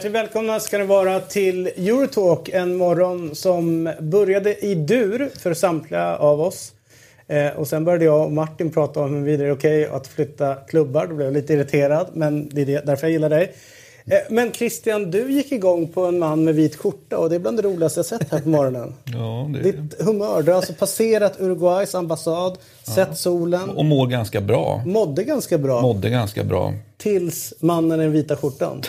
Hjärtligt välkomna ska ni vara till Eurotalk. En morgon som började i dur för samtliga av oss. Eh, och sen började jag och Martin prata om huruvida det är okej att flytta klubbar. Då blev jag lite irriterad, men det är det, därför jag gillar dig. Eh, men Christian, du gick igång på en man med vit skjorta och det är bland det roligaste jag sett här på morgonen. Ja, det... Ditt humör, du har alltså passerat Uruguays ambassad, sett solen, Och mår ganska bra. mådde ganska bra. Mådde ganska bra. Tills mannen i den vita skjortan.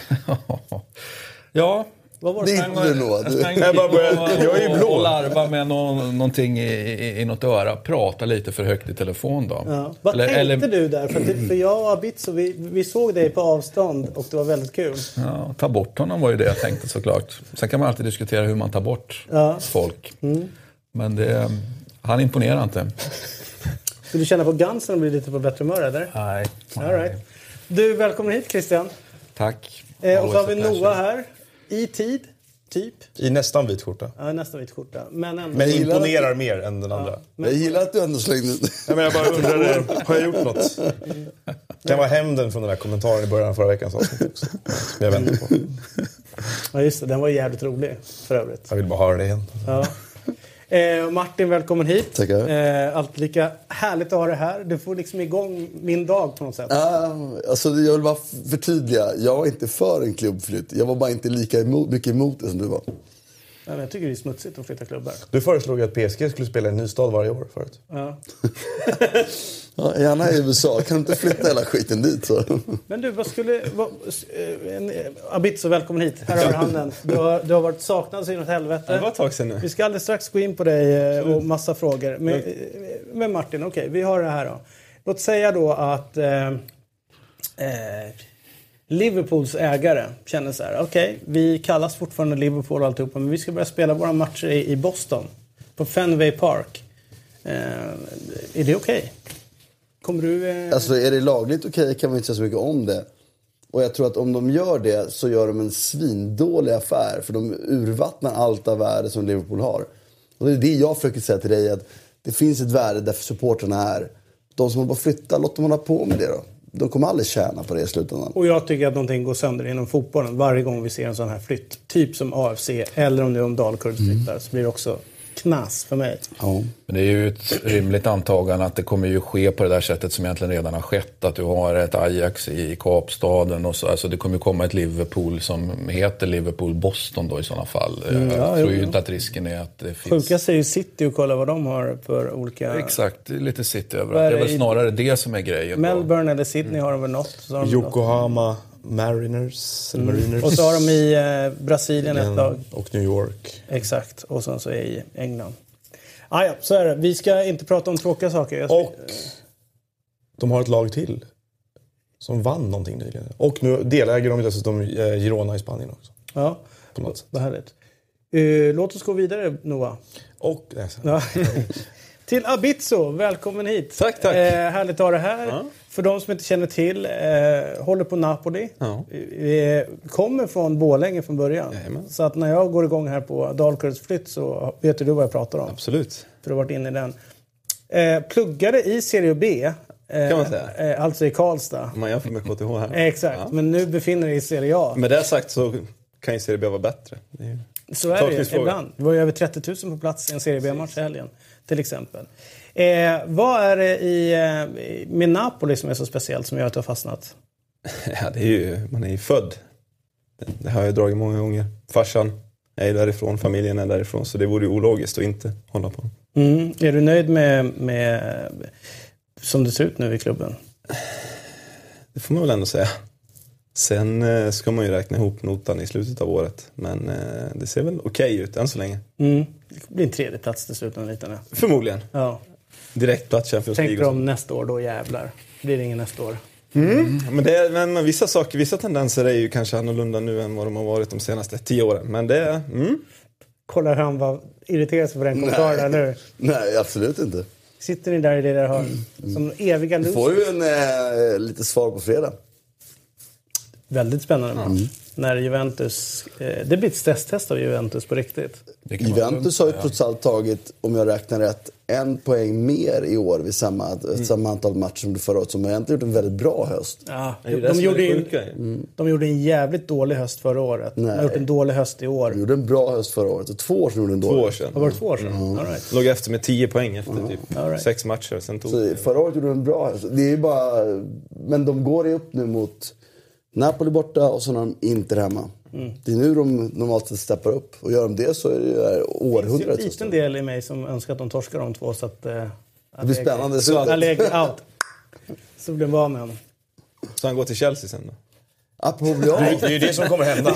ja. Vad var Det du Noah. Jag bara började- jag är ju blå. Och larva med någon, någonting i, i, i något öra. Prata lite för högt i telefon då. Ja. Vad Eller- tänkte eller- du där? För, att, för jag och Abitso, vi, vi såg dig på avstånd och det var väldigt kul. Ja, ta bort honom var ju det jag tänkte såklart. Sen kan man alltid diskutera hur man tar bort Ja. Mm. folk. Men det, han imponerar inte. Vill du känna på Gansen och bli lite på bättre humör eller? Nej. All right. Du, välkommen hit Christian. Tack. Eh, och så har vi. Noah här. I tid, typ. I nästan vit skjorta. Ja, nästan vit skjorta. Men ändå. Men imponerar mer än den andra. jag gillar att du ändå slängde ut Nej, men jag bara undrade, har jag gjort något? Kan vara hämnden från den här kommentaren i början av förra veckans avsnitt också. Som jag väntar på. Ja, just det. Den var jävligt rolig för övrigt. Jag vill bara höra det igen. Ja. Eh, Martin, välkommen hit. Tackar. Eh, alltid lika härligt att ha dig här. Du får liksom igång min dag på något sätt. Ah, alltså jag vill bara förtydliga. Jag var inte för en klubbflytt. Jag var bara inte lika emot, mycket emot det som du var. Men jag tycker det är smutsigt att flytta klubbar. Du föreslog att PSG skulle spela i en ny stad varje år förut. Ja. Ja, gärna i USA. Kan du inte flytta hela skiten dit så? Men du, vad skulle... Vad, en, Abitso, välkommen hit. Här har du handen. Du har, du har varit saknad så inåt helvete. Det var ett tag sedan nu. Vi ska alldeles strax gå in på dig eh, och massa frågor. Men, eh, men Martin, okej, vi har det här då. Låt säga då att eh, eh, Liverpools ägare känner så här. Okej, vi kallas fortfarande Liverpool och alltihopa, men vi ska börja spela våra matcher i, i Boston. På Fenway Park. Eh, är det okej? Kommer du... Eh, Alltså är det lagligt okej kan man inte säga så mycket om det. Och jag tror att om de gör det så gör de en svindålig affär. För de urvattnar allt av värde som Liverpool har. Och det är det jag försöker säga till dig. att Det finns ett värde där supporterna är. De som håller på att flytta, låt dem hålla på med det då. De kommer aldrig tjäna på det i slutändan. Och jag tycker att någonting går sönder inom fotbollen varje gång vi ser en sån här flytt. Typ som AFC eller om det är om Dalkurd flyttar så blir det också knas för mig. Ja. Men det är ju ett rimligt antagande att det kommer ju ske på det där sättet som egentligen redan har skett. Att du har ett Ajax i Kapstaden och så. Alltså det kommer ju komma ett Liverpool som heter Liverpool Boston då i sådana fall. Mm, ja, Jag tror jo, ju inte att risken är att det finns... Sjukast är ju City och kolla vad de har för olika... Exakt, lite city överallt. Det är väl snarare det som är grejen. då. Melbourne eller Sydney har de väl något. Yokohama Mariners. Eller Mariners. Mm. Och så har de i eh, Brasilien ett lag. Och New York. Exakt. Och sen så är i England. Ah, ja, så är det. Vi ska inte prata om tråkiga saker. Och de har ett lag till. Som vann någonting nyligen. Och nu deläger de dessutom eh, Girona i Spanien också. Ja, På något sätt. vad härligt. Eh, låt oss gå vidare, Noah. Och... Nej, så- Ja. Till Abitso, välkommen hit. Tack, tack. Eh, härligt att ha dig här. För de som inte känner till, eh, håller på Napoli. Ja. Vi kommer från Borlänge från början. Jajamän. Så att när jag går igång här på Dalkurds flytt så vet du vad jag pratar om. Absolut. För du har varit inne i den. Eh, pluggade i Serie B. Eh, Kan man säga. Eh, alltså i Karlstad. Man jämför med KTH här. Exakt, men nu befinner du dig i Serie A. Med det sagt så kan ju Serie B vara bättre. Är. Så är det ju ibland. Det var ju över 30 000 på plats i en Serie B-match i helgen. Till exempel. Eh, vad är det i, eh, med Napoli som är så speciellt som gör att du har fastnat? Ja, det är ju, man är ju född. Det, har jag dragit många gånger. Farsan är ju därifrån, familjen är därifrån. Så det vore ju ologiskt att inte hålla på. Mm. Är du nöjd med, med som det ser ut nu i klubben? Det får man väl ändå säga. Sen eh, ska man ju räkna ihop notan i slutet av året. Men eh, det ser väl okej ut än så länge. Mm. Det blir en tredje plats till slut. Förmodligen. Ja. Direkt plats Champions Tänker League. och om nästa år, då jävlar. Blir det ingen nästa år? så. Men, det är, men, men vissa saker, vissa tendenser är ju kanske annorlunda nu än vad de har varit de senaste tio åren. Men det är... Mm. Kollar han vad irriterar sig på den kommentaren nu? Nej, absolut inte. Sitter ni där i det där hörnet? Som eviga Du får losers. ju en, eh, lite svar på fredag. Väldigt spännande. När Juventus... Eh, det blir ett stresstest av Juventus på riktigt. Juventus har ju trots allt tagit, om jag räknar rätt, en poäng mer i år vid samma, Mm. samma antal matcher som förra året. Som har egentligen gjort en väldigt bra höst. Ja, de, är gjorde sjuka ju. de gjorde en jävligt dålig höst förra året. De har Nej. gjort en dålig höst i år. De gjorde en bra höst förra året. Och två år sedan gjorde de en Två dålig. år sedan. Har det två år sedan? All right. Låg efter med 10 poäng efter typ All right. sex matcher. Sen tog Så förra året gjorde de en bra höst. Det är ju bara, men de går ju upp nu mot Napoli borta och så har de Inter hemma. Mm. Det är nu de normalt sett steppar upp. Och gör de det så är det ju Det är en århundradet. liten del i mig som önskar att de torskar de två så att... Eh, Det blir spännande. Så att Allegri out. Så blir de av med honom. Så han går till Chelsea sen då? Apropå bli av. Det är ju det som kommer hända.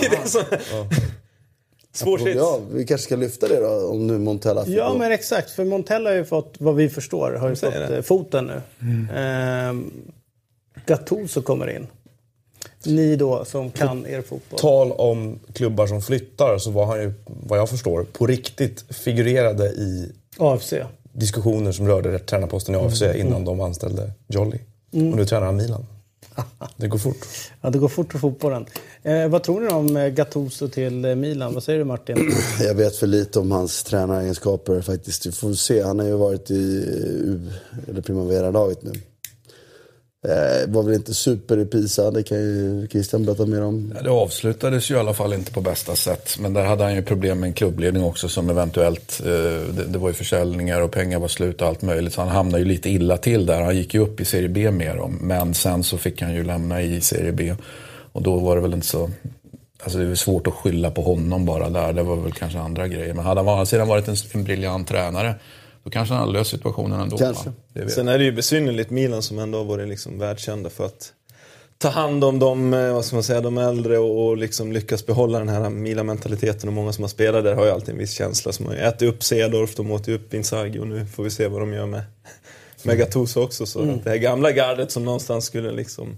Svår sits. av. Vi kanske ska lyfta det då om nu Montella får Ja gå. men exakt, för Montella har ju fått, vad vi förstår, har ju fått det. eh, foten nu. Ehm, Gattuso kommer in. Ni då som kan er fotboll. tal om klubbar som flyttar så var han ju, vad jag förstår, på riktigt figurerade i AFC. diskussioner som rörde tränarposten i AFC innan de anställde Jolly. Och nu tränar han Milan. Det går fort. Ja, det går fort för fotbollen. Eh, vad tror ni om eh, Gattuso till eh, Milan? Vad säger du Martin? Jag vet för lite om hans tränaregenskaper faktiskt. Vi får se. Han har ju varit i U, eller Primavera-laget nu. Eh, var väl inte super i Pisa, det kan ju Christian berätta mer om. Ja, Det avslutades ju i alla fall inte på bästa sätt. Men där hade han ju problem med en klubbledning också som eventuellt, eh, det, det var ju försäljningar och pengar var slut och allt möjligt. Så han hamnade ju lite illa till där. Han gick ju upp i Serie B med dem. Men sen så fick han ju lämna i Serie B. Och då var det väl inte så, alltså det är svårt att skylla på honom bara där. Det var väl kanske andra grejer. Men hade han å andra sidan varit en, en briljant tränare, då kanske han hade löst situationen ändå. Kanske. Sen är det ju besynnerligt Milan som ändå har varit liksom världskända för att ta hand om de, eh, vad ska man säga, de äldre och, och liksom lyckas behålla den här Milan-mentaliteten. Och många som har spelat där har ju alltid en viss känsla. Som har ätit upp Cedorf, de åt ju upp Inzaghi och nu får vi se vad de gör med, med Gattuso också. Så att det här gamla gardet som någonstans skulle liksom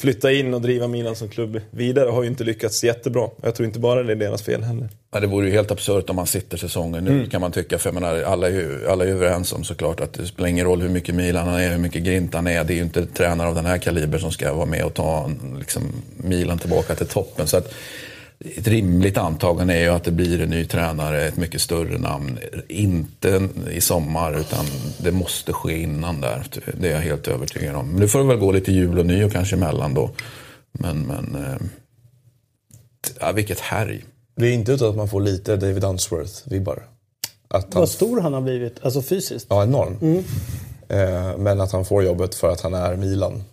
flytta in och driva Milan som klubb vidare har ju inte lyckats jättebra. Jag tror inte bara det är deras fel heller. Ja, det vore ju helt absurt om man sitter säsongen nu kan man tycka. För jag menar, alla, är ju, alla är överens om såklart att det spelar ingen roll hur mycket Milan han är, hur mycket Grint han är. Det är ju inte tränare av den här kaliber som ska vara med och ta liksom, Milan tillbaka till toppen. Så att, ett rimligt antagande är ju att det blir en ny tränare, ett mycket större namn. Inte i sommar, utan det måste ske innan där. Det är jag helt övertygad om. Nu får det väl gå lite jul och nyår kanske emellan då. Men, men eh, ja, vilket härj. Det är inte utan att man får lite David Unsworth-vibbar. Han, Vad stor han har blivit, alltså fysiskt. ja, enorm. Eh, men att han får jobbet för att han är Milan.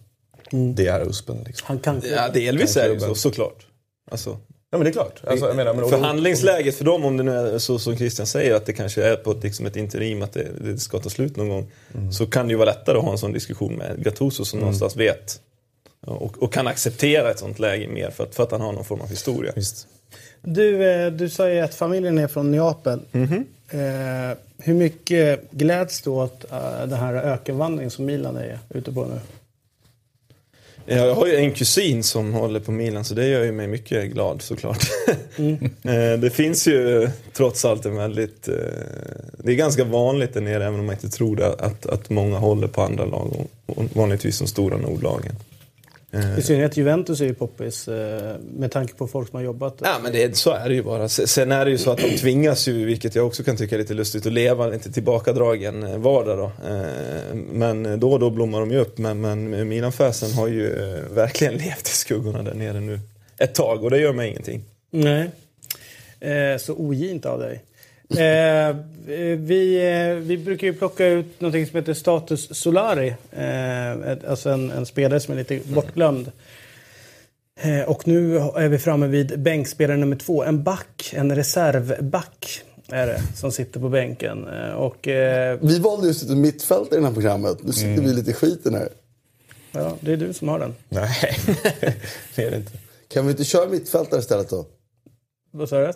Det är USPen. Liksom. Han kan Ja, delvis är det så, såklart. Alltså, Ja men det är klart. Alltså, jag menar, men, Förhandlingsläget för dem, om det nu är så som Christian säger, att det kanske är på ett, liksom ett interim, att det, det ska ta slut någon gång. Så kan det ju vara lättare att ha en sån diskussion med Gattuso som någonstans vet. Och, och kan acceptera ett sånt läge mer för att, för att han har någon form av historia. Visst. Du, eh, du sa ju att familjen är från Neapel. Eh, hur mycket gläds du åt eh, den här ökenvandringen som Milan är ute på nu? Ja, Jag har ju en kusin som håller på Milan så det gör ju mig mycket glad såklart. Eh, det finns ju trots allt en väldigt... eh, Det är ganska vanligt där nere även om man inte tror det att, att många håller på andra lag och vanligtvis de stora nordlagen. I synnerhet Juventus är ju poppis eh, med tanke på folk som har jobbat. Ja men det, så är det ju bara. Se- Sen är det ju så att de tvingas ju, vilket jag också kan tycka är lite lustigt, att leva lite tillbakadragen eh, vardag då. Eh, Men då och då blommar de ju upp. Men, men Milan-fasen har ju verkligen levt i skuggorna där nere nu ett tag och det gör mig ingenting. Nej. Så ogint av dig. Eh, vi, eh, vi brukar ju plocka ut någonting som heter Status Solari. Eh, alltså en, en spelare som är lite bortglömd. Eh, och nu är vi framme vid bänkspelare nummer två. En back, en reservback är det, som sitter på bänken. Eh, och eh, Vi valde just ett mittfält i det här programmet. Nu sitter vi lite i skiten här. ja, det är du som har den. Nej, det är det inte. Kan vi inte köra mittfältare istället då? Vad sa du?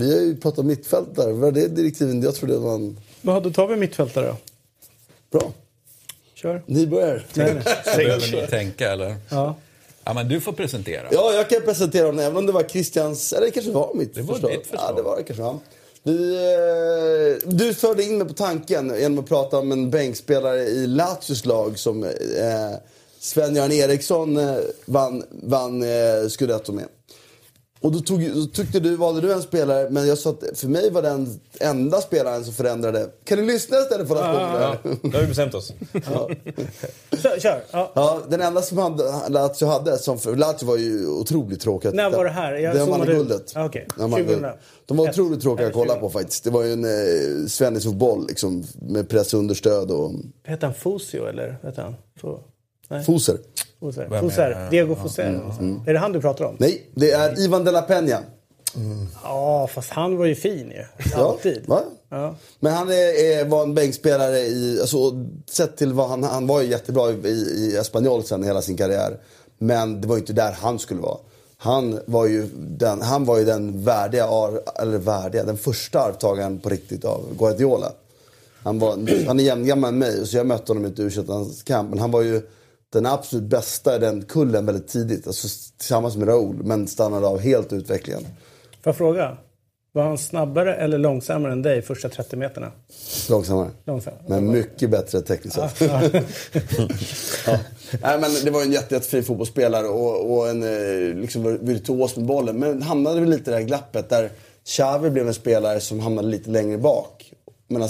Vi har ju pratat mittfältare. Vad är det direktiven? Jag trodde det var en... Då tar vi mittfältare då. Bra. Kör. Ni börjar. Nej, nej. Behöver ni tänka eller? Ja. Ja, men du får presentera. Ja, jag kan presentera honom även om det var Christians... Eller det kanske var mitt Det var förslag. ditt förslag. Ja, det var det kanske. Ja. Vi, eh, du förde in mig på tanken genom att prata om en bänkspelare i Lazios lag som eh, Sven-Göran Eriksson eh, vann, vann eh, Scudetto med. Och då, tog, då tyckte du, valde du en spelare, men jag sa att för mig var den enda spelaren som förändrade. Kan du lyssna istället för att Ja, ja, nu har vi bestämt oss. Kör. kör. Ja. Ja, den enda som hade, Lazio hade, som för Lazio var ju otroligt tråkigt. När var det här? Jag zoomade man ut. guldet. Ah, okej. När man 2000. guld. De var otroligt tråkiga att kolla 2000. på faktiskt. Det var ju en eh, svennisfotboll liksom, med pressunderstöd och Heter han Fusio eller? Heter han? Foser. Foser. Vem är Foser. det? Diego Foser. Är det han du pratar om? Nej, det är Ivan de la Peña. Ja, fast han var ju fin ju. Ja, Alltid. va? Ja. Men han är, är, var en bänkspelare i, alltså, sett till vad han, han var ju jättebra i, i Espanyol sen hela sin karriär. Men det var ju inte där han skulle vara. Han var ju den, han var ju den värdiga, ar- eller värdiga, den första arvtagaren på riktigt av Guardiola. Han, var, han är jämngammal med mig, så jag mötte honom i ett u kamp Men han var ju den absolut bästa i den kullen väldigt tidigt. Alltså, tillsammans med Raúl, men stannade av helt utvecklingen. Får jag fråga? Var han snabbare eller långsammare än dig första 30 meterna? Långsammare. Långsammare. Men mycket bättre tekniskt sett. ja. Nej, men det var en jätte, jättefin fotbollsspelare och, och en eh, liksom, virtuos med bollen. Men hamnade väl lite i det här glappet där Xavi blev en spelare som hamnade lite längre bak. Medan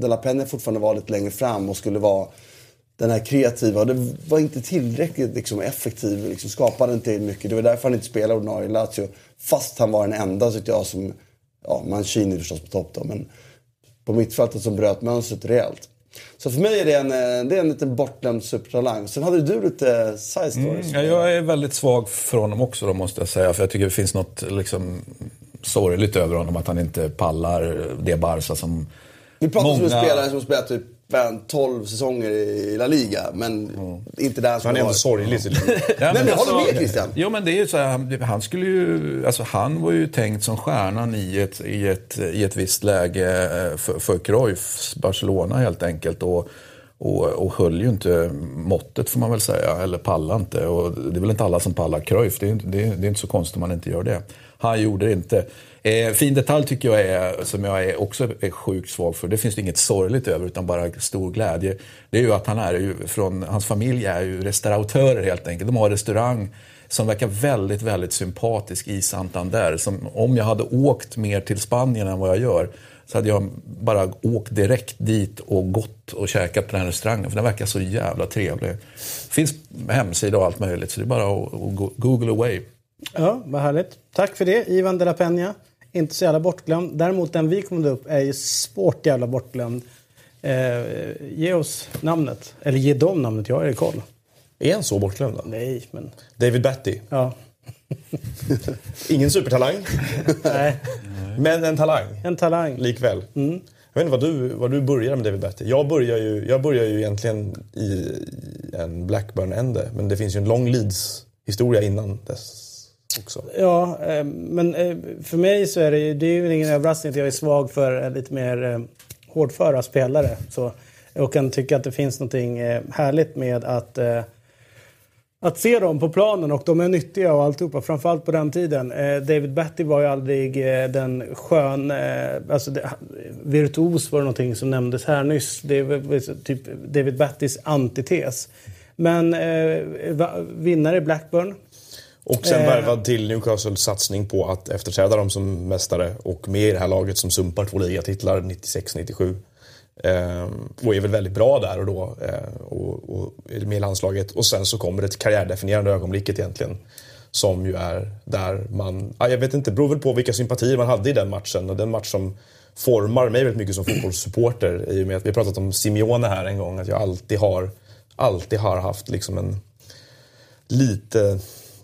De La Peña fortfarande var lite längre fram och skulle vara den här kreativa. Det var inte tillräckligt liksom, effektiv, liksom, skapade inte mycket. Det var därför han inte spelade ordinarie Lazio. Fast han var den enda, tyckte jag, som... Ja, Mancini förstås på topp då, men på mittfältet som bröt mönstret rejält. Så för mig är det en, eh, det är en liten bortglömd supertalang. Sen hade du lite side stories. Ja, jag är väldigt svag för honom också då, måste jag säga. För jag tycker det finns något liksom, sorgligt över honom. Att han inte pallar det Barca som Vi pratar som en många- spelare som spelat typ fan, 12 säsonger i La Liga. Men inte där som Han är ändå sorglig. Ja, Nej, men jag alltså- håller med Christian. Jo, men det är ju så här, han, han skulle ju, alltså han var ju tänkt som stjärnan i ett, i ett, i ett visst läge eh, för, för Cruyffs Barcelona helt enkelt. Och, och, och höll ju inte måttet får man väl säga, eller pallade inte. Och det är väl inte alla som pallar Cruyff, det är, inte- det är, det är inte så konstigt om man inte gör det. Han gjorde det inte. Eh, fin detalj tycker jag är, som jag är också är sjukt svag för, det finns det inget sorgligt över utan bara stor glädje. Det är ju att han är ju från, hans familj är ju restauratörer helt enkelt. De har restaurang som verkar väldigt, väldigt sympatisk i Santander. Som, om jag hade åkt mer till Spanien än vad jag gör så hade jag bara åkt direkt dit och gått och käkat på den här restaurangen. För den verkar så jävla trevlig. finns hemsida och allt möjligt så det är bara att, att google away. Ja, vad härligt. Tack för det, Ivan de la Peña. Inte så jävla bortglömd. Däremot den vi kom upp är ju svårt jävla bortglömd. Eh, ge oss namnet. Eller ge dem namnet, jag har ju koll. Är han så bortglömd? då? Nej, men... David Batty. Ja. Ingen supertalang, Nej, men en talang. en talang. Likväl. Jag vet inte vad du, vad du börjar med David Batty. Jag börjar ju, jag börjar ju egentligen i en Blackburn-ände. Men det finns ju en lång Leeds-historia innan dess också. Ja, eh, men eh, för mig så är det ju, det är ju ingen överraskning att jag är svag för eh, lite mer hårdföra spelare. Så, jag kan tycka att det finns något härligt med att att se dem på planen och de är nyttiga och alltihopa, framförallt på den tiden. David Batty var ju aldrig den skön, alltså det, virtuos var det någonting som nämndes här nyss. Det var typ David Battys antites. Men eh, vinnare i Blackburn. Och sen Eh. värvad till Newcastles satsning på att efterträda dem som mästare och med i det här laget som sumpar två ligatitlar 96-97. Ehm, och är väl väldigt bra där och då eh, och, med i landslaget. Och sen så kommer det karriärdefinierande ögonblicket egentligen. Som ju är där man, ja, jag vet inte, det beror väl på vilka sympatier man hade i den matchen. Och den match som formar mig väldigt mycket som fotbollssupporter i och med att vi har pratat om Simeone här en gång. Att jag alltid har, alltid har haft liksom en lite,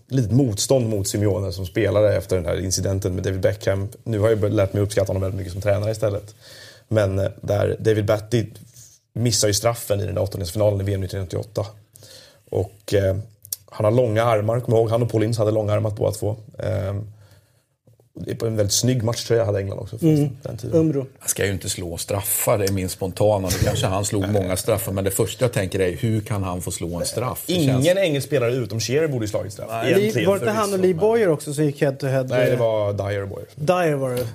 lite motstånd mot Simeone som spelare efter den här incidenten med David Beckham. Nu har jag lärt mig uppskatta honom väldigt mycket som tränare istället. Men eh, där David Batty missar ju straffen i den där åttondelsfinalen i VM 1998. Och eh, han har långa armar, kom ihåg han och Paul Ince hade långa armar båda två. Eh, det är på en väldigt snygg matchtröja hade England också Mm. den tiden. Umbro. Han ska ju inte slå straffar, det är min spontana. Nu kanske han slog många straffar, men det första jag tänker är hur kan han få slå en straff? Det Ingen känns- engelsk spelare utom Shearer borde ju slagit straff. Lee, Egentligen, var det inte han och Lee Boyer också som gick head to head? Nej, det var Dyer Boyer. Dyer var det.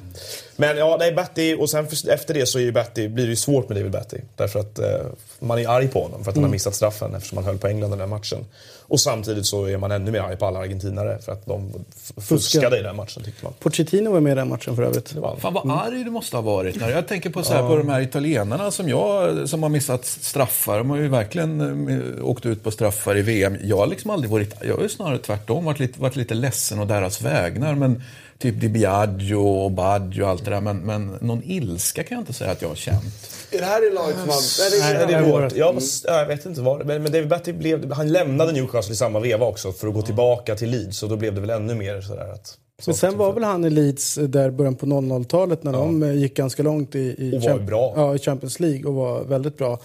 Men ja, det är Batty och sen för, efter det så är ju Batty, blir det ju svårt med David Batty. Därför att eh, man är arg på honom för att han har missat straffen eftersom han höll på England i den här matchen. Och samtidigt så är man ännu mer arg på alla argentinare för att de fuskade i den matchen tyckte man. Pochettino var med i den matchen för övrigt. Fan vad arg du måste ha varit. När jag tänker på, så här, på de här italienarna som, jag, som har missat straffar. De har ju verkligen eh, åkt ut på straffar i VM. Jag har liksom aldrig varit, jag har ju snarare tvärtom varit lite, varit lite ledsen och deras vägnar. Men typ Di Biagio och Baggio och allt det där. Men, men någon ilska kan jag inte säga att jag har känt. Är det här i laget som han... Nej, det är, det är vårt. Jag, var, ja, jag vet inte vad men, men David Batty blev, han lämnade Newcastle i samma veva också för att gå tillbaka till Leeds och då blev det väl ännu mer sådär att... Men sen var väl han i Leeds eh, där början på 00-talet när de eh, gick ganska långt i, i, Och var Champ- bra. Ja, i Champions League och var väldigt bra.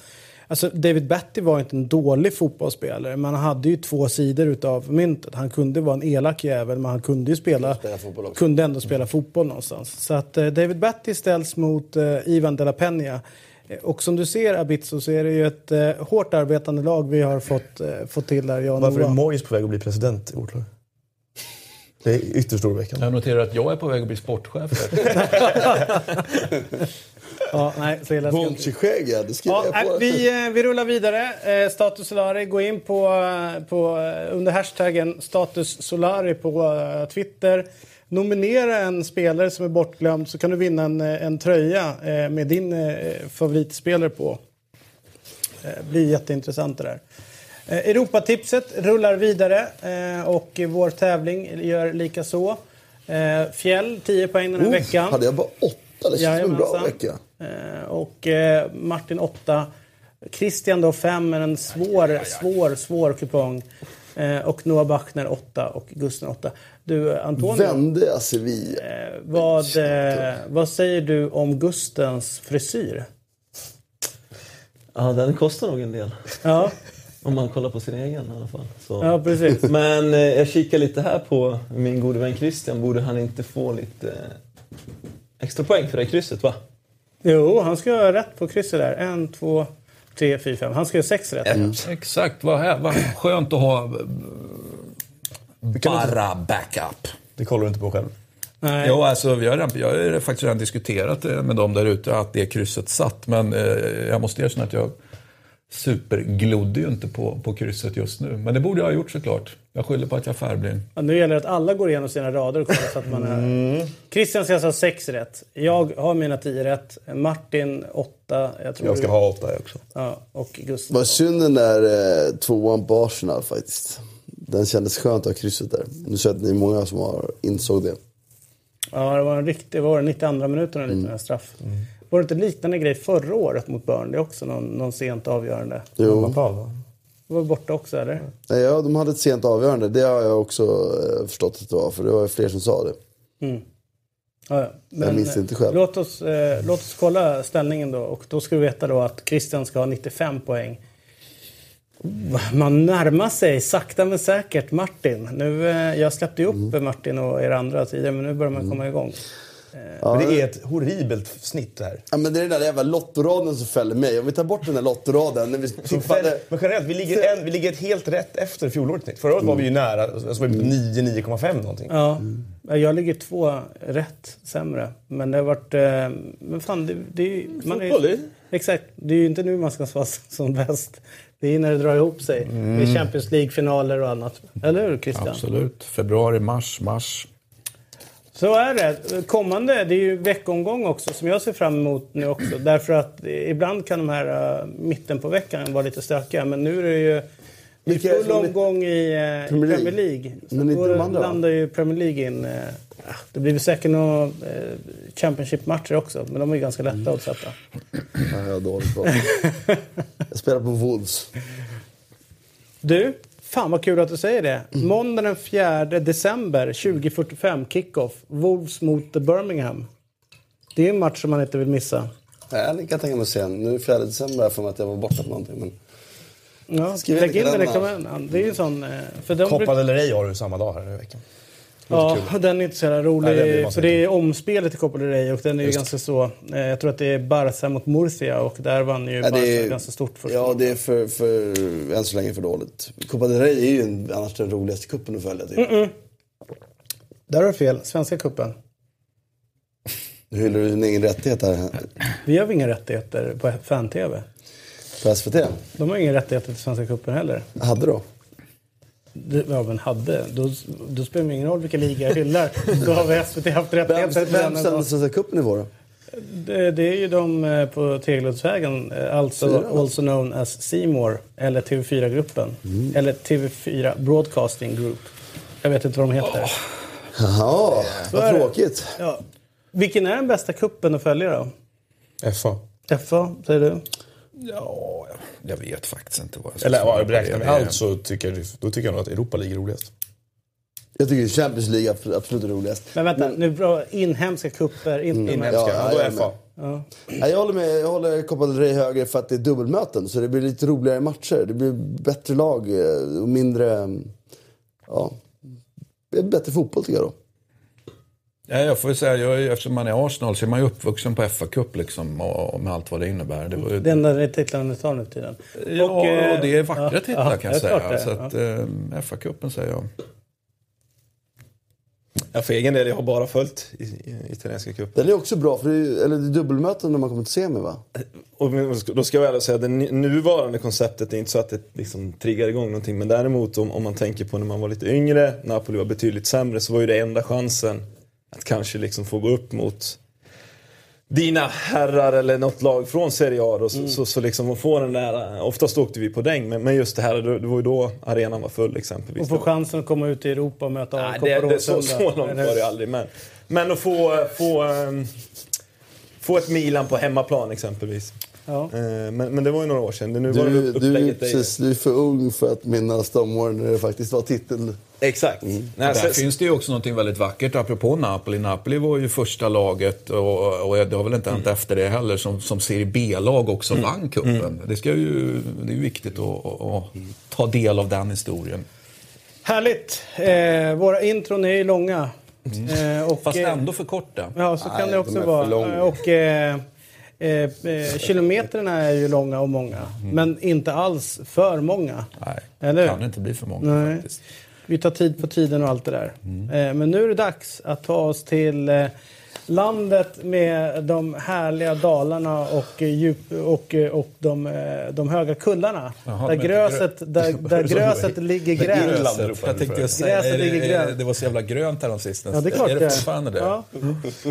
Alltså, David Batty var inte en dålig fotbollsspelare men han hade ju två sidor utav myntet. Han kunde vara en elak jävel men han kunde ju spela, Spela fotboll också. kunde ändå spela fotboll någonstans. Så att eh, David Batty ställs mot eh, Ivan de la Peña. Eh, Och som du ser Abitso så är det ju ett eh, hårt arbetande lag vi har fått, eh, fått till där. Jag och Varför är. Moyes på väg att bli president i vårt lag? Det är ytterst oroväckande. Jag noterar att jag är på väg att bli sportchef. Ja, nej, så illa Bonchi-skägg, ja. Det skriver Ja, jag nej, på. vi, eh, vi rullar vidare. Eh, status Solari. Gå in på, eh, på, eh, under hashtaggen Status Solari på eh, Twitter. Nominera en spelare som är bortglömd så kan du vinna en, en tröja eh, med din eh, favoritspelare på. Eh, blir jätteintressant det där. Europatipset rullar vidare och vår tävling gör lika så. Eh, Fjäll 10 poäng den här Oh, veckan. Hade jag bara åtta? Det känns som en bra vecka. Eh, och eh, Martin 8. Christian då 5 med en svår, svår, svår kupong. Eh, och Noah Bachner 8 och Gusten 8. Du Antonio, Vände jag Sevilla? vad, vad säger du om Gustens frisyr? Ja, den kostar nog en del. Ja, Om man kollar på sin egen i alla fall. Så. ja precis. Men eh, jag kikar lite här på min gode vän Christian. Borde han inte få lite extra poäng för det krysset va? Jo, han ska ha rätt på krysset där. En, två, tre, fyra, fem. Han ska ha sex rätt. Exakt, vad, här, vad skönt att ha eh, bara backup. Det kollar du inte på själv. Nej. Jo, alltså, vi har, jag har faktiskt redan diskuterat det med dem där ute att det krysset satt. Men eh, jag måste erkänna att jag superglodde ju inte på, på krysset just nu. Men det borde jag ha gjort såklart. Jag skyller på att jag är färgblind. Ja, nu gäller det att alla går igenom sina rader och kollar så att man är... Christian ska alltså ha sex rätt. Jag har mina tio rätt. Martin åtta. Jag, tror Jag ska du- ha åtta jag också. Ja, och Gustav. Vad synd den där eh, tvåan på Arsenal faktiskt. Den kändes skönt att ha krysset där. Nu ser jag att ni är många som har insåg det. Ja, det var en riktig... Vad var det? 92 minuter en liten straff. Var det inte liknande grej förra året mot Burnley också? Någon, någon sent avgörande. Jo. Det var borta också, eller? Nej, ja, de hade ett sent avgörande. Det har jag också eh, förstått att det var. För det var ju fler som sa det. Ja, ja. Jag minns inte själv. Låt oss, eh, låt oss kolla ställningen då. Och då ska vi veta då att Christian ska ha 95 poäng. Man närmar sig sakta men säkert Martin. Nu, eh, jag släppte ju upp Mm. Martin och er andra tidigare men nu börjar man komma igång. Men det är ett horribelt snitt det här. Ja, men det är den där jävla lottoraden som fäller mig. Om vi tar bort den där lottoraden. När vi tippade... Men generellt, vi ligger, en, vi ligger ett helt rätt efter fjolårets snitt. Förra året var vi ju nära, alltså var vi på 9-9,5 någonting. Ja, jag ligger två rätt sämre. Men det har varit... Eh, men fan, det, det, är- man det är, Exakt. Det är ju inte nu man ska vara som bäst. Det är när det drar ihop sig. Mm. Med Champions League-finaler och annat. Eller hur Christian? Absolut. Februari, mars, mars. Så är det. Kommande, det är ju veckomgång också som jag ser fram emot nu också. Därför att ibland kan de här uh, mitten på veckan vara lite stökiga. Men nu är det ju Vilka är det Full omgång i eh, Premier League. Premier League. Så Men då andra, landar ju Premier League in. Ah, det blir säkert några eh, Championship-matcher också, men de är ju ganska Mm. lätta att sätta. Ja, jag har dåligt på. jag spelar på Wolves. Du, fan vad kul att du säger det. Måndag den 4 december 2045, kickoff. Wolves mot Birmingham. Det är en match som man inte vill missa. Nej, det kan jag tänka mig att se. Nu är det 4 december här för att jag var borta på någonting. Men... Ja, lägg in den i kalendern. Det är ju sån... eh, För de Copa bruk- del Rey har du samma dag här nu i veckan. Ja, den är inte så jävla rolig. Nej, det för det är omspelet i Copa del Rey och den är ju ganska så... Eh, jag tror att det är Barca mot Murcia och där vann ju Ja, Barca är, ganska stort först. Ja, det är för, för, än så länge för dåligt. Copa del Rey är ju en, annars den roligaste cupen att följa. Typ. Där har du fel. Svenska cupen. Nu hyllar du din egen rättighet här Vi har inga rättigheter på fan-tv. på SVT. De har inga rättigheter till Svenska cupen heller. Hade då? Ja, men hade. Då, då spelar det ingen roll vilka ligor jag hyllar. Då har vi SVT haft Vem, rättigheter vem den ställde ändå. Svenska cupen i vår då? det, det är ju de eh, på Tegeluddsvägen, eh, alltså also known as Seymour eller TV4-gruppen. Mm. Eller TV4 Broadcasting Group. Jag vet inte vad de heter. Jaha, Så är vad tråkigt. Ja. Vilken är den bästa kuppen att följa då? FA. FA, säger du? Ja, jag vet faktiskt inte vad jag ska Eller svara ja, räknar vi allt så tycker, jag- då tycker jag nog att Europa ligger roligast. Jag tycker Champions League är absolut är roligast. Men vänta, nu bra inhemska kupper, inte här- Inhemska, Ja, ja, då jag är är FA. Ja. Jag håller med. Jag håller Copa del Rey högre för att det är dubbelmöten. Så det blir lite roligare matcher. Det blir bättre lag eh, och mindre... Ja, är bättre fotboll tycker jag då. Ja, jag får säga, jag, är- eftersom man är Arsenal så är man ju uppvuxen på FA-cup liksom, och, och med allt vad det innebär. Det var ju, Det enda titlarna ni tar nu för tiden. ja, och, eh, det är vackra ja, titlar ja, kan jag säga. det. Så att, eh, FA-cupen säger jag. Ja, för egen del, jag har bara följt i, i, italienska cupen. Den är också bra, för det är, eller det är dubbelmöten när man kommer till semi va? Och då ska jag väl säga att det nu- nuvarande konceptet är inte så att det liksom triggar igång någonting. Men däremot om, om man tänker på när man var lite yngre, Napoli var betydligt sämre, så var ju det enda chansen att kanske liksom få gå upp mot dina herrar eller något lag från Serie A. Då, så, så, så liksom få den där, oftast åkte vi på däng, men, men just det här, det, det var ju då arenan var full exempelvis. Och få chansen att komma ut i Europa och möta AIK på det, så, Råsunda. så långt var det aldrig. Men, men att få, få, ehm, få ett Milan på hemmaplan exempelvis. Ja. Eh, Men, men det var ju några år sedan. Nu var det Du, du, precis, du är för ung för att minnas de åren när det faktiskt var titel. Exakt. Nej, Där så- finns det ju också något väldigt vackert apropå Napoli. Napoli var ju första laget och, och det har väl inte hänt efter det heller som, som Serie B-lag också vann cupen. Det, ska ju, det är ju viktigt att, att, att ta del av den historien. Härligt! Eh, våra intron är ju långa. Eh, och, Fast eh, ändå för korta. Ja, så kan Nej, det de också för vara. Och, eh, eh, eh, kilometerna är ju långa och många. Men inte alls för många. Nej, Eller? det kan inte bli för många Nej. faktiskt. Vi tar tid på tiden och allt det där. Mm. Eh, men nu är det dags att ta oss till eh, landet med de härliga dalarna och, djup, och, och de, de höga kullarna. Jaha, där gröset, där, där gröset ligger gränt. Gräset. Jag tänkte jag säga, Gräset är det, ligger är det, var så jävla grönt här de sist. Ja, det är klart är det fortfarande det? Ja.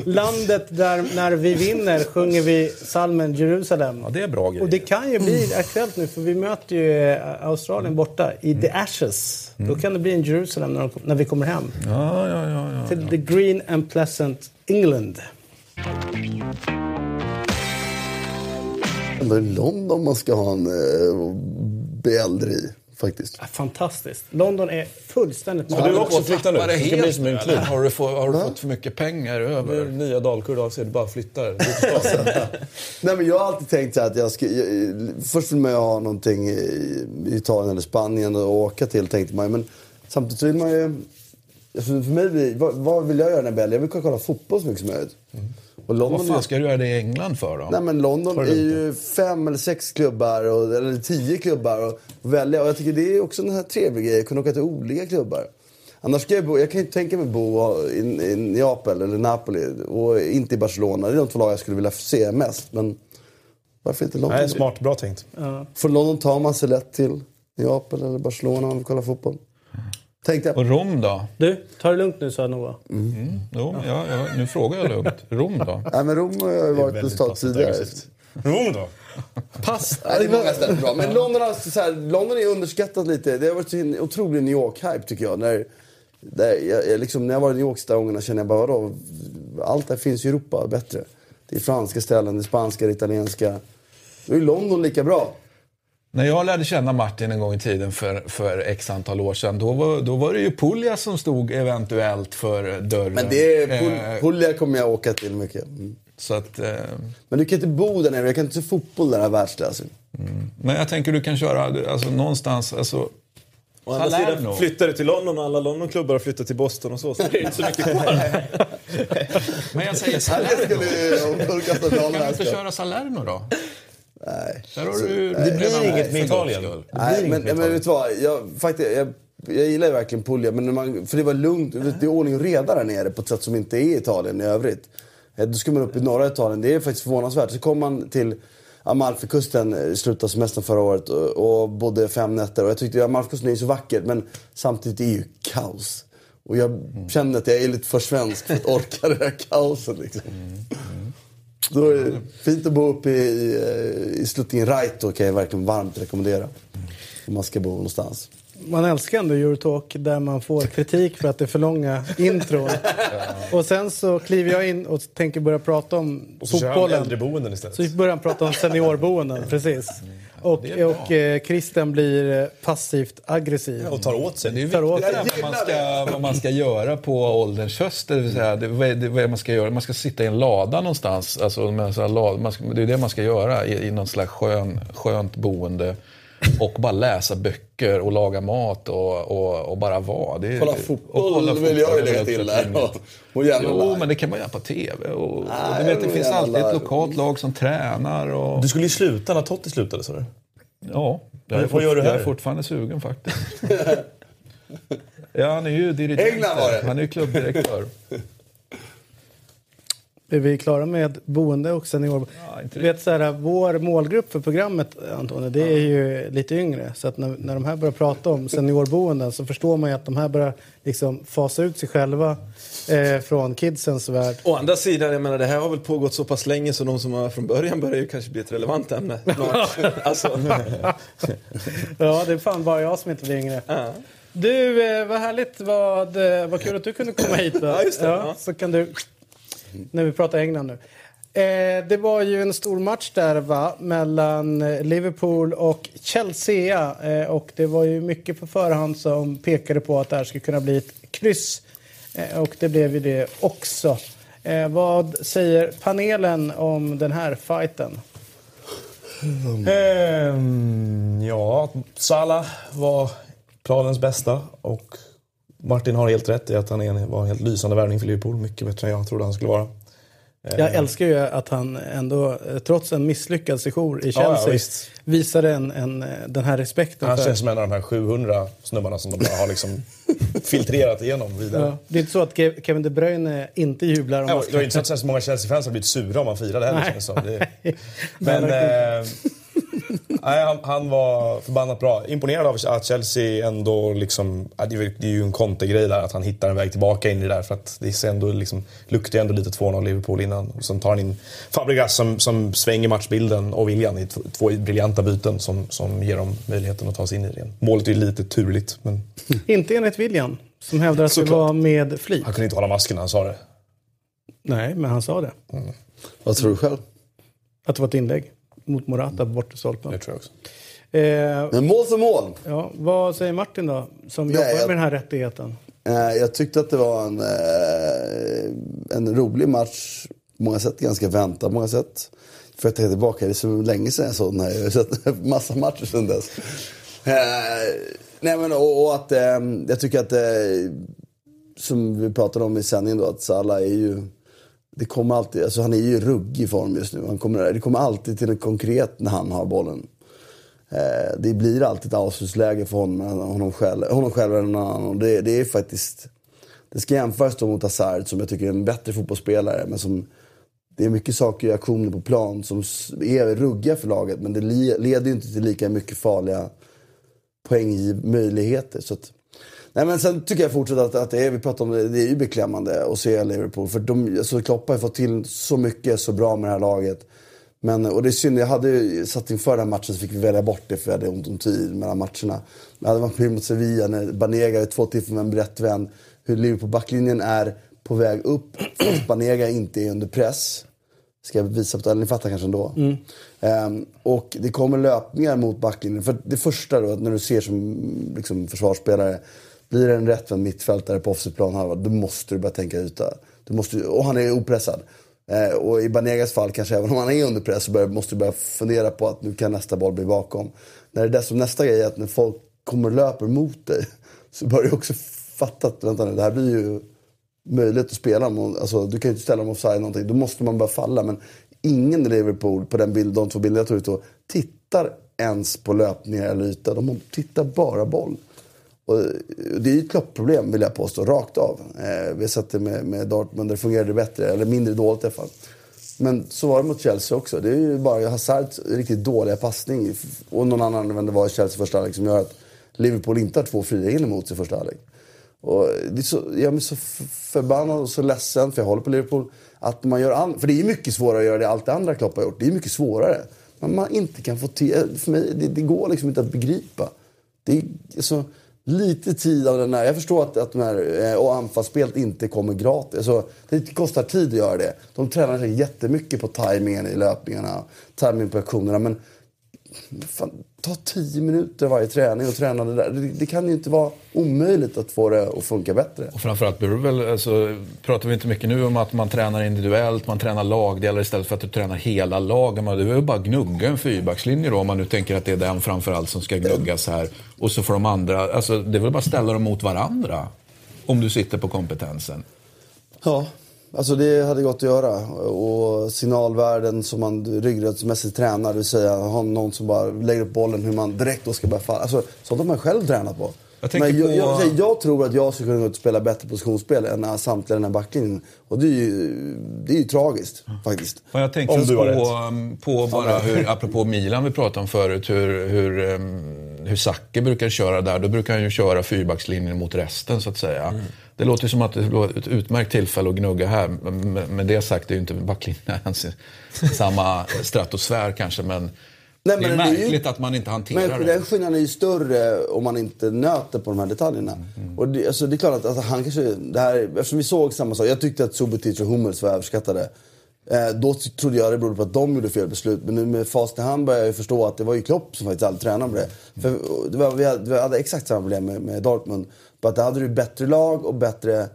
Landet där när vi vinner sjunger vi salmen Jerusalem. Ja, det är bra grejer. Och det kan ju bli aktuellt nu för vi möter ju eh, Australien borta i Mm. The Ashes. Då kan det bli en Jerusalem när, de, när vi kommer hem. Ja, ja, ja. ja. Till the green and pleasant England. Ändå i London man ska ha en eh, beäldre i, faktiskt. Ja, Fantastiskt. London är fullständigt Ska du också flytta nu? Det Det ska bli helt som en klubb. Har du, få, har du fått för mycket pengar Det är över? nya Dalkurd AFC, du bara flyttar. Nej, men jag har alltid tänkt så här att jag ska... Jag, först vill man ju ha någonting i, Italien eller Spanien att åka till, tänkte man. Men samtidigt vill man ju... Alltså för mig blir, vad, vad vill jag göra när jag är Jag vill kolla fotboll så mycket som möjligt. Och London Vad fan ska du göra det i England för då? Nej men London är ju fem eller sex klubbar, och, eller tio klubbar att välja. Och jag tycker det är också en här trevlig grej, att kunna åka till olika klubbar. Annars ska jag bo, jag kan ju inte tänka mig bo i, i Neapel eller Napoli och inte i Barcelona. Det är de två lag jag skulle vilja se mest. Men varför inte London? Nej, smart. Bra tänkt. Från London tar man sig lätt till Neapel eller Barcelona om man vill kolla fotboll. Tänkte jag. Och Rom då? Du, ta det lugnt nu sa Noah. Jo, ja, ja, nu frågar jag lugnt. Rom då? Nej men Rom har jag ju varit en stad tidigare. aggressivt. Jo då. Pass. Ja, det är många ställen bra. Men London, har, så här, London är underskattat lite. Det har varit en otrolig New York-hype tycker jag. När, där, jag, jag liksom, när jag var i New York sista gångerna kände jag bara, vadå? Allt där finns i Europa bättre. Det är franska ställen, det är spanska, det italienska. Då är London lika bra. När jag lärde känna Martin en gång i tiden för, för x antal år sedan, då var, då var det ju Puglia som stod eventuellt för dörren. Men det är, Eh, Pul- Puglia kommer jag åka till mycket. Mm. så att, eh, Men du kan inte bo där nere, jag kan inte se fotboll där, världsklass. men jag tänker du kan köra alltså, någonstans, alltså, Å andra sidan flyttar du till London och alla Londonklubbar har flyttat till Boston och så, så det är inte så mycket kvar. Men jag säger Salerno. Kan du inte köra Salerno då? Nej. Där har du Det blir inget med Italien. Nej, men, men vet du vad? Jag, faktiskt, jag, jag gillar ju verkligen Puglia, men man, för det var lugnt. Det är ordning och reda där nere på ett sätt som inte är Italien i övrigt. Eh, Då ska man upp i norra Italien, det är faktiskt förvånansvärt. Så kom man till Amalfikusten eh, i slutet av semestern förra året och, och bodde fem nätter. Och jag tyckte Amalfikusten är så vackert, men samtidigt är det ju kaos. Och jag kände att jag är lite för svensk för att orka det där kaoset liksom. Då är det fint att bo uppe i, i, i Sluttingen Raito kan jag verkligen varmt rekommendera. Om man ska bo någonstans. Man älskar ändå Eurotalk där man får kritik för att det är för långa intron. Och sen så kliver jag in och tänker börja prata om Och så kör han fotbollen. äldreboenden istället. Så börjar han prata om seniorboenden, precis. Och, och eh, Christian blir eh, passivt aggressiv. Och tar åt sig. Det är viktigt sig. vad man, ska, vad man ska göra på ålderns höst. Det vill säga, det, vad, är det, vad är man ska göra? Man ska sitta i en lada någonstans. Alltså, med en sån här lad, man ska, det är det man ska göra i, i någon slags skön, skönt boende. Och bara läsa böcker och laga mat och, och, och bara vara. Det, är- Kolla och fotboll kolla vill jag ju lägga till där. Och, och Jo, men det kan man göra på TV. Och, och Nej, du vet, det finns alltid ett lokalt lag som tränar. Och, Du skulle ju sluta när Totti slutade sa du. Ja, jag är, fort, gör du jag är fortfarande sugen faktiskt. ja, han är ju dirigent. England var det. Han är ju klubbdirektör. Är vi klara med boende och senior? Ja, du vet, så här, vår målgrupp för programmet, Antonija, det är ju lite yngre. Så att när, när de här börjar prata om seniorboenden så förstår man ju att de här börjar liksom fasa ut sig själva eh, från kidsens värld. Å andra sidan, jag menar det här har väl pågått så pass länge så de som var från början börjar ju kanske bli ett relevant ämne. alltså, Ja, det är fan bara jag som inte blir yngre. ja. Du, eh, vad härligt. Vad, eh, vad kul att du kunde komma hit. Då. Ja, just det. Ja. Så kan du, när vi pratar England nu. Eh, det var ju en stor match där va, mellan eh, Liverpool och Chelsea. Eh, och det var ju mycket på förhand som pekade på att det här skulle kunna bli ett kryss. Eh, och det blev ju det också. Eh, vad säger panelen om den här fighten? Mm. Ehm, ja, Salah var planens bästa och Martin har helt rätt i att han är en, var en helt lysande värvning för Liverpool. Mycket bättre än jag trodde han skulle vara. Jag älskar ju att han ändå, eh, trots en misslyckad sejour i Ja, ja, Chelsea, visst. visade en, en, eh, den här respekten. Han för- känns som en av de här 700 snubbarna som de bara har liksom filtrerat igenom vidare. ja. Det är inte så att Ke- Kevin De Bruyne inte jublar om Ja, det ju inte så att så många Chelsea-fans har blivit sura om han firade heller. Det som. Det, men eh, nej, han, han var förbannat bra. Imponerad av att Chelsea ändå liksom... Det, är, ju en kontegrej där att han hittar en väg tillbaka in i det där. För att det ser ändå liksom, luktar ju ändå lite 2-0 Liverpool innan. Och sen tar han in Fabregas som, som svänger matchbilden och viljan i t- två briljanta byten som, som ger dem möjligheten att ta sig in i det igen. Målet är ju lite turligt men Inte enligt William, som hävdar att det var med flit. han kunde inte hålla masken när han sa det. Nej, men han sa det. Vad tror du själv? Att det var ett inlägg mot Morata på bortre stolpen. Det tror jag också. Eh, Men mål för mål. ja, vad säger Martin då, som Nej, jobbar jag- med den här rättigheten? Eh, Jag tyckte att det var en, eh, en rolig match. På många sätt ganska väntad på många sätt. För att tänka tillbaka, det är så länge sedan jag såg den här. Jag har sett massa matcher sedan dess. Eh, nej men och, och att eh, jag tycker att eh, som vi pratade om i sändningen då, att Salah är ju det kommer alltid, alltså han är ju i ruggig form just nu. Han kommer, det kommer alltid till en konkret när han har bollen. Eh, det blir alltid ett avslutsläge för honom, honom själv, honom själv eller någon annan. Och det, det är faktiskt... Det ska jämföras då mot Hazard som jag tycker är en bättre fotbollsspelare. Men som, det är mycket saker i aktioner på plan som är ruggiga för laget. Men det leder ju inte till lika mycket farliga poängmöjligheter. Så att, nej men sen tycker jag fortsatt att, att det är, vi pratar om det, det är ju beklämmande att se Liverpool. För de, alltså Klopp har fått till så mycket så bra med det här laget. Men, och det är synd, jag hade ju satt inför den här matchen så fick vi välja bort det för vi hade ont om tid mellan matcherna. Men hade varit mot Sevilla när Banega är två tillfällen med en rätt vän. Hur Liverpool-backlinjen är på väg upp fast Banega inte är under press. Ska jag visa på det? Ni fattar kanske ändå. Ehm, och det kommer löpningar mot backlinjen. För det första då, när du ser som liksom, försvarsspelare. Blir det en rättvänd mittfältare på offside planhalva, då måste du börja tänka yta. Du måste, och han är opressad. Eh, och i Banegas fall, kanske även om han är under press, så börjar, måste du börja fundera på att nu kan nästa boll bli bakom. När det är dessutom nästa grej är att när folk kommer och löper mot dig, så börjar du också fatta att vänta nu, det här blir ju möjligt att spela. Alltså, du kan ju inte ställa dem offside någonting. Då måste man börja falla. Men ingen i Liverpool, på den bild, de två bilder jag tog ut då, tittar ens på löpningar eller yta. De tittar bara boll. Och det är ju ett kloppproblem vill jag påstå, rakt av. Eh, vi har sett det med, med Dortmund, där fungerade bättre, eller mindre dåligt i alla fall. Men så var det mot Chelsea också. Det är ju bara Hazards riktigt dåliga passning och någon annan än det var i Chelsea första halvlek som gör att Liverpool inte har två frilägen emot sig första halvlek. Och det är så, jag är så förbannad och så ledsen, för jag håller på Liverpool, att man gör an- För det är mycket svårare att göra det allt det andra Klopp har gjort. Det är mycket svårare. Men man inte kan få till... För mig, det, det går liksom inte att begripa. Det är alltså, lite tid av den här... Jag förstår att, att de här, eh, och anfallsspelet inte kommer gratis. Alltså, det kostar tid att göra det. De tränar sig jättemycket på tajmingen i löpningarna, tajmingen på aktionerna. Men fan, ta tio minuter varje träning och träna det där. Det, det kan ju inte vara omöjligt att få det att funka bättre. Och framförallt beror väl, alltså, pratar vi inte mycket nu om att man tränar individuellt, man tränar lagdelar istället för att du tränar hela lagen. Man- är bara gnugga en fyrbackslinje då om man nu tänker att det är den framförallt som ska gnuggas här. Och så får de andra, alltså det är väl bara ställa dem mot varandra. Om du sitter på kompetensen. Ja, alltså det hade gått att göra. Och signalvärden som man ryggradsmässigt tränar, det vill säga ha någon som bara lägger upp bollen hur man direkt då ska börja falla. Alltså, sånt har man själv tränat på. Jag Men jag, på- jag, jag, jag tror att jag skulle kunna gå ut och spela bättre positionsspel än samtliga den här backlinjen. Och det är ju, det är ju tragiskt faktiskt. Och jag tänkte Om du har på, på bara hur, apropå Milan vi pratade om förut, hur, hur, um, hur Zacke brukar köra där. Då brukar han ju köra fyrbackslinjen mot resten så att säga. Det låter som att det var ett utmärkt tillfälle att gnugga här. Men med det sagt, det är ju inte backlinjen ens samma stratosfär kanske. Men, Nej, det är men det är ju- märkligt att man inte hanterar Men det. den skillnaden är ju större om man inte nöter på de här detaljerna. Och det, alltså, det är klart att alltså, han kanske... Det här, eftersom vi såg samma sak. Jag tyckte att Subotic och Hummels var överskattade. Eh, då trodde jag det berodde på att de gjorde fel beslut. Men nu med facit i hand börjar jag ju förstå att det var ju Klopp som faktiskt aldrig tränade med det. För det var, vi, hade, vi hade exakt samma problem med, med Dortmund. Bara att där hade du bättre lag och bättre,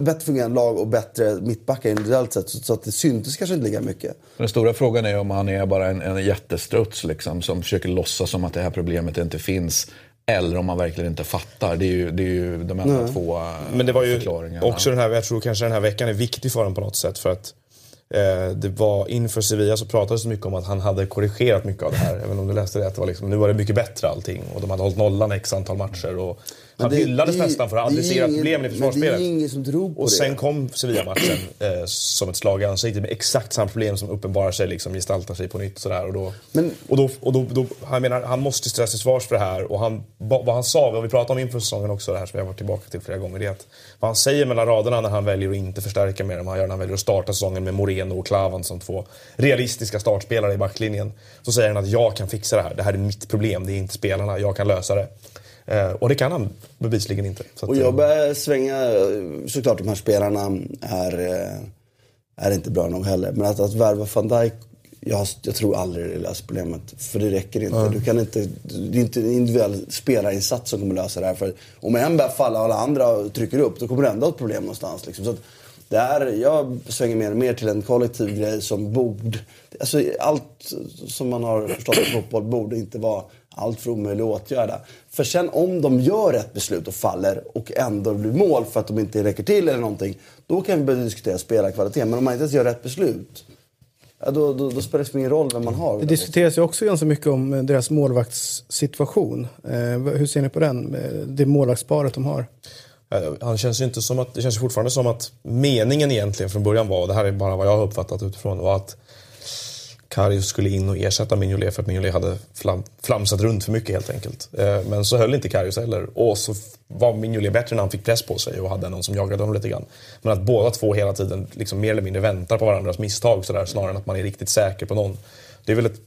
bättre fungerande lag och bättre mittbackar individuellt sett. Så, så att det syntes kanske inte lika mycket. Den stora frågan är om han är bara en, en jättestruts liksom, som försöker låtsas som att det här problemet inte finns. Eller om man verkligen inte fattar. Det är ju, det är ju de enda två eh, Men det var ju förklaringarna. också den här, jag tror kanske den här veckan är viktig för honom på något sätt. För att eh, Eh, det var inför Sevilla så pratades det mycket om att han hade korrigerat mycket av det här. Även om du läste det, att det var liksom, nu var det mycket bättre allting. Och de hade hållit nollan x antal matcher. Och han det- hyllades det nästan för att det är adressera ingen- problemen i Men det är försvarsspelet. ingen som tror på Och det. sen kom Sevilla-matchen eh, som ett slag i ansiktet med exakt samma problem som uppenbarar sig, liksom, gestaltar sig på nytt. Sådär, och då, Men- och då, och då, då, han, menar, han måste ställas till svars för det här. Och han, vad vad han sa, vad vi pratade om inför säsongen också, det här som jag har varit tillbaka till flera gånger, det är att vad han säger mellan raderna när han väljer att inte förstärka med dem, han gör när han väljer att starta säsongen med Moreno och Klavan som två realistiska startspelare i backlinjen. Så säger han att jag kan fixa det här, det här är mitt problem, det är inte spelarna, jag kan lösa det. Eh, och det kan han bevisligen inte. Att, Och eh, jag börjar svänga, såklart de här spelarna är, eh, är inte bra nog heller. Men att, att värva van Dijk, jag, jag tror aldrig det löser problemet. För det räcker inte. Du kan inte det är inte en individuell spelarinsats som kommer lösa det här. För om en börjar falla och alla andra trycker upp, då kommer det ändå ha ett problem någonstans. Liksom. Så att det är, jag svänger mer och mer till en kollektiv grej som borde... Alltså allt som man har förstått av fotboll borde inte vara allt för omöjligt att åtgärda. För sen om de gör ett beslut och faller och ändå blir mål för att de inte räcker till eller någonting. Då kan vi börja diskutera spelarkvalitet. Men om man inte ens gör rätt beslut. Ja, då, då, då spelar det liksom ingen roll vem man har. Det diskuteras ju också ganska mycket om deras målvaktssituation. Eh, hur ser ni på den? Eh, Det målvaktsparet de har. Han känns ju inte som att, det känns ju fortfarande som att meningen egentligen från början var, och det här är bara vad jag har uppfattat utifrån, var att Karius skulle in och ersätta Mignolet för att Mignolet hade flam, flamsat runt för mycket helt enkelt. Eh, men så höll inte Karius heller. Och så var Mignolet bättre när han fick press på sig och hade någon som jagade honom lite grann. Men att båda två hela tiden liksom mer eller mindre väntar på varandras misstag sådär, snarare än att man är riktigt säker på någon. Det är väl ett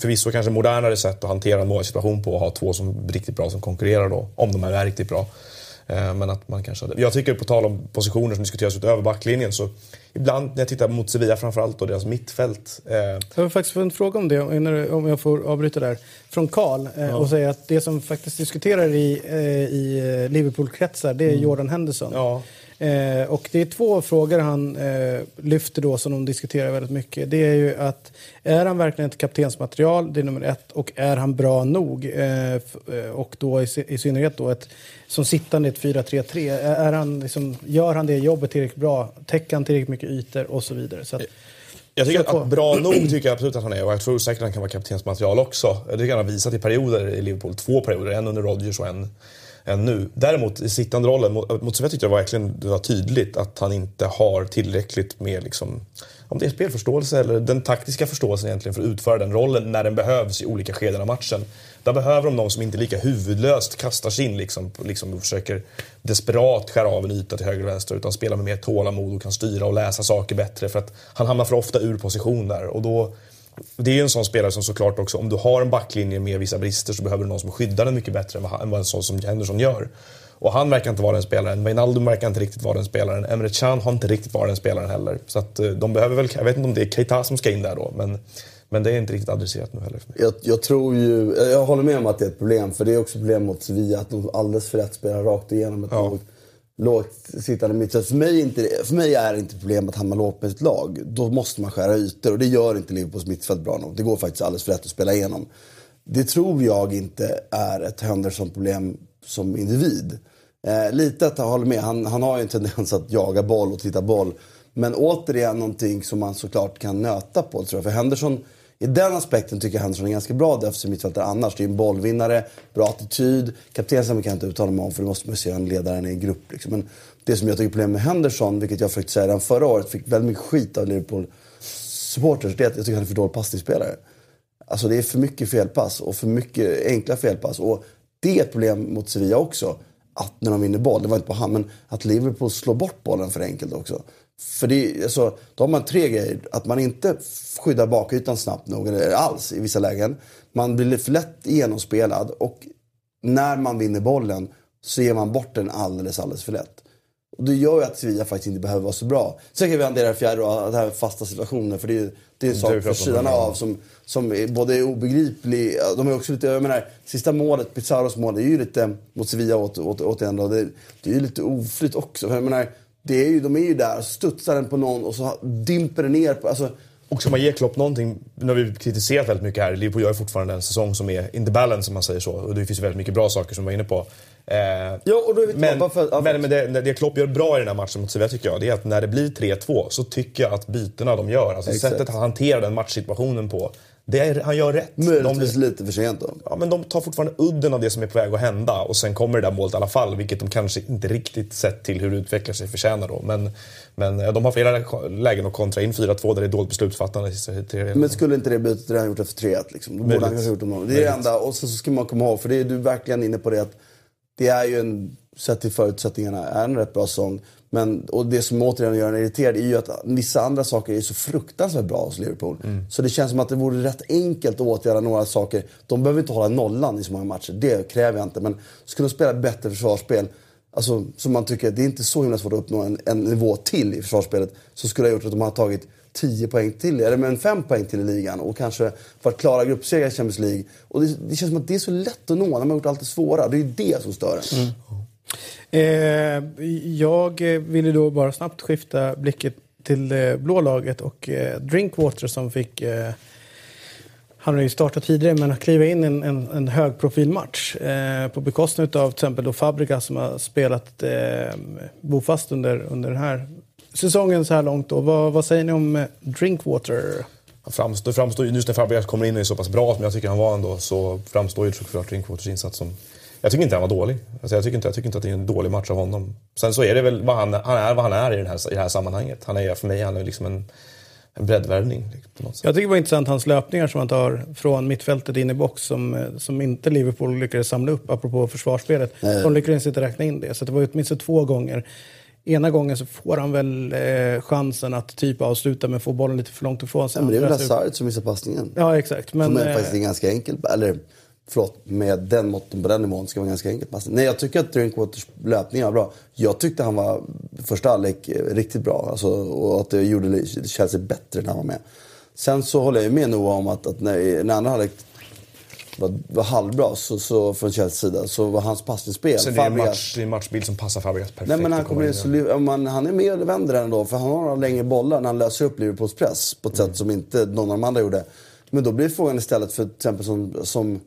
förvisso kanske modernare sätt att hantera en målsituation på och ha två som är riktigt bra som konkurrerar då, om de är riktigt bra. Eh, Men att man kanske hade... Jag tycker på tal om positioner som diskuteras utöver backlinjen så ibland när jag tittar mot Sevilla framförallt och deras mittfält. Eh, Jag har faktiskt en fråga om det, om jag får avbryta där. Från Karl eh, och säga att det som faktiskt diskuterar i, eh, i eh, Liverpool-kretsar det är Jordan Henderson. ja, Eh, och det är två frågor han eh, lyfter då som de diskuterar väldigt mycket. Det är ju att är han verkligen ett kaptensmaterial? Det är nummer ett. Och är han bra nog? Eh, eh, och då i, i synnerhet då ett, som sittande i ett 4-3-3. Är, han liksom, gör han det jobbet tillräckligt bra? Täcker han tillräckligt mycket ytor? Och så vidare. Så att, Jag tycker att, att bra nog tycker jag absolut att han är och jag tror säkert att han kan vara kaptensmaterial också. Jag tycker han har visat i perioder i Liverpool, två perioder, en under Rodgers och en, än nu. Däremot i sittande rollen mot, mot Sovjet tyckte jag verkligen det var tydligt att han inte har tillräckligt med liksom, om det är spelförståelse eller den taktiska förståelsen egentligen för att utföra den rollen när den behövs i olika skeden av matchen. Där behöver de någon som inte lika huvudlöst kastar sig in liksom, liksom och försöker desperat skära av en yta till höger och vänster utan spelar med mer tålamod och kan styra och läsa saker bättre för att han hamnar för ofta ur position där och då det är ju en sån spelare som såklart också, om du har en backlinje med vissa brister så behöver du någon som skyddar den mycket bättre än vad, han- än vad en sån som Henderson gör. Och han verkar inte vara den spelaren. Wijnaldum verkar inte riktigt vara den spelaren. Emre Can har inte riktigt varit den spelaren heller. Så att eh, de behöver väl, jag vet inte om det är Keita som ska in där då, men, men det är inte riktigt adresserat nu heller för mig. Jag, jag tror ju, jag håller med om att det är ett problem. För det är också ett problem mot Sevilla att de alldeles för lätt spelar rakt igenom ett Ja. lågt, lågt sittande mittfält. För mig, är inte, det- för mig är det inte problemet att hamna lågt med ett lag. Då måste man skära ytor och det gör inte Liverpools mittfält bra nog. Det går faktiskt alldeles för lätt att spela igenom. Det tror jag inte är ett Henderson-problem som individ. Eh, lite att jag håller med, han, han har ju en tendens att jaga boll och titta boll. Men återigen någonting som man såklart kan nöta på tror jag. För Henderson, i den aspekten tycker jag Henderson är ganska bra defensiv mittfältare annars. Det är en bollvinnare, bra attityd. Kaptensnamnet kan jag inte uttala mig om för det måste man ju se en ledaren i en grupp. Liksom. Men det som jag tycker är problemet med Henderson, vilket jag försökte säga redan förra året, fick väldigt mycket skit av Liverpool supporters, det är att jag tycker han är för dålig passningsspelare. Alltså det är för mycket felpass och för mycket enkla felpass. Och det är ett problem mot Sevilla också. Att när de vinner boll, det var inte på han, men att Liverpool slår bort bollen för enkelt också. För det, alltså, då har man tre grejer. Att man inte skyddar bakytan snabbt nog, eller alls i vissa lägen. Man blir för lätt genomspelad och när man vinner bollen så ger man bort den alldeles, alldeles för lätt. Och det gör ju att Sevilla faktiskt inte behöver vara så bra. Sen kan vi hantera och det här med fasta situationer. För det är, det är en sak för sidan av som, som är både är obegriplig. De är också lite, jag menar, sista målet, Pizarros mål, det är ju lite mot Sevilla åt, åt, återigen då. Det, det är ju lite oflyt också. För jag menar, det är ju, de är ju där, studsar den på någon och så dimper den ner. På, alltså, Och ska man ge Klopp någonting, nu har vi kritiserat väldigt mycket här, Liverpool gör fortfarande en säsong som är in the balance om man säger så. Och det finns väldigt mycket bra saker som vi var inne på. Eh, Ja, och då är vi men för- ja, men, men det, det Klopp gör bra i den här matchen mot Sevilla tycker jag, det är att när det blir 3-2 så tycker jag att bytena de gör, alltså Exakt. sättet han hanterar den matchsituationen på, är, han gör rätt. möjligtvis De, lite för sent då. ja, men de tar fortfarande udden av det som är på väg att hända och sen kommer det där målet i alla fall, vilket de kanske inte riktigt sett till hur det utvecklar sig förtjänar då. Men, men de har flera lägen att kontra in 4-2 där det är dåligt beslutsfattande Men skulle inte det bytet redan gjort efter 3-1 liksom? Då borde han Möjligt. kanske gjort det. Det är det enda. Och så, så ska man komma ihåg, för det är du verkligen inne på det att det är ju en, sett till förutsättningarna, är en rätt bra säsong. Men, och det som återigen gör en irriterad är ju att vissa andra saker är så fruktansvärt bra hos Liverpool. Så det känns som att det vore rätt enkelt att åtgärda några saker. De behöver inte hålla nollan i så många matcher, det kräver jag inte. Men skulle de spela bättre försvarsspel, alltså, som man tycker, det är inte så himla svårt att uppnå en, en nivå till i försvarsspelet. Så skulle det ha gjort att de har tagit 10 poäng till, eller men 5 poäng till i ligan och kanske för att klara gruppseger i Champions League. Och det, det känns som att det är så lätt att nå när man har gjort allt det svåra. Det är ju det som stör en. Eh, jag eh, ville då bara snabbt skifta blicket till det blå laget och eh, Drinkwater som fick eh, han har ju startat tidigare men att kliva in i en, en, en högprofilmatch eh, på bekostnad av till exempel då Fabrika som har spelat eh, bofast under, under den här säsongen så här långt. Då. Vad, vad säger ni om eh, Drinkwater? Han framstår, framstår, just när Fabregas kommer in och är så pass bra som jag tycker han var ändå så framstår ju såklart Drinkwaters insats som... Jag tycker inte han var dålig. Alltså jag, tycker inte, jag tycker inte att det är en dålig match av honom. Sen så är det väl vad han, han är vad han är i, den här, i det här sammanhanget. Han är för mig han är liksom en... en breddvärvning. liksom. Jag tycker det var intressant hans löpningar som han tar från mittfältet in i box som, eh, som inte Liverpool lyckades samla upp, apropå försvarsspelet. Nej. De lyckades inte räkna in det. Så det var åtminstone två gånger. Ena gången så får han väl eh, chansen att typ avsluta men får bollen lite för långt ifrån sig. Ja, men det är väl. Hazard som missar passningen. Ja, exakt. Men, som är eh, faktiskt en ganska enkel, eller förlåt, med den måtten på den nivån ska vara ganska enkel passning. Nej, jag tycker att Drinkwaters löpning var bra. Jag tyckte han var, första halvlek, eh, riktigt bra. Alltså, och att det gjorde Chelsea bättre när han var med. Sen så håller jag ju med Noah om att, att när, när andra halvlek var, var halvbra så, så, från Chelseas sida så var hans passningsspel... Så det är, Fabregas- match, det är en matchbild som passar Fabregas perfekt. Nej men han, kommer in, så, man, han är med och vänder ändå för han har några längre bollar när han löser upp Liverpools press på ett sätt som inte någon av de andra gjorde. Men då blir frågan istället för till exempel som, som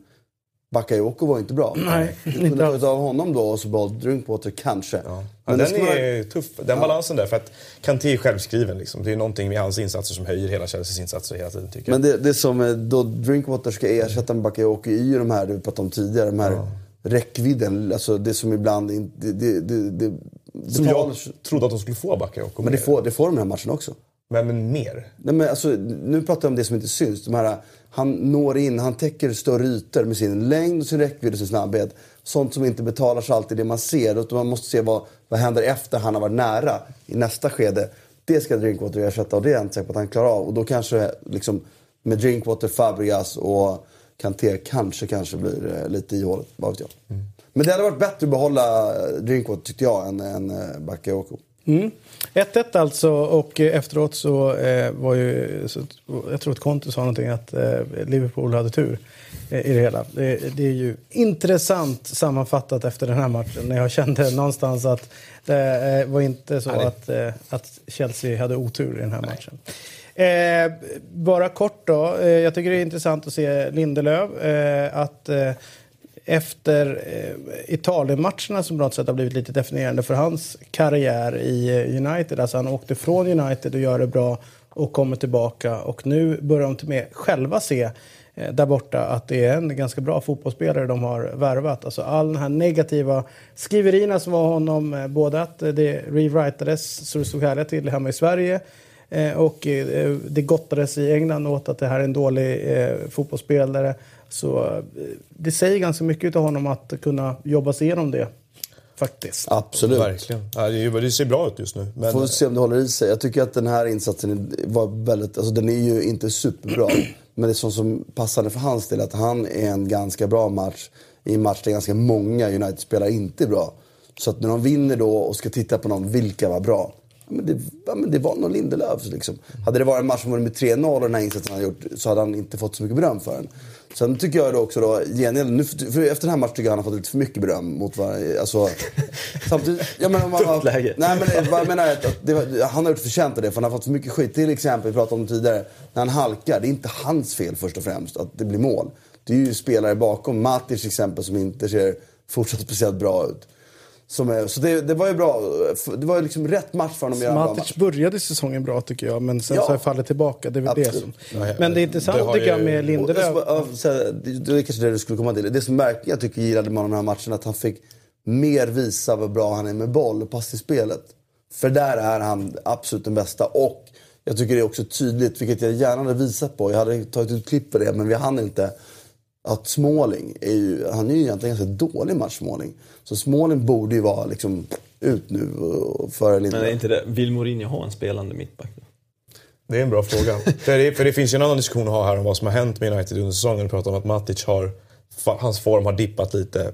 Bakayoko var inte bra. Nej, Du inte kunde alls. ta av honom då och så behåll Drinkwater kanske. Ja, Men det den ska vara- är tuff, den balansen där. För att Kanté är självskriven. Liksom. Det är någonting med hans insatser som höjer hela Chelseas insatser hela tiden tycker jag. Men det, det som då Drinkwater ska ersätta med Bakayoko är ju de här du pratade om tidigare. De här räckvidden. Alltså det som ibland inte... Det, det, det, det, som jag trodde att de skulle få Bakayoko. Men det får, det får de i den här matchen också. men, men mer. Nej, men alltså, nu pratar jag om det som inte syns. De här, han når in, han täcker större ytor med sin längd, och sin räckvidd och sin snabbhet. Sånt som inte betalar sig alltid det man ser. Utan man måste se vad, vad händer efter han har varit nära i nästa skede. Det ska Drinkwater ersätta och det är jag inte säker på att han klarar av. Och då kanske liksom, med Drinkwater, Fabregas och Kanté kanske, kanske blir eh, lite i hålet. Vad vet jag. Men det hade varit bättre att behålla eh, Drinkwater tyckte jag än, än eh, Bakayoko. Mm. 1-1 alltså och eh, efteråt så eh, var ju, så, jag tror att Conte sa någonting att eh, Liverpool hade tur eh, i det hela. Det, det är ju intressant sammanfattat efter den här matchen när jag kände någonstans att det eh, var inte så det- att, eh, att Chelsea hade otur i den här matchen. Eh, bara kort då, jag tycker det är intressant att se Lindelöf. Att efter eh, Italien-matcherna som på något sätt har blivit lite definierande för hans karriär i eh, United. Alltså han åkte från United och gör det bra och kommer tillbaka och nu börjar de till med själva se eh, där borta att det är en ganska bra fotbollsspelare de har värvat. Alltså all den här negativa skriverierna som var honom, eh, både att det rewritades så det stod härliga till hemma i Sverige eh, och eh, det gottades i England åt att det här är en dålig fotbollsspelare. Så eh, det säger ganska mycket av honom att kunna jobba sig igenom det. Faktiskt. Absolut. Verkligen. Ja, det, ser bra ut just nu. Men, Får se om det håller i sig. Jag tycker att den här insatsen var väldigt, alltså den är ju inte superbra. Men det är sånt som passade för hans del att han är en ganska bra match i en match där ganska många United-spelare inte är bra. Så att när de vinner då och ska titta på någon, vilka var bra? Ja, men det, ja, men det var nog Lindelöf. Liksom. Hade det varit en match som med 3-0 och den här insatsen han gjort så hade han inte fått så mycket beröm för den. Sen tycker jag då också då, gengäld, nu, för efter den här matchen tycker jag han har fått lite för mycket beröm mot varje, alltså, samtidigt, ja, men, om man, Tufft läge. Nej men vad jag menar är att, att det, han har gjort förtjänt av det för han har fått för mycket skit. Till exempel, vi pratade om det tidigare, när han halkar, det är inte hans fel först och främst att det blir mål. Det är ju spelare bakom, Matic exempel som inte ser fortsatt speciellt bra ut. Som är, så det, det var ju bra, det var ju liksom rätt match för honom att göra en bra match. Matic började säsongen bra tycker jag, men sen Ja. så har jag fallit tillbaka. Det är väl det som... Men det är intressant det har tycker jag med Lindelöf. det, är kanske det du skulle komma till. Det som verkligen jag tycker gillade med den här matchen att han fick mer visa vad bra han är med boll och passningsspelet. För där är han absolut den bästa. Och jag tycker det är också tydligt, vilket jag gärna hade visat på. Jag hade tagit ut klipp på det, men vi hann inte. Att Småling är ju, han är ju egentligen ganska dålig match Småling. Så Småling borde ju vara liksom ut nu och före Men är inte det, vill Mourinho ha en spelande mittback? Det är en bra fråga. för, det, för det finns ju en annan diskussion att ha här om vad som har hänt med United under säsongen. Vi pratar om att Matic har, hans form har dippat lite.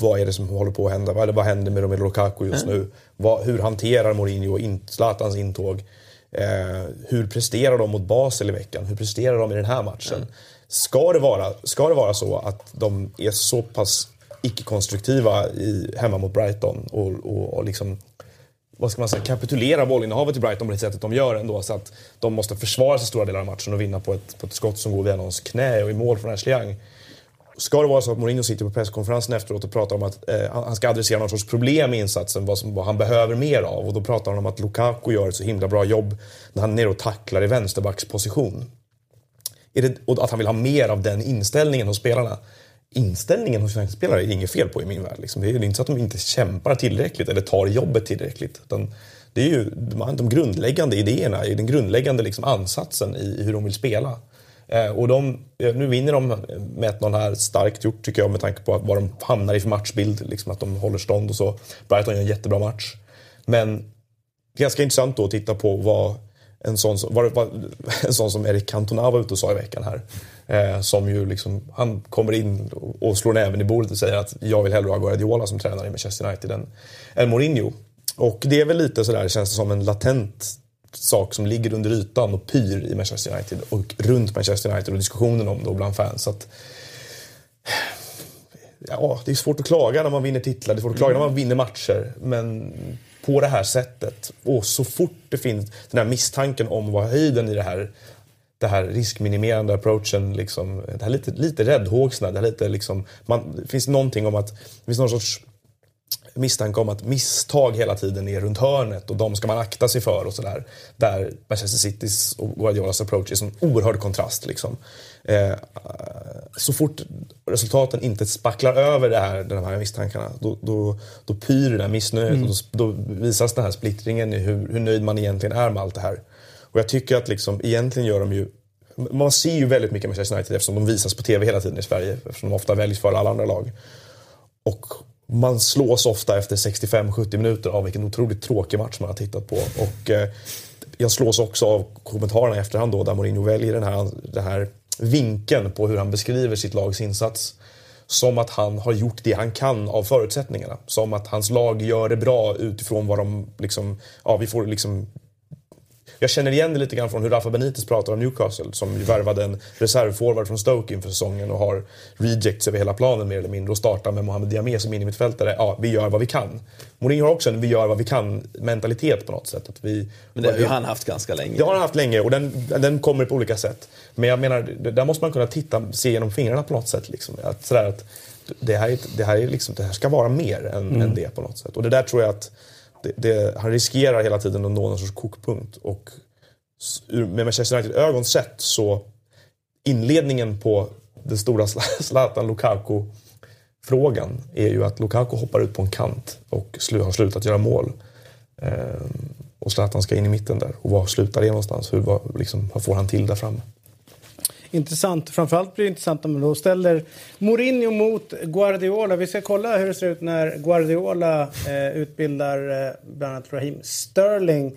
Vad är det som håller på att hända? Vad, vad händer med Romelu Lukaku just nu? Vad, hur hanterar Mourinho in, Zlatans intåg? Eh, hur presterar de mot Basel i veckan? Hur presterar de i den här matchen? Ska, det vara, ska det vara så att de är så pass icke-konstruktiva i, hemma mot Brighton och, och, och liksom vad ska man säga, kapitulera bollinnehavet i Brighton på det sättet de gör ändå. Så att de måste försvara sig stora delar av matchen och vinna på ett, på ett skott som går via någons knä och i mål från Ashley Young. Ska det vara så att Mourinho sitter på presskonferensen efteråt och pratar om att eh, han ska adressera någon sorts problem i insatsen, vad, som, vad han behöver mer av. Och då pratar han om att Lukaku gör ett så himla bra jobb när han är nere och tacklar i vänsterbacksposition. Är det, och att han vill ha mer av den inställningen hos spelarna. Inställningen hos spelare är det inget fel på i min värld. Liksom. Det är inte så att de inte kämpar tillräckligt eller tar jobbet tillräckligt. Utan det är ju de, grundläggande idéerna, den grundläggande liksom ansatsen i, hur de vill spela. Eh, och de, eh, nu vinner de med 1-0 här, starkt gjort tycker jag med tanke på vad de hamnar i för matchbild, liksom att de håller stånd och så. Brighton gör en jättebra match. Men ganska intressant då att titta på vad en sån, som- var, var, en sån som Erik Cantona var ute och sa i veckan här. Eh, som ju liksom, han kommer in och, och slår näven i bordet och säger att jag vill hellre ha Guardiola som tränare i Manchester United än, än Mourinho. Och det är väl lite sådär, känns det som en latent sak som ligger under ytan och pyr i Manchester United och runt Manchester United och diskussionen om det och bland fans. Så att, ja, det är svårt att klaga när man vinner titlar, det är svårt att klaga när man vinner matcher. Men på det här sättet, och så fort det finns den här misstanken om vad höjden i det här det här riskminimerande approachen, liksom, det här lite, lite räddhågsna, det här lite liksom, man, det finns någonting om att, det finns någon sorts misstanke om att misstag hela tiden är runt hörnet och de ska man akta sig för och sådär. Där Manchester Citys och Guardiolas approach är som oerhörd kontrast. Liksom. Eh, så fort resultaten inte spacklar över det här, de här misstankarna då, då, då pyr det här missnöjet Mm. och då, då visas den här splittringen i hur, hur nöjd man egentligen är med allt det här. Och jag tycker att liksom, egentligen gör de ju man ser ju väldigt mycket Manchester United eftersom de visas på TV hela tiden i Sverige. Eftersom de ofta väljs före alla andra lag. Och man slås ofta efter 65-70 minuter av vilken otroligt tråkig match man har tittat på. Och eh, jag slås också av kommentarerna i efterhand då, där Mourinho väljer den här, den här vinkeln på hur han beskriver sitt lags insats. Som att han har gjort det han kan av förutsättningarna. Som att hans lag gör det bra utifrån vad de liksom, ja vi får liksom jag känner igen det lite grann från hur Rafa Benitez pratar om Newcastle som ju värvade en reservforward från Stoke inför säsongen och har rejects över hela planen mer eller mindre och startar med Mohamed Diamé som innermittfältare. Ja, vi gör vad vi kan. Mourinho har också en vi gör vad vi kan mentalitet på något sätt. Att vi, Men det har ju han haft ganska länge. det har han haft länge och den, den kommer på olika sätt. Men jag menar, där måste man kunna titta, se genom fingrarna på något sätt. Liksom. Att, sådär att det, här, är- det, här är liksom, det här ska vara mer än, Mm. än det på något sätt. Och det där tror jag att det, det, han riskerar hela tiden att nå någon sorts kokpunkt. Och ur- med Manchester United-ögon sett så inledningen på den stora Zlatan Lukaku-frågan är ju att Lukaku hoppar ut på en kant och har slutat göra mål. Ehm, och Zlatan ska in i mitten där. Och var slutar det någonstans? Hur, var, liksom, vad får han till där framme? Intressant. Framförallt blir det intressant om man då ställer Mourinho mot Guardiola. Vi ska kolla hur det ser ut när Guardiola eh, utbildar eh, bland annat Raheem Sterling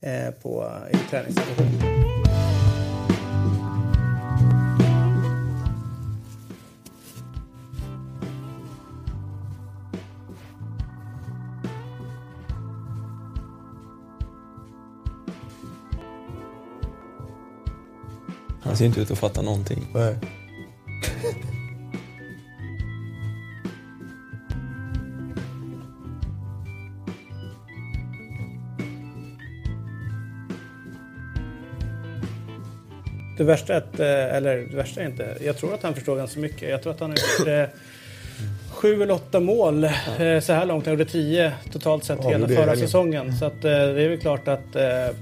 eh, på, i träningssituationen. Han ser inte ut att fatta någonting. Nej. Det värsta är att, eh, eller det värsta är inte, jag tror att han förstår ganska mycket. Jag tror att han har gjort eh, sju eller åtta mål eh, så här långt. Han gjorde tio totalt sett Ja, hela det är förra säsongen. Så att, eh, det är väl klart att eh,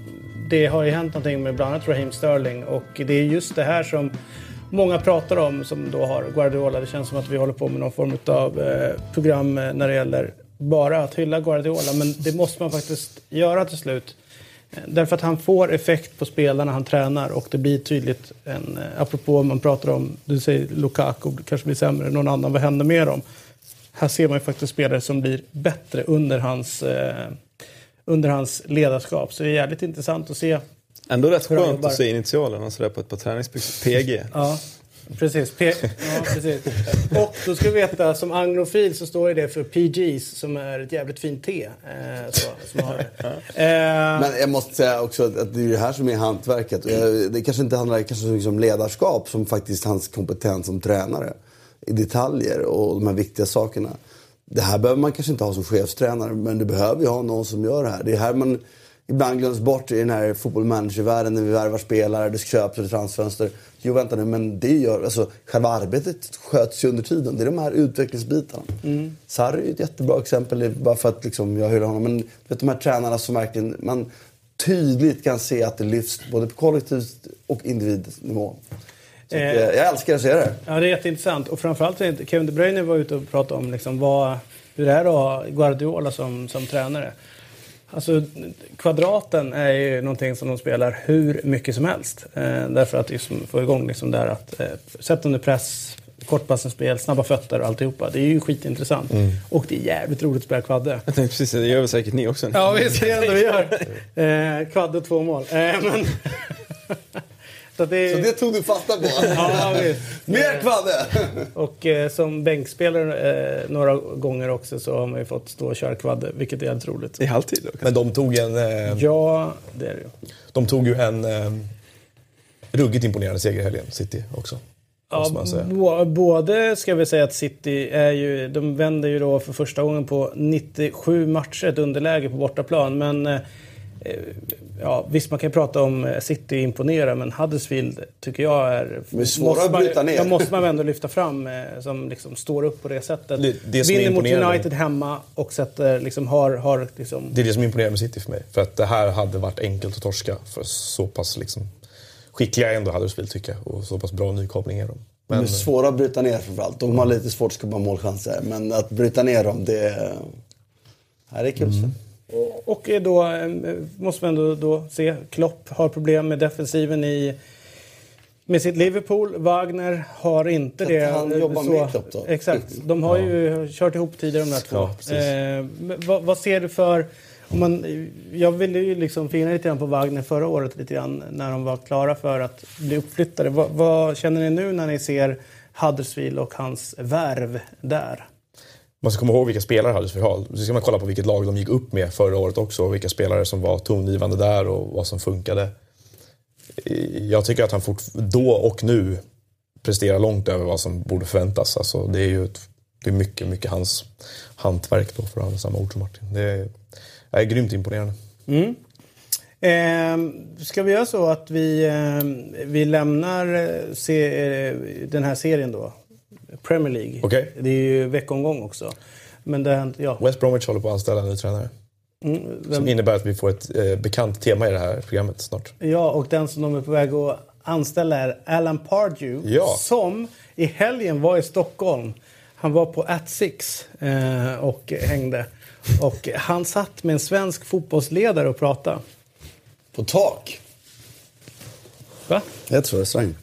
det har ju hänt någonting med bland annat Raheem Sterling och det är just det här som många pratar om som då har Guardiola. Det känns som att vi håller på med någon form av eh, program eh, när det gäller bara att hylla Guardiola. Men det måste man faktiskt göra till slut. Eh, därför att han får effekt på spelarna han tränar och det blir tydligt. En, apropå om man pratar om, du säger Lukaku kanske blir sämre någon annan, vad händer med dem? Här ser man ju faktiskt spelare som blir bättre under hans, eh, under hans ledarskap. Så det är jävligt intressant att se. Ändå rätt skönt jobbar. att se initialerna sådär på ett par träningsbyxor. PG. Ja, precis. P- ja, precis. Och då ska vi veta, som anglofil så står ju det för PGs som är ett jävligt fint te. Eh, så, som har, eh, Men jag måste säga också att det är det här som är hantverket. Jag- Det kanske inte handlar kanske så mycket om ledarskap som faktiskt hans kompetens som tränare. I detaljer och de här viktiga sakerna. Det här behöver man kanske inte ha som chefstränare men du behöver ju ha någon som gör det här. Det är här man ibland glöms bort i den här fotbollmanagervärlden när vi värvar spelare, det köps ett transfönster. Jo vänta nu, men det gör, alltså själva arbetet sköts ju under tiden. Det är de här utvecklingsbitarna. Mm. Sarri är ett jättebra exempel, bara för att liksom, jag hyllar honom. Men vet, de här tränarna som verkligen, man tydligt kan se att det lyfts både på kollektivt och individnivå. Eh. jag älskar att se det. Ja, det är jätteintressant. Och framförallt är det- Kevin De Bruyne var ute och pratade om liksom vad, hur det är att ha Guardiola som, som tränare. Alltså, kvadraten är ju någonting som de spelar hur mycket som helst. Eh, därför att liksom få igång liksom där att eh, sätta under press, kortpassningsspel, snabba fötter och alltihopa. Det är ju skitintressant. Mm. Och det är jävligt roligt att spela kvadde. Jag tänkte precis, det gör väl säkert ni också? Ja, visst det är det vi gör. Eh, kvadde två mål. Eh, men... Så, det... Så det tog du fasta på? Ja, visst. Mer kvadde! Och eh, som bänkspelare eh, några gånger också så har man ju fått stå och köra kvadde, vilket är jävligt roligt. I halvtid då? Men de tog en... Eh, Ja, det är det ju. De tog ju en eh, ruggigt imponerande seger i helgen, City också. Ja, både ska vi säga att City är ju, de vänder ju då för första gången på 97 matcher ett underläge på bortaplan. Men eh, ja, visst, man kan ju prata om eh, City imponerar, men Huddersfield tycker jag är... Men svåra måste att man- bryta ner. Ja, måste man ändå lyfta fram eh, som liksom står upp på det sättet. Det- det Vinner mot United hemma och sätter, liksom, har, har liksom... Det är det som imponerar med City för mig. För att det här hade varit enkelt att torska för så pass liksom, skickliga ändå Huddersfield tycker jag. Och så pass bra nykomling är de. De Men är svåra att bryta ner framförallt. De har lite svårt att skapa målchanser. Men att bryta ner dem, det är... Ja, det är kul. Mm. Och då eh, måste man ändå då se, Klopp har problem med defensiven i med sitt Liverpool. Wagner har inte det. han jobbar med Klopp då? Exakt. De har ju kört ihop tidigare de där två. Ja, eh, vad, vad ser du för... Om man, jag ville ju liksom fina lite grann på Wagner förra året lite grann när de var klara för att bli uppflyttade. Vad, vad känner ni nu när ni ser Huddersfield och hans värv där? Man ska komma ihåg vilka spelare Huddersfield har. Så ska man kolla på vilket lag de gick upp med förra året också. Och vilka spelare som var tongivande där och vad som funkade. Jag tycker att han fort, då och nu presterar långt över vad som borde förväntas. Alltså, det är ju ett, det är mycket, mycket hans hantverk då, för att använda samma ord som Martin. Det är, det är grymt imponerande. Eh, ska vi göra så att vi, eh, vi lämnar eh, se, eh, den här serien då? Premier League. Okej. Det är ju veckomgång också. Men det ja. West Bromwich håller på att anställa en ny tränare. Mm, Som vem, innebär att vi får ett eh, bekant tema i det här programmet snart. ja, och den som de är på väg att anställa är Alan Pardew. Ja. Som i helgen var i Stockholm. Han var på At Six eh, och hängde. Och han satt med en svensk fotbollsledare och pratade. På tak. Va? Jag tror restaurang.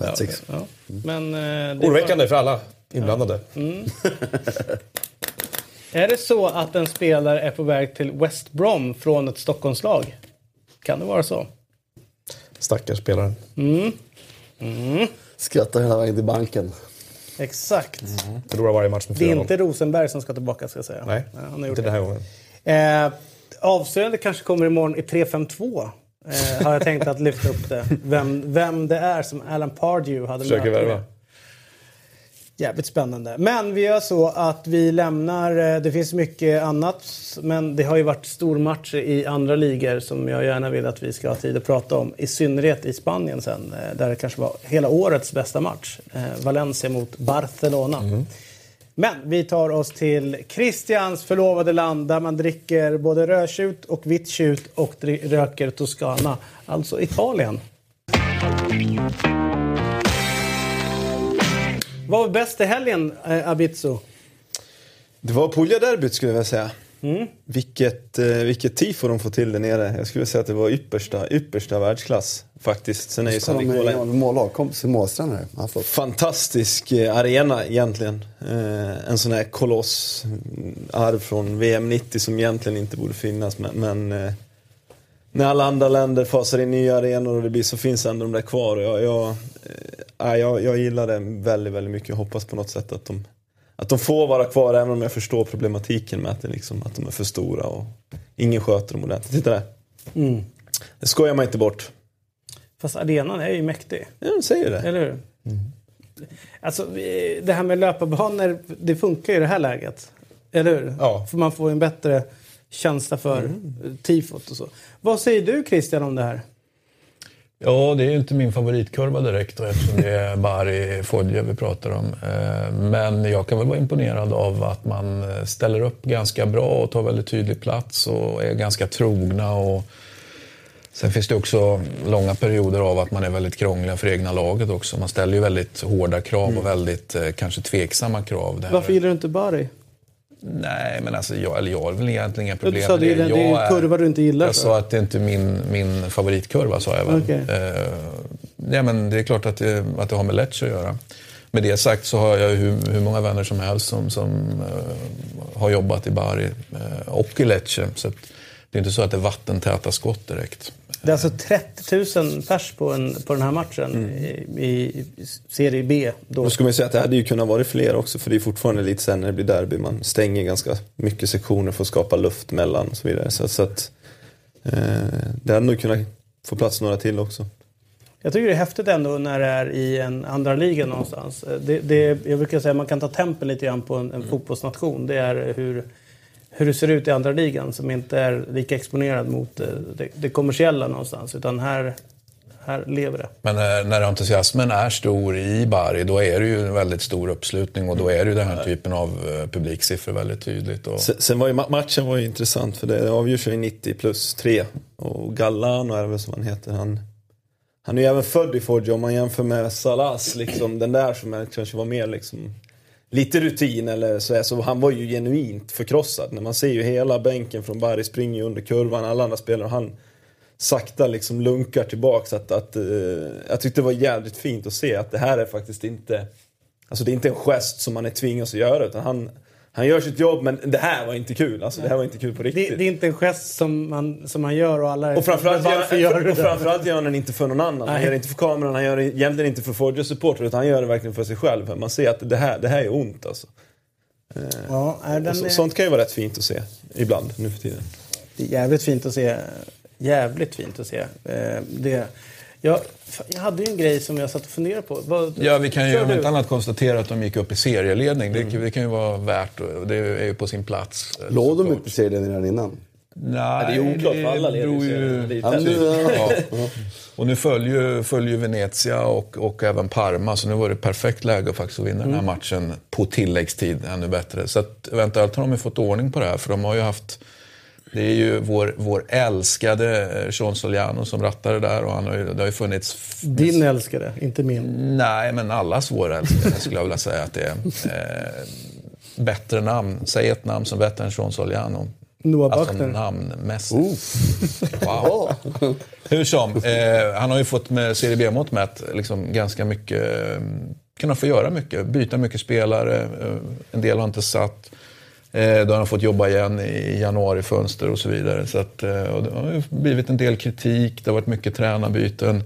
På Ja, ett sex. ja. Men, eh, det var- Oroväckande för alla inblandade. Är det så att en spelare är på väg till West Brom från ett Stockholmslag? Kan det vara så? Stackars spelaren. Skrattar hela vägen till banken. Exakt. Förlorar varje match med Det är 4-0. inte Rosenberg som ska tillbaka ska jag säga. Nej, han har gjort inte det. den här gången. Eh, avslöjande kanske kommer imorgon i 352. Eh, har jag tänkt att lyfta upp det. Vem, vem det är som Alan Pardew hade Försöker möte med. Jävligt spännande. Men vi gör så att vi lämnar, eh, det finns mycket annat, men det har ju varit stormatcher i andra ligor som jag gärna vill att vi ska ha tid att prata om. I synnerhet i Spanien sen, eh, där det kanske var hela årets bästa match. Eh, Valencia mot Barcelona. Men vi tar oss till Christians förlovade land där man dricker både rödtjut och vitt tjut och röker Toscana. Alltså Italien. Vad var bäst i helgen, eh, Abizo? Det var Puglia-derbyt skulle jag vilja säga. Mm. Vilket, eh, vilket tifo de får till där nere. Jag skulle säga att det var yppersta, yppersta världsklass faktiskt. Sen är ju San Nicola målstränare. Fantastisk eh, arena egentligen. Eh, en sån här koloss, mm, arv från VM 90 som egentligen inte borde finnas. Men, men när alla andra länder fasar in nya arenor och det blir så finns ändå de där kvar. Jag, jag, jag, jag gillar det väldigt, väldigt mycket. Jag hoppas på något sätt att de, att de får vara kvar även om jag förstår problematiken med att, det liksom, att de är för stora och ingen sköter dem ordentligt. Titta där. Det skojar man inte bort. Fast arenan är ju mäktig. Ja, de säger det. Eller hur? Alltså, vi- det här med löparbanor, det funkar ju i det här läget. Eller hur? Ja. För man får en bättre känsla för tifot och så. Vad säger du Christian om det här? Ja, det är ju inte min favoritkurva direkt eftersom det är Bari Foggia vi pratar om. Eh, Men jag kan väl vara imponerad av att man eh, ställer upp ganska bra och tar väldigt tydlig plats och är ganska trogna. Och Sen finns det också långa perioder av att man är väldigt krångliga för egna laget också. Man ställer ju väldigt hårda krav och väldigt eh, kanske tveksamma krav. Varför gillar du inte Bari? Nej, men alltså jag, eller jag har väl egentligen inga problem Du sa med det, det är kurva du inte gillar. Jag sa att det inte är min, min favoritkurva, sa jag väl. Okej. Eh, ja, men det är klart att det, att det har med Lecce att göra. Med det sagt så har jag hur, hur många vänner som helst som, som eh, har jobbat i Bari eh, och i Lecce. Så det är inte så att det är vattentäta skott direkt. Det är alltså 30 000 pers på, en, på den här matchen i, i Serie B. Då. Då ska man säga att det hade ju kunnat vara fler också för det är fortfarande lite sen när det blir derby. Man stänger ganska mycket sektioner för att skapa luft mellan och så vidare. Så, så att eh, det hade nog kunnat få plats några till också. Jag tycker det är häftigt ändå när det är i en andra liga någonstans. Det, det, jag brukar säga att man kan ta tempen lite grann på en, en fotbollsnation. Det är hur, hur det ser ut i andra ligan som inte är lika exponerad mot eh, det, det kommersiella någonstans. Utan här, här lever det. Men när, när entusiasmen är stor i Bari, då är det ju en väldigt stor uppslutning och då är det ju den här typen av eh, publiksiffror väldigt tydligt. Och... Sen, sen var ju ma- matchen var ju intressant för det avgörs ju i 90 plus 3. Och Gallan, är det väl som han heter, han, han är ju även född i Foggia om man jämför med Salas, liksom den där som är, kanske var mer liksom lite rutin eller så, så han var ju genuint förkrossad. När man ser ju hela bänken från Bari springer under kurvan, alla andra spelare och han sakta liksom lunkar tillbaks. Att, att, eh, jag tyckte det var jävligt fint att se att det här är faktiskt inte Alltså det är inte en gest som man är tvingad att göra utan han, han gör sitt jobb men det här var inte kul. Alltså det här var inte kul på Det, riktigt. det är inte en gest som man, som man gör och alla är och framförallt, "Men varför gör, gör du och det?" framförallt gör han den inte för någon annan. Han Nej. gör det inte för kameran, han gör det egentligen inte för Foggia supporter utan han gör det verkligen för sig själv. Man ser att det här, det här är ont alltså. Ja, är så, är, sånt kan ju vara rätt fint att se ibland nu för tiden. Det är jävligt fint att se. Jävligt fint att se. Eh, det, jag, jag hade ju en grej som jag satt och funderade på. Vad, Ja, vi kan ju om inte annat konstatera att de gick upp i serieledning. Mm. Det, det kan ju vara värt och det är ju på sin plats. eh, Låg de inte i serien redan innan? Nej, det är oklart för alla leder beror ju. Det Ja, nu, ja. Och nu följer, följer Venezia och, och även Parma, så nu var det perfekt läge faktiskt att vinna den här matchen på tilläggstid ännu bättre. Så att, eventuellt har de ju fått ordning på det här, för de har ju haft det är ju vår, vår älskade eh, Sean Soliano som rattar det där och han har ju, det har ju funnits... Din älskade, inte min. Nej, men allas vår älskade skulle jag vilja säga att det är. Eh, bättre namn. Säg ett namn som är bättre än Sean Soliano. Noah Alltså Buckner. namnmässigt. Wow. Hur som, eh, han har ju fått med Serie B-mått mätt liksom ganska mycket, eh, kunnat få göra mycket, byta mycket spelare, eh, en del har inte satt. Eh, då har han fått jobba igen i januarifönster och så vidare. Så att, eh, och det har ju blivit en del kritik, det har varit mycket tränarbyten.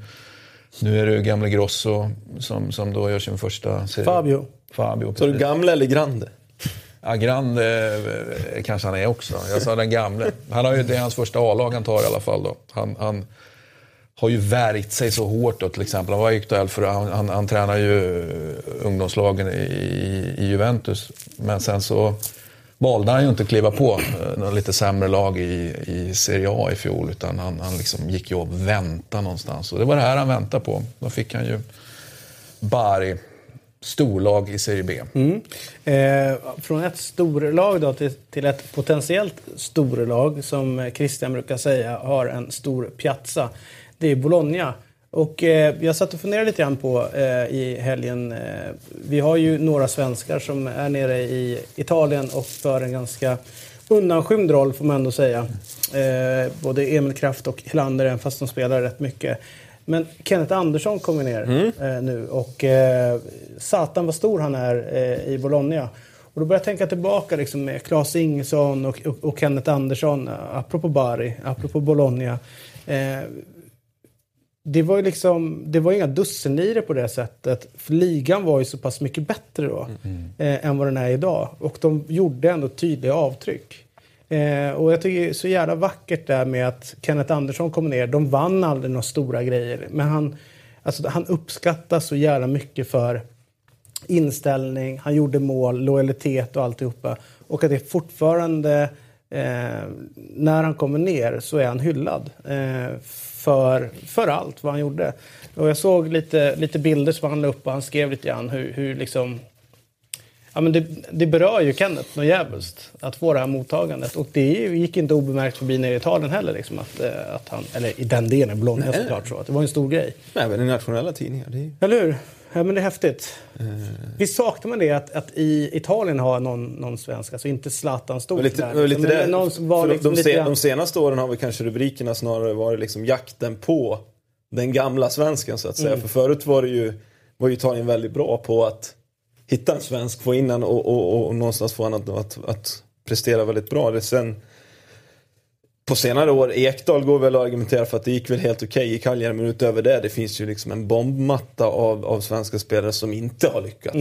Nu är det ju gamle Grosso som, som då gör sin första serie. Fabio. Fabio, Så du gamla eller grande? Ja, Grande eh, kanske han är också. Jag sa den gamle. Han har ju, det är hans första A-lag han tar i alla fall. Då. Han, han har ju värjt sig så hårt då, till exempel. Han var aktuell för han, han, han tränar ju ungdomslagen i, i Juventus. Men sen så valde han ju inte att kliva på eh, någon något lite sämre lag i, i Serie A i fjol. Utan han, han liksom gick ju och väntade någonstans. Och det var det här han väntade på. Då fick han ju Bari, storlag i Serie B. Mm. Eh, från ett storlag då till, till ett potentiellt storlag som Christian brukar säga har en stor piazza. Det är Bologna. Och eh, jag satt och funderade lite grann på eh, i helgen. Eh, vi har ju några svenskar som är nere i Italien och för en ganska undanskymd roll får man ändå säga. Eh, både Emil Kraft och Helander, även fast de spelar rätt mycket. Men Kenneth Andersson kommer ner eh, nu och eh, satan vad stor han är i Bologna. Och då börjar jag tänka tillbaka liksom, med Claes Ingesson och, och, och Kenneth Andersson, apropå Bari, apropå Bologna. Eh, det var ju liksom, det var inga dussinlirare på det sättet. För ligan var ju så pass mycket bättre då eh, än vad den är idag. Och de gjorde ändå tydliga avtryck. Eh, och jag tycker det är så jävla vackert där med att Kenneth Andersson kommer ner. De vann aldrig några stora grejer. Men han, alltså, han uppskattas så jävla mycket för inställning, han gjorde mål, lojalitet och alltihopa. Och att det fortfarande, eh, när han kommer ner så är han hyllad. Eh, för, för allt vad han gjorde. Och jag såg lite, lite bilder som han la upp och han skrev lite grann hur, hur liksom Ja, men det, det berör ju Kenneth något jävligt att få det här mottagandet. Och det gick inte obemärkt förbi nere i Italien heller. Liksom, att, eh, att han, eller i den delen, Bologna såklart. Så, att det var en stor grej. Även i nationella tidningar. Det är. Eller hur? Ja, men det är häftigt. Visst saknar man det att, att i Italien ha någon, någon svensk, alltså inte Zlatan stort lite, där. och lite men någon som var liksom de, lite se, grann- de senaste åren har vi kanske rubrikerna snarare varit liksom jakten på den gamla svensken så att säga. Mm. För förut var det ju, var ju Italien väldigt bra på att hitta en svensk, få in och, och, och, och någonstans få honom att, att, att prestera väldigt bra. Det sen, på senare år, Ekdal går väl att argumentera för att det gick väl helt okej i Cagliari men utöver det, det finns ju liksom en bombmatta av, av svenska spelare som inte har lyckats.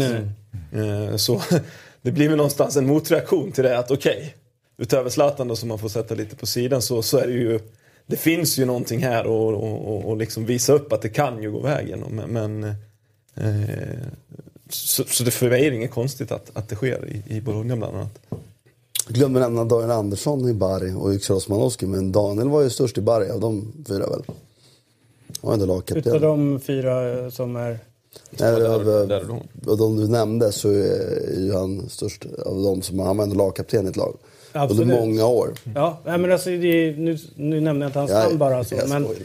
Eh, Så det blir väl någonstans en motreaktion till det att okej, utöver Zlatan då som man får sätta lite på sidan så, så är det ju det finns ju någonting här och, och, och liksom visa upp att det kan ju gå vägen. Men, men eh, så, så det för mig är det inget konstigt att, att det sker i, i Bologna bland annat. Glömmer nämna Daniel Andersson i Bari och Yxel Osmanowski. Men Daniel var ju störst i Bari av de fyra väl? Han var ändå Utav lagkapten. de fyra som är... Nej, där- av, de. av de du nämnde så är ju han störst av dem som han var ändå lagkapten i ett lag. Absolut. Under många år. Ja, men alltså, det är, nu, nu nämnde jag inte hans namn bara. Så, jag men, skojar.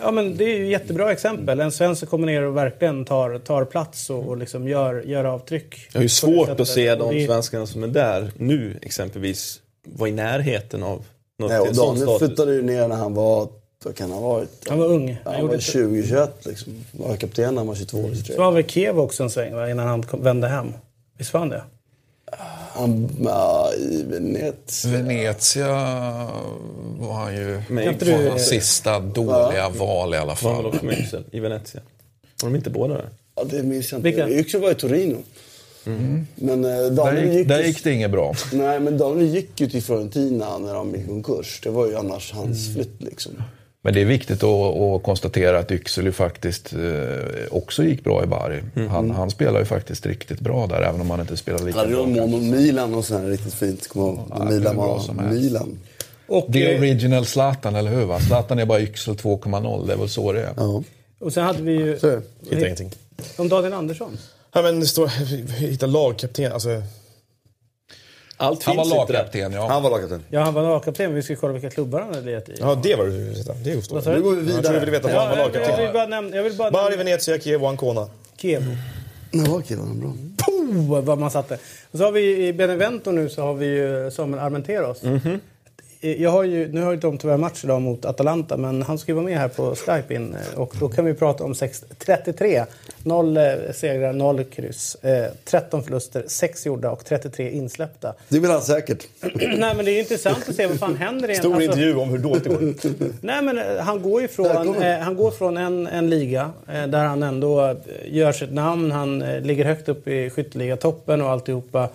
Ja, men det är ju jättebra exempel. En svensk som kommer ner och verkligen tar, tar plats och, och liksom gör, gör avtryck. Jag har ju det svårt att se de det- svenskarna som är där nu exempelvis vara i närheten av något Nej, och Daniel status. flyttade ju ner när han var, vad kan han ha varit? Han var ung. Han han var ett- 20-21 liksom. Var kapten när han var 22 eller 23. Så var väl Kiev också en sväng va, innan han kom, vände hem? Visst var han det? Ja, i Venezia. Venezia var han ju Men du- hans sista dåliga val i alla var han fall. också med i Venezia? Var de inte båda där? Ja, det minns jag inte. Vilka? Yxel var i Torino. Men eh, Där gick, gick, där gick det inget bra. Nej, men Daniel gick ju till Fiorentina när de gick konkurs. Det var ju annars hans flytt liksom. Men det är viktigt att, att konstatera att Yxel ju faktiskt eh, också gick bra i Bari. Han, han spelar ju faktiskt riktigt bra där, även om han inte spelar lika Han hade bra. ju mål mot Milan och sen riktigt fint. Kommer ihåg. Ja, Milan var. Milan. Och, The eh, original Zlatan, eller hur? Va? Zlatan är bara Yxel 2.0, det är väl så det är. Ja. och sen hade vi ju... Hittar ingenting. Om Daniel Andersson. Ja, men det står, hitta lagkapten. Alltså, Allt Han var lagkapten, ja. Han var lagkapten. Ja, han var lagkapten. Vi ska kolla vilka klubbar han hade legat i. ja, det var det du ville veta. Det du? Nu går vi Jag tror du ville vidare. veta var han var Ja, jag, vill lagkapten. bara nämna... Jag vill bara Bari, Venezia, Kiev och Ancona. Kiev. Nej, okej, var han bra. Puh, vad man satte. Och så har vi i Benevento nu så har vi ju Samuel Armenteros. Mhm. Eh, Jag har ju, nu har ju de tyvärr match idag mot Atalanta men han ska ju vara med här på Skype in eh, och då kan vi prata om 6, 33. 0 eh, segrar, 0 kryss, eh, 13 förluster, 6 gjorda och 33 insläppta. Det vill han säkert. Nej men det är ju intressant att se vad fan händer i en... Stor alltså- intervju om hur dåligt det går. Nej men eh, han går ju från, eh, han går från en, en liga eh, där han ändå eh, gör sitt namn. Han eh, ligger högt upp i skytteligatoppen och alltihopa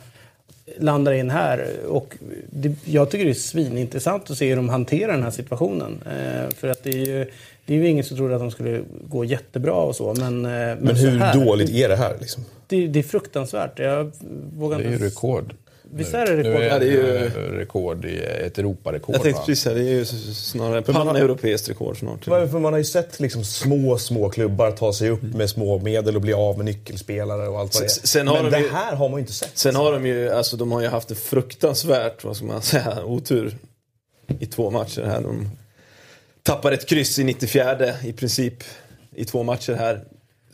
landar in här. Och det, jag tycker det är svinintressant att se hur de hanterar den här situationen. Eh, för att det är ju, det är ju ingen som trodde att de skulle gå jättebra och så. Men, eh, men, Men så hur här, dåligt är det här? Liksom? Det, det är fruktansvärt. Jag vågar Det är ju rekord. Visst är det Nu rekord? är Ja, det det är ju rekord i ett Europarekord. Jag tänkte precis säga, det är ju snarare pan-europeiskt rekord snart. För man har ju sett liksom små, små klubbar ta sig upp med små medel och bli av med nyckelspelare och allt vad det är. sen har Men de det ju- här har man ju inte sett. Sen har de ju, alltså de har ju haft en fruktansvärt, vad ska man säga, otur i två matcher här. De tappar ett kryss i 94 i princip i två matcher här.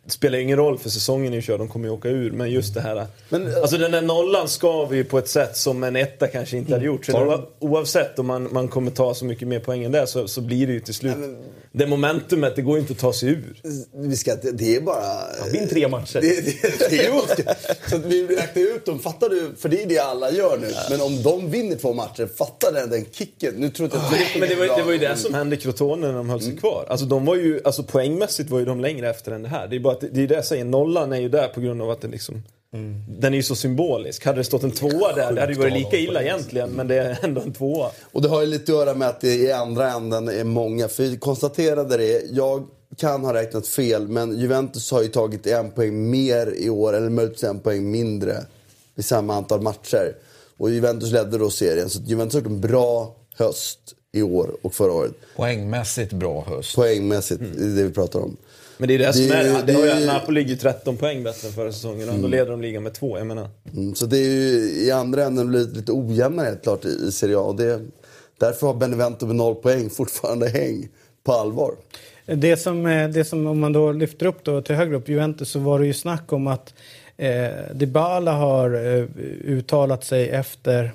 Det spelar ingen roll för säsongen är ju körd, de kommer ju åka ur. Men just det här, Men, alltså den där nollan skaver ju på ett sätt som en etta kanske inte hade gjort. Så oavsett om man, man kommer ta så mycket mer poäng än det så, så blir det ju till slut. Det momentumet, det går ju inte att ta sig ur. Vi ska, det är bara... Vinn tre matcher. Det, det, det är. Så att vi räknar ut dem, fattar du? För det är det alla gör nu. Men om de vinner två matcher, fattar den, den kicken? Nu tror jag inte att Men det var, ju- det var ju det Mm. som hände i Crotone när de höll sig kvar. Alltså, de var ju, alltså poängmässigt var ju de längre efter än det här. Det är bara att, det är det jag säger, nollan är ju där på grund av att det liksom... Den är ju så symbolisk. Hade det stått en tvåa där, det hade ju varit lika illa egentligen. Men det är ändå en tvåa. Och det har ju lite att göra med att det i andra änden är många. För vi konstaterade det, jag kan ha räknat fel, men Juventus har ju tagit en poäng mer i år, eller möjligtvis en poäng mindre i samma antal matcher. Och Juventus ledde då serien, så Juventus har gjort en bra höst i år och förra året. Poängmässigt bra höst. Poängmässigt, det är det vi pratar om. Men det är det, som är det. det Har ju, Napoli ligger ju 13 poäng bättre än förra säsongen. Och då leder de ligan med två. Jag menar. Mm, så det är ju i andra änden lite, lite ojämnare helt klart i, i Serie A. Och det, därför har Benevento med noll poäng fortfarande häng på allvar. Det som, eh, det som om man då lyfter upp då till högre upp Juventus så var det ju snack om att eh, Dybala har eh, uttalat sig efter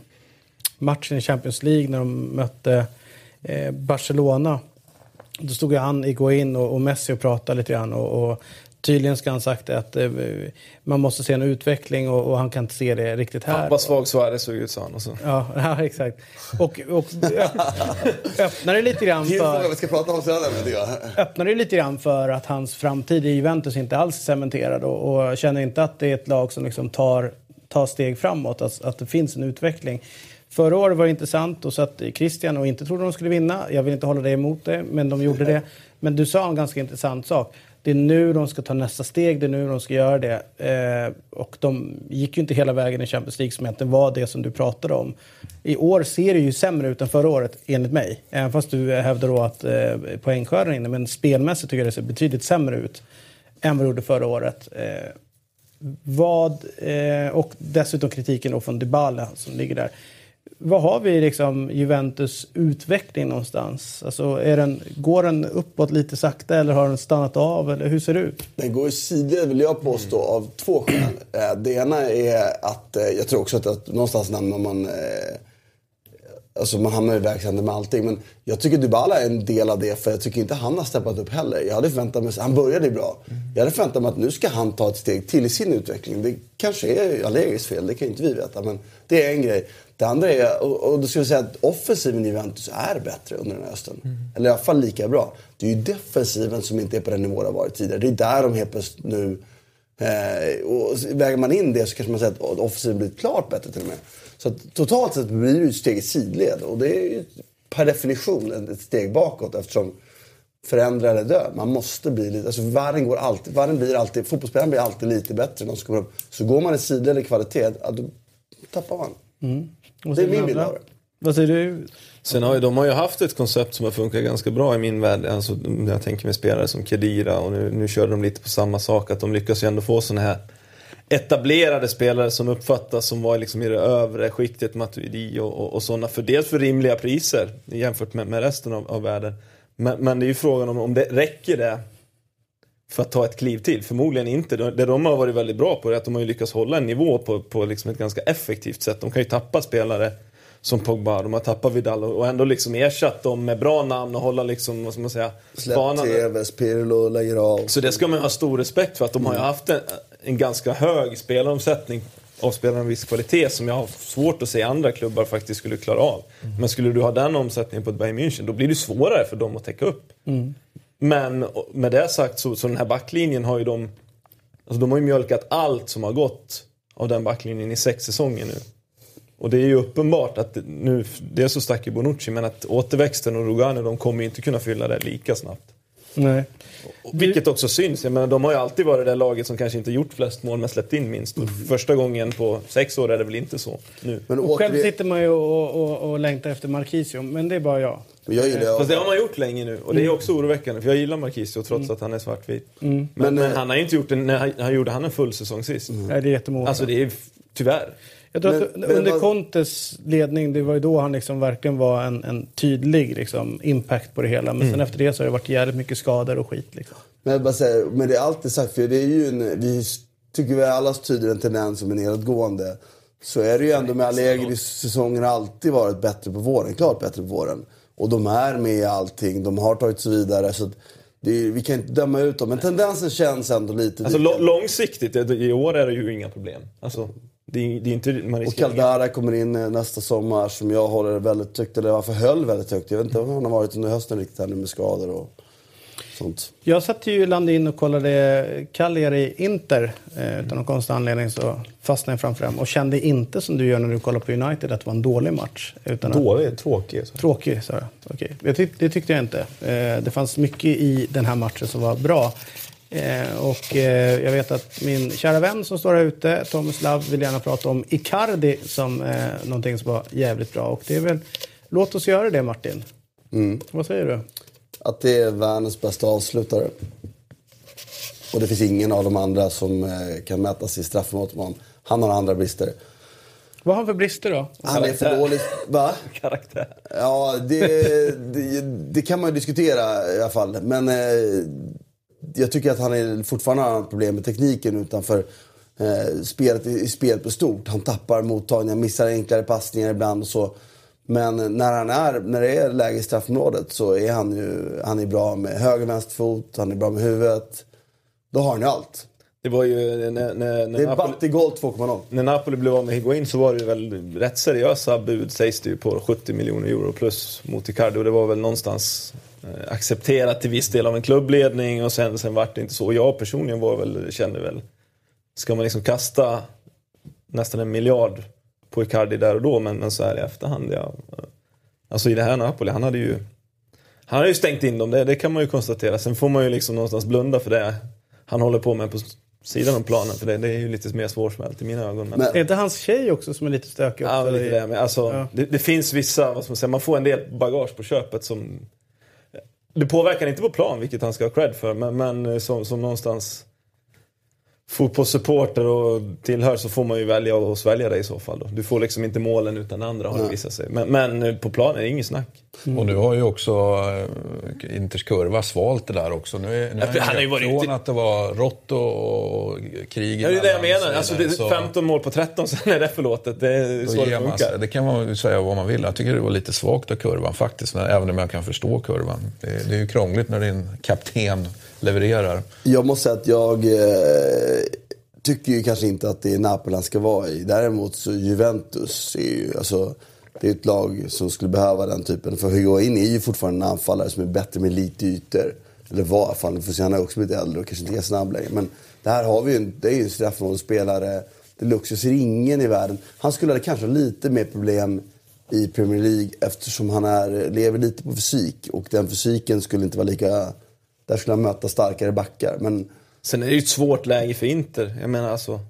matchen i Champions League när de mötte eh, Barcelona. Då stod ju han Iguain och, och Messi och pratade lite grann och, och tydligen ska han sagt att eh, man måste se en utveckling och, och, han kan inte se det riktigt här. Vad svag Suarez såg ut sa han. Och så. Ja, ja, exakt. Och, och öpp, öppnar det lite grann för, vi ska prata om jag. öppnar det lite grann för att hans framtid i Juventus inte alls är cementerad och, och känner inte att det är ett lag som liksom tar, tar steg framåt, att, att det finns en utveckling. Förra året var det intressant och satt Christian och inte trodde de skulle vinna. Jag vill inte hålla dig emot det, men de gjorde det. Men du sa en ganska intressant sak. Det är nu de ska ta nästa steg, det är nu de ska göra det. Eh, och de gick ju inte hela vägen i Champions League som egentligen var det som du pratade om. I år ser det ju sämre ut än förra året, enligt mig. Även fast du hävdar då att eh, poängskörden är inne. Men spelmässigt tycker jag det ser betydligt sämre ut än vad det gjorde förra året. Eh, vad, eh, och dessutom kritiken då från Dybala som ligger där. Vad har vi liksom Juventus utveckling någonstans? Alltså är den, går den uppåt lite sakta eller har den stannat av? Eller hur ser det ut? Den går i sidled vill jag påstå mm. av två skäl. Eh, det ena är att eh, jag tror också att, att någonstans nämner man eh, Alltså man hamnar i vägsände med allting. Men jag tycker Dybala är en del av det för jag tycker inte han har steppat upp heller. Jag hade förväntat mig, han började bra. Jag hade förväntat mig att nu ska han ta ett steg till i sin utveckling. Det kanske är allergiskt fel, det kan inte vi veta. Men det är en grej. Det andra är, och, och då skulle jag säga att offensiven i Juventus är bättre under den här hösten. Eller i alla fall lika bra. Det är ju defensiven som inte är på den nivå det har varit tidigare. Det är där de helt plötsligt nu Eh, och väger man in det så kanske man säger att offensiven blir klart bättre till och med. Så att, totalt sett blir det ju ett steg i sidled. Och det är ju per definition ett steg bakåt eftersom förändra eller dö. Man måste bli lite, alltså världen går alltid, världen blir alltid, fotbollsspelaren blir alltid lite bättre när de ska komma upp. Så går man i sidled i kvalitet, ja, då tappar man. Och Det är min bild av det. Vad säger du? Sen har ju, de har ju haft ett koncept som har funkat ganska bra i min värld. Alltså, jag tänker med spelare som Kedira och nu, nu kör de lite på samma sak. Att de lyckas ju ändå få såna här etablerade spelare som uppfattas som var liksom i det övre skiktet, Matuidi och, och, och sådana. För dels för rimliga priser jämfört med, med resten av, av världen. Men, men det är ju frågan om, om det räcker det för att ta ett kliv till. Förmodligen inte. Det de har varit väldigt bra på är att de har lyckats hålla en nivå på, på liksom ett ganska effektivt sätt. De kan ju tappa spelare som Pogba, de har tappat Vidal och ändå liksom ersatt dem med bra namn och hålla liksom, vad ska man säga, Släpp banan- Tevez, Pirlo lägger av. så det ska man ha stor respekt för att de har ju haft en, en ganska hög spelaromsättning av spelare av viss kvalitet som jag har svårt att se andra klubbar faktiskt skulle klara av. Men skulle du ha den omsättningen på ett Bayern München då blir det svårare för dem att täcka upp. Men med det sagt så, så den här backlinjen har ju de... Alltså de har ju mjölkat allt som har gått av den backlinjen i sex säsonger nu. Och det är ju uppenbart att nu, det är så stack ju Bonucci men att återväxten och Rugani de kommer ju inte kunna fylla det lika snabbt. Nej. Vilket också syns. Jag menar, de har ju alltid varit det laget som kanske inte gjort flest mål men släppt in minst. Och första gången på sex år är det väl inte så nu. Men Och åker själv vi, sitter man ju och, och, och längtar efter Marquisio, men det är bara jag. jag gillar Fast det har man gjort länge nu och det är också oroväckande för jag gillar Marquisio trots att han är svartvit. Men, men, Men, eh, han har ju inte gjort en, när han, han gjorde han en full säsong sist. Nej, det är jättemånga. Alltså det är tyvärr. Jag tror Men- att men under Contes ledning, det var ju då han liksom verkligen var en, en tydlig liksom, impact på det hela. Men sen efter det så har det varit jävligt mycket skador och skit. Liksom. Men jag bara säger, men det är alltid sagt, för det är ju en, vi tycker vi alla tyder en tendens som är nedåtgående. Så är det ju ändå med Allegri, säsongen har alltid varit bättre på våren, klart bättre på våren. Och de är med i allting, de har tagit sig vidare. Så att det är, vi kan inte döma ut dem, men tendensen känns ändå lite... Alltså långsiktigt, i år är det ju inga problem. Alltså, det, är, det är inte, man och Caldara kommer in eh, nästa sommar som jag håller väldigt högt, eller varför höll väldigt högt. Jag vet inte om han har varit under hösten riktigt här nu med skador och sånt. Jag satt ju landet in och kollade Cagliari Inter. Eh, utan någon konstig anledning så fastnade jag framför dem. Och kände inte som du gör när du kollar på United att det var en dålig match. Utan att, Dålig, tråkig. Så. Tråkig, sa jag. Okej. Jag tyck, det tyckte jag inte. Eh, det fanns mycket i den här matchen som var bra. Eh, och eh, jag vet att min kära vän som står här ute, Thomas Love, vill gärna prata om Icardi som eh, någonting som var jävligt bra. Och det är väl, låt oss göra det Martin. Vad säger du? Att det är världens bästa avslutare. Och det finns ingen av de andra som eh, kan mäta sig i straffområdet med honom. Han har andra brister. Vad har han för brister då? Han är för dålig. Va? Karaktär. Ja, det, det, det kan man ju diskutera i alla fall. Men eh, jag tycker att han är fortfarande har problem med tekniken utanför eh, spelet, i, i spelet på stort. Han tappar mottagningar, missar enklare passningar ibland och så. Men när, han är, när det är läge i straffområdet så är han ju han är bra med höger och vänster fot, han är bra med huvudet. Då har han ju allt. Det var ju när, när, när, Napoli, Battigol 2.0. när Napoli blev av med Higuain så var det väl rätt seriösa bud sägs det ju på 70 miljoner euro plus mot Icardi och det var väl någonstans accepterat till viss del av en klubbledning och sen, sen vart det inte så. Jag personligen var väl, kände väl, ska man liksom kasta nästan en miljard på Icardi där och då men, men så här i efterhand, ja. Alltså i det här Napoli, han hade ju han hade ju stängt in dem, det, det kan man ju konstatera. Sen får man ju liksom någonstans blunda för det han håller på med på sidan om planen. För det, det är ju lite mer svårsmält i mina ögon. Men, Men- Är inte hans tjej också som är lite stökig? ja, också? men lite det, men alltså, Ja. det, det finns vissa, vad ska man säga, man får en del bagage på köpet som... Det påverkar inte på plan, vilket han ska ha cred för, men, men eh, som, som någonstans fotbollssupporter och tillhör så får man ju välja att svälja det i så fall. Då. Du får liksom inte målen utan andra har det visat sig. Men, men eh, på planen är det inget snack. Och nu har ju också eh, Inters kurva svalt det där också. Nu är, nu Ja, han har ju varit från ute- att det var rått och, och krig Ja, det är det jag menar. och Alltså, så det så 15 mål på 13, sen är det förlåtet. Det är så det funkar. sig. Det kan man säga vad man vill. Jag tycker det var lite svagt av kurvan faktiskt. Men även om jag kan förstå kurvan. Det, det är ju krångligt när din kapten levererar. Jag måste säga att jag eh, tycker ju kanske inte att det är Napoli han ska vara i. Däremot så Juventus är ju, alltså, det är ett lag som skulle behöva den typen. För Higuain är ju fortfarande en anfallare som är bättre med lite ytor. Eller var i alla fall, för han har också blivit äldre och kanske inte är snabb längre. Men det här har vi ju, det är ju en straffområdesspelare deluxe. Jag ser ingen i världen. Han skulle ha kanske lite mer problem i Premier League eftersom han är, lever lite på fysik. Och den fysiken skulle inte vara lika... Där skulle han möta starkare backar. Men Sen är det ju ett svårt läge för Inter. Jag menar alltså.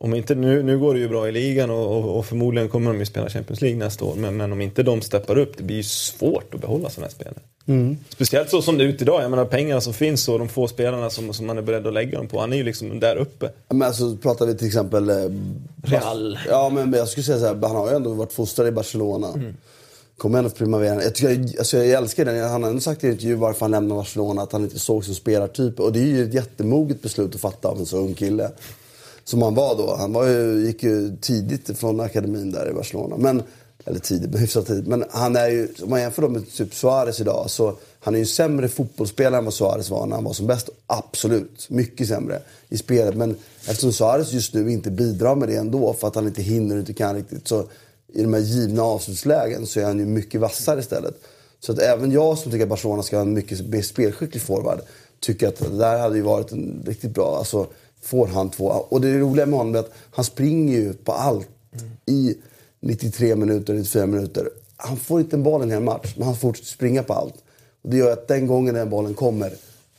Om inte, nu, nu går det ju bra i ligan och, och, och förmodligen kommer de ju spela Champions League nästa år. Men, men om inte de steppar upp, det blir ju svårt att behålla sådana här spelare. Speciellt så som det är ute idag. Jag menar pengarna som finns och de få spelarna som, som man är beredd att lägga dem på. Han är ju liksom där uppe. Men alltså pratar vi till exempel... eh, Real. Ja men jag skulle säga så här, han har ju ändå varit fostrad i Barcelona. Mm. Kom ändå Primavera. Jag, tycker, alltså jag älskar den. Han har ändå sagt i en intervju varför han lämnade Barcelona, att han inte såg som spelartyp. Och det är ju ett jättemoget beslut att fatta av en så ung kille. Som han var då. Han var ju, gick ju tidigt från akademin där i Barcelona. Men, eller tidigt, men hyfsat tidigt. Men han är ju, om man jämför med typ Suarez idag, så han är ju sämre fotbollsspelare än vad Suarez var när han var som bäst. Absolut, mycket sämre i spelet. Men eftersom Suarez just nu inte bidrar med det ändå, för att han inte hinner och inte kan riktigt, så i de här givna avslutslägen så är han ju mycket vassare istället. Så att även jag som tycker att Barcelona ska ha en mycket mer spelskicklig forward, tycker att det där hade ju varit en riktigt bra, alltså får han två. Och det roliga med honom är att han springer ju på allt i 93 minuter, 94 minuter. Han får inte en boll en hel match, men han fortsätter springa på allt. Och det gör att den gången den bollen kommer,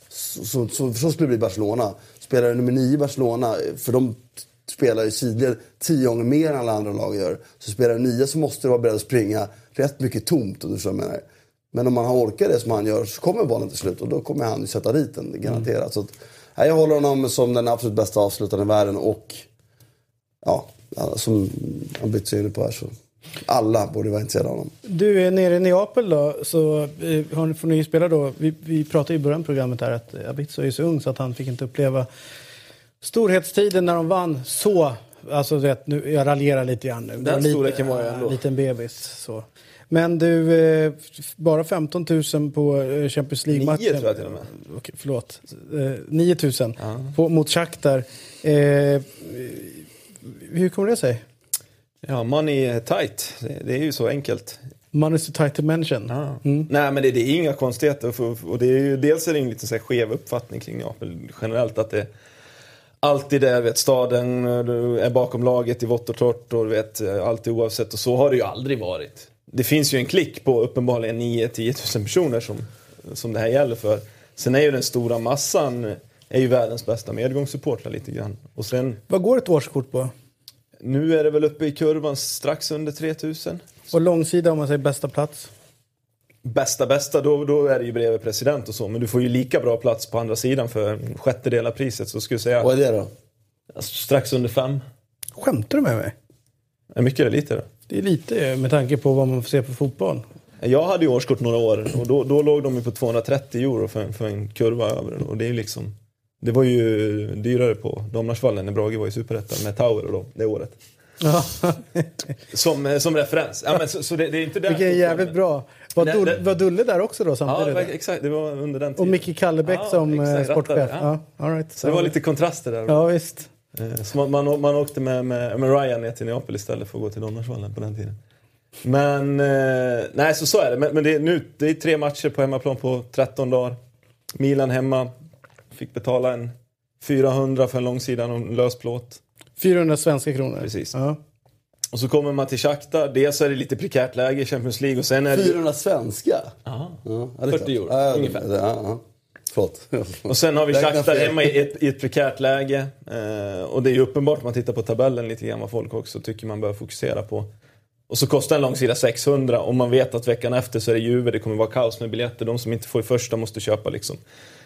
så, så, så, så skulle det bli Barcelona. Spelar nummer 9 i Barcelona, för de spelar i sidled tio gånger mer än alla andra lag gör. Så spelar du nia så måste du vara beredd att springa rätt mycket tomt om du förstår vad jag menar. Men om man har orkat det som han gör så kommer bollen till slut och då kommer han ju sätta dit den, garanterat. Mm. Så att, här, jag håller honom som den absolut bästa avslutaren i världen och ja, som han bytt sig in på här så alla borde vara intresserade av honom. Du är nere i Neapel då, så eh, har får ni spela då. Vi, vi pratade i början av programmet här att Abitzo är så ung så att han fick inte uppleva storhetstiden när de vann så. Alltså vet, nu, jag raljerar lite grann nu. Den storleken var ju ändå. En liten bebis. Så. Men du, eh, bara 15 000 på eh, Champions League-matchen. Nio tror jag till och med. Okej, förlåt. Eh, 9 000 på, mot Shakhtar. Eh, hur kommer det sig? Ja, money är tight. Det, det är ju så enkelt. Money is tight to mention. Ja. Nej men det, det är inga konstigheter. För, och det är ju, dels är det en lite så här skev uppfattning kring Neapel generellt. Att det alltid är, vet, staden eh, är bakom laget i vått och torrt och vet, eh, alltid oavsett. Och så har det ju aldrig varit. Det finns ju en klick på uppenbarligen 9-10 000 personer som, som det här gäller för. Sen är ju den stora massan eh, är ju världens bästa medgångssupportrar lite grann. Och sen, Vad går ett årskort på? nu är det väl uppe i kurvan strax under 3000. Och långsida om man säger bästa plats? Bästa bästa, då, då är det ju bredvid president och så. Men du får ju lika bra plats på andra sidan för en sjättedel av priset. Så skulle jag säga Vad är det då? alltså, strax under fem. Skämtar du med mig? Är mycket det lite då? Det är lite med tanke på vad man får se på fotboll. Jag hade ju årskort några år och då, då låg de ju på 230 euro för, en- för en kurva över. Och det är liksom... Det var ju dyrare på Domnarsvallen när Brage var i Superettan med Tower och dem det året. Som, eh, som referens. Ja, men så, så det, det är inte Vilken jävligt bra. Var, Dull, det- var Dulle där också då Ja, samtidigt? var- exakt. Det var under den och tiden. Micke Kallebäck Ja, som eh, exakt, sportchef? Ja. ja. all right. Så det var lite kontraster där. Ja, visst. Eh, Så man, man, man åkte med, med, med Ryan ner till Neapel istället för att gå till Donnersvallen på den tiden. Men, eh, nej så så är det. Men, men det, är nu, det är tre matcher på hemmaplan på 13 dagar. Milan hemma. Fick betala en 400 för en långsida och en lös plåt. 400 svenska kronor. Precis. Ja. Och så kommer man till Shakhtar. Dels är det lite prekärt läge i Champions League och sen är det... 400 svenska? Ja. Ja, det är 40 klart. euro, Ja, ungefär. Ja, ja. Förlåt. Och sen har vi Shakhtar hemma i ett, i ett prekärt läge. Eh, och det är ju uppenbart om man tittar på tabellen lite grann vad folk också tycker man bör fokusera på. Och så kostar en långsida 600 och man vet att veckan efter så är det Juve, det kommer vara kaos med biljetter. De som inte får i första måste köpa liksom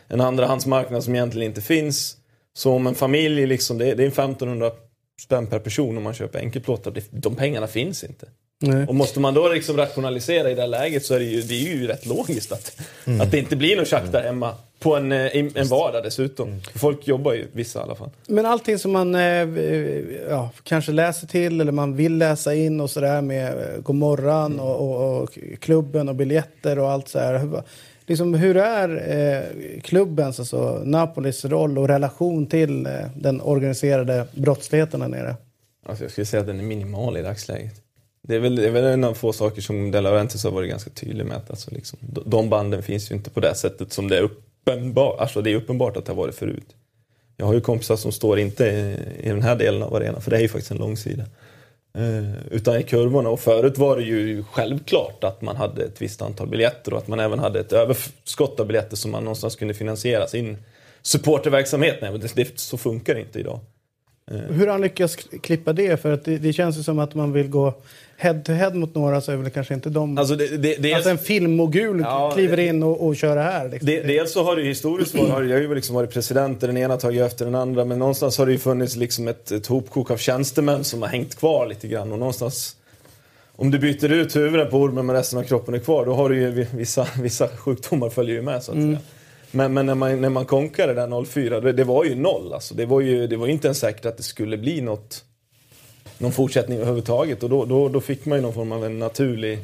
en andrahandsmarknad som egentligen inte finns. Så om en familj, liksom, det, är, det är 1500 spänn per person om man köper enkelplåtar. De pengarna finns inte. Nej. Och måste man då liksom rationalisera i det här läget så är det ju, det är ju rätt logiskt att, att det inte blir någon Shakhtar hemma. På en, eh, en vardag dessutom. För Folk jobbar ju, vissa i alla fall. Men allting som man eh, ja, kanske läser till eller man vill läsa in och sådär med eh, Godmorgon Mm. och, och, och klubben och biljetter och allt så här. Liksom, hur är eh, klubbens, alltså Napolis roll och relation till eh, den organiserade brottsligheten där nere? Alltså jag skulle säga att den är minimal i dagsläget. Det är väl, det är väl en av få saker som De Laurentiis har varit ganska tydlig med. Att alltså liksom, de- banden finns ju inte på det sättet som det är uppenbart. Alltså det är uppenbart att det har varit förut. Jag har ju kompisar som står inte i, i den här delen av arenan, för det är ju faktiskt en långsida. Eh, utan i kurvorna. Och förut var det ju självklart att man hade ett visst antal biljetter och att man även hade ett överskott av biljetter som man någonstans kunde finansiera sin supporterverksamhet. Nej, men det, det, så funkar det inte idag. Eh. Hur har han lyckats klippa det? För att det, det känns ju som att man vill gå head to head mot några så är väl kanske inte de... Alltså, det, det, är- Alltså en filmmogul Ja, kliver in och, och kör det här. Liksom. Det, dels så har det ju historiskt varit, har jag har ju liksom varit president, den ena tagit efter den andra, men någonstans har det ju funnits liksom ett, ett hopkok av tjänstemän som har hängt kvar lite grann och någonstans om du byter ut huvudet på ormen men resten av kroppen är kvar, då har du ju vi- vissa, vissa sjukdomar följer ju med så att säga. Men, men när, man, när man konkade där 04, det, det var ju noll alltså. Det var ju det var ju inte ens säkert att det skulle bli något, någon fortsättning överhuvudtaget. Och då, då, då fick man ju någon form av en naturlig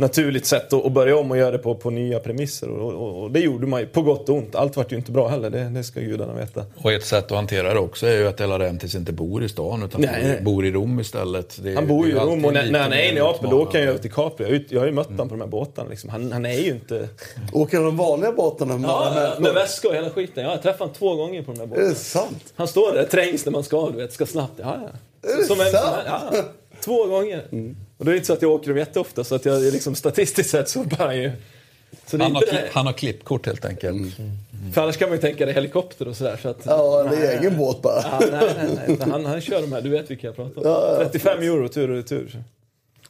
naturligt sätt att, att börja om och göra det på, på nya premisser. Och, och, och det gjorde man ju, på gott och ont. Allt vart ju inte bra heller, det, det ska gudarna veta. Och ett sätt att hantera det också är ju att De Laurentiis inte bor i stan utan Nej, nej. bor i Rom istället. Det, Han bor ju i är Rom och när, när han är i Neapel då åker han ju över till Capri. Jag, har ju- jag har ju mött honom på de här båtarna. Liksom. Han, han är ju inte... Åker han de vanliga båtarna med Ja, människor? med väska och hela skiten. Ja, jag träffade honom två gånger på de där Är båtarna. det sant? Han står där, trängs när man ska, du vet, ska snabbt. Ja, ja. Är det Som en- sant? ja, två gånger. Och då är det inte så att jag åker dem jätteofta, så att jag liksom statistiskt sett så bara ju... Så det Han har, inte kli- det. han har klippkort helt enkelt. För annars kan man ju tänka dig helikopter och sådär. Så att, Ja, det är egen båt bara. Ja, nej, nej, nej. Han, han kör de här, du vet vilka jag pratar om. 35 euro tur och retur.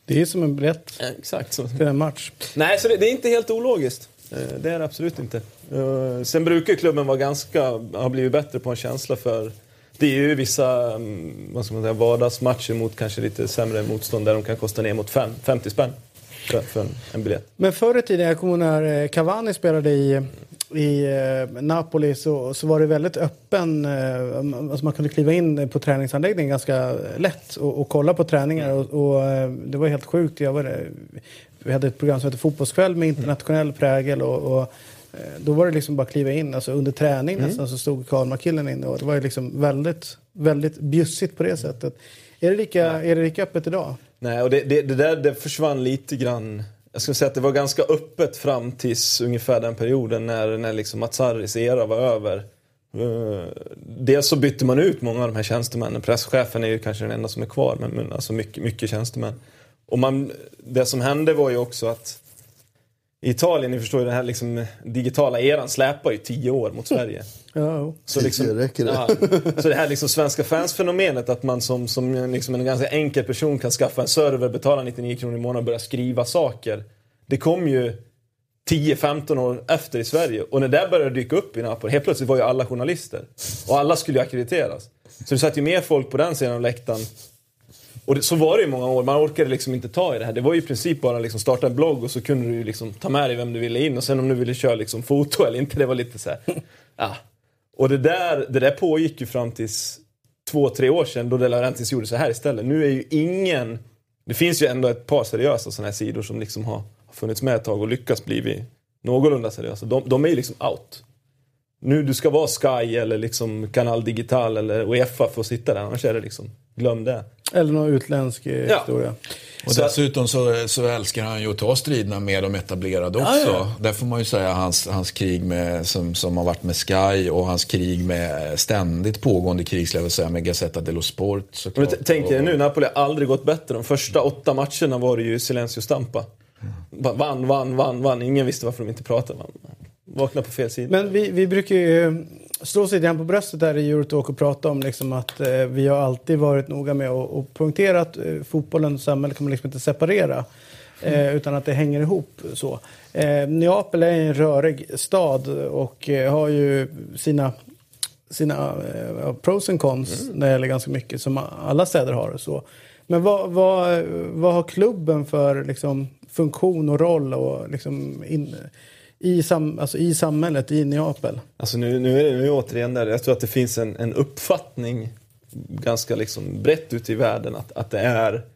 Det är som en biljett Ja, exakt så. till en match. Nej, så det, det är inte helt ologiskt. Eh, Det är det absolut inte. Eh, Sen brukar klubben vara ganska, ha blivit bättre på en känsla för det är ju vissa mm, vad ska man säga, vardagsmatcher mot kanske lite sämre motstånd där de kan kosta ner mot fem, 50 spänn för, för en, en biljett. Men förr i tiden, jag kommer när eh, Cavani spelade i, i eh, Napoli så, så var det väldigt öppen. Eh, alltså man kunde kliva in på träningsanläggningen ganska lätt och, och kolla på träningar. Och, och det var helt sjukt. Jag var, vi hade ett program som hette Fotbollskväll med internationell prägel. Och, och då var det liksom bara att kliva in. Alltså under träning nästan så stod Kalmarkillen inne. Och det var ju liksom väldigt, väldigt bjussigt på det sättet. Är det lika, är det lika öppet idag? Nej, och det, det, det där det försvann lite grann. Jag skulle säga att det var ganska öppet fram tills ungefär den perioden när, när liksom Mazzaris era var över. Uh, dels så bytte man ut många av de här tjänstemännen. Presschefen är ju kanske den enda som är kvar, men, men alltså mycket, mycket tjänstemän. Och man, det som hände var ju också att Italien, ni förstår ju den här liksom digitala eran släpar ju tio år mot Sverige. Ja. Så, Tio räcker det. Ja, så det här liksom svenska fans-fenomenet att man som, som liksom en ganska enkel person kan skaffa en server, betala 99 kronor i månaden och börja skriva saker. Det kom ju 10-15 år efter i Sverige och när det började dyka upp i Napoli, helt plötsligt var ju alla journalister. Och alla skulle ju ackrediteras. Så det satt ju mer folk på den sidan av läktaren och det, så var det i många år. Man orkade liksom inte ta i det här. Det var ju i princip bara liksom starta en blogg och så kunde du liksom ta med dig vem du ville in. Och sen om du ville köra liksom foto eller inte, det var lite så här. Ja. Och det där, det där pågick ju fram tills två, tre år sedan då De Laurentiis gjorde så här istället. Nu är ju ingen... Det finns ju ändå ett par seriösa sådana här sidor som liksom har, har funnits med ett tag och lyckats bli någorlunda seriösa. De, de är ju liksom out. Nu du ska vara Sky eller liksom Kanal Digital eller Uefa för att sitta där, annars är det liksom, glöm det. Eller någon utländsk eh, Ja. historia. Och dessutom så, så älskar han ju att ta striderna med de etablerade också. Ja, ja. Där får man ju säga hans, hans krig med, som, som har varit med Sky och hans krig med ständigt pågående krig, skulle jag vilja säga, med Gazzetta dello Sport Men såklart. t- tänk dig nu, Napoli har aldrig gått bättre. De första åtta matcherna var det ju Silencio Stampa. Va- Vann, vann, vann, vann. Ingen visste varför de inte pratade. Vaknade på fel sida. Men vi, vi brukar ju slå oss lite på bröstet där i Eurotalk och prata om liksom att eh, vi har alltid varit noga med att och poängtera att eh, fotbollen och samhället kan man liksom inte separera. Eh, utan att det hänger ihop så. Eh, Neapel är en rörig stad och eh, har ju sina, sina eh, pros and cons när det gäller ganska mycket som alla städer har. och Så. Men vad, vad, vad har klubben för liksom, funktion och roll och liksom in, i, sam, alltså i samhället i Neapel? Alltså nu, nu är det nu är återigen där. Jag tror att det finns en, en uppfattning ganska liksom brett ute i världen att, att det är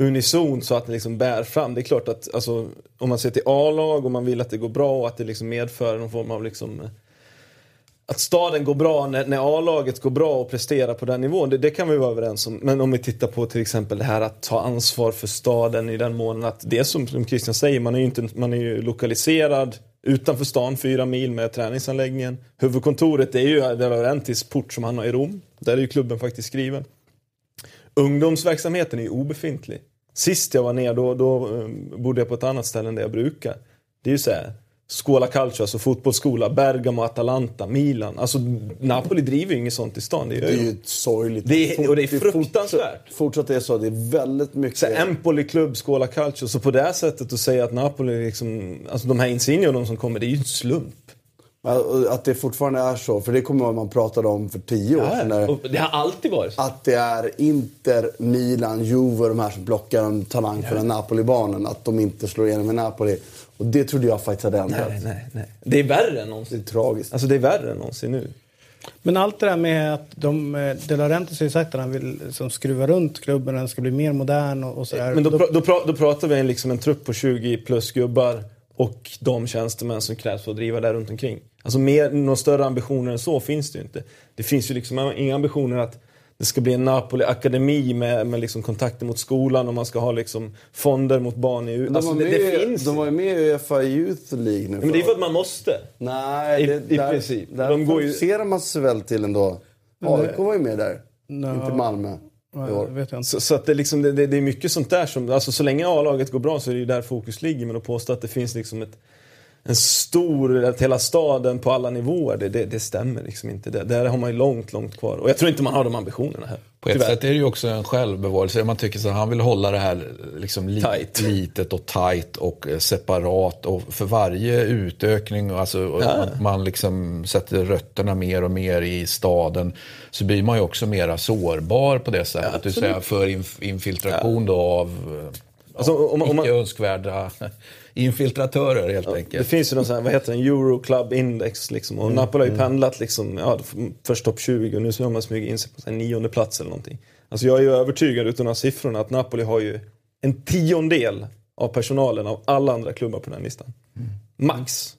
unison så att det liksom bär fram. Det är klart att alltså, om man ser till A-lag och man vill att det går bra och att det liksom medför någon form av liksom att staden går bra när, när A-laget går bra och presterar på den nivån, det, det kan vi vara överens om. Men om vi tittar på till exempel det här att ta ansvar för staden i den mån att det är som, som Christian säger, man är ju, inte, man är ju lokaliserad utanför stan, fyra mil med träningsanläggningen. Huvudkontoret är ju De port som han har i Rom. Där är ju klubben faktiskt skriven. Ungdomsverksamheten är ju obefintlig. Sist jag var ner då, då eh, bodde jag på ett annat ställe än där jag brukar. Det är ju så här. Scuola Calcio, alltså fotbollsskola, Bergamo, Atalanta, Milan. Alltså Napoli driver ju inget sånt i stan. Det är, Det är ju ett sorgligt... Det är- och det är fruktansvärt. Fortsatt är det så. Det är väldigt mycket... så Empoli klubb, Scuola Calcio. Så på det här sättet att säga att Napoli liksom, alltså de här Insigne och de som kommer, det är ju en slump. Ja, Att det fortfarande är så. För det kommer man- man pratade om för tio år sedan. när- det har alltid varit så. Att det är Inter, Milan, Juve de här som plockar en talang för den Napoli-barnen. Att de inte slår igenom i Napoli. Och det trodde jag faktiskt hade ändrat. Nej, nej, nej. Det är värre än Det någonsin. är tragiskt. Alltså det är värre än någonsin nu. Men allt det där med att de, eh, De Laurentiis har ju sagt att han vill liksom, skruva runt klubben, den ska bli mer modern och, och sådär. Men då, då, pra- då pratar vi en, liksom en trupp på 20 plus gubbar och de tjänstemän som krävs för att driva där runt omkring. Alltså mer, några större ambitioner än så finns det ju inte. Det finns ju liksom inga ambitioner att det ska bli en Napoli-akademi med, med liksom kontakter mot skolan och man ska ha liksom fonder mot barn i De, alltså, var det, med, det i- finns de var ju med i Uefa Youth League nu. Men det är för att man måste. Nej, I- det, i där, princip. Där De går ju- man sig väl till ändå. AIK var ju med där. Nå, Inte Malmö. ja, i år. det vet jag inte. Så, så att det, liksom, det, det, det är mycket sånt där som, alltså så länge A-laget går bra så är det ju där fokus ligger. Men att påstå att det finns liksom ett, en stor, att hela staden på alla nivåer, det, det, det stämmer liksom inte. Det, där har man ju långt, långt kvar. Och jag tror inte man har de ambitionerna här. På ett Tyvärr. sätt är det ju också en självbevarelse. Man tycker så att han vill hålla det här liksom li- Tight. litet och tight och eh, separat. Och för varje utökning, alltså Ja. att man liksom sätter rötterna mer och mer i staden, så blir man ju också mera sårbar på det sättet. det vill säga för inf- infiltration då av eh, Alltså, om, om man, icke önskvärda infiltratörer helt det enkelt. finns ju någon sån här, vad heter den, Euroclub Index liksom. Och Napoli har ju pendlat liksom, ja, först topp 20 och nu så har man smugit in sig på här nionde plats eller någonting. Alltså jag är ju övertygad utan de här siffrorna att Napoli har ju en tiondel av personalen av alla andra klubbar på den här listan. Max.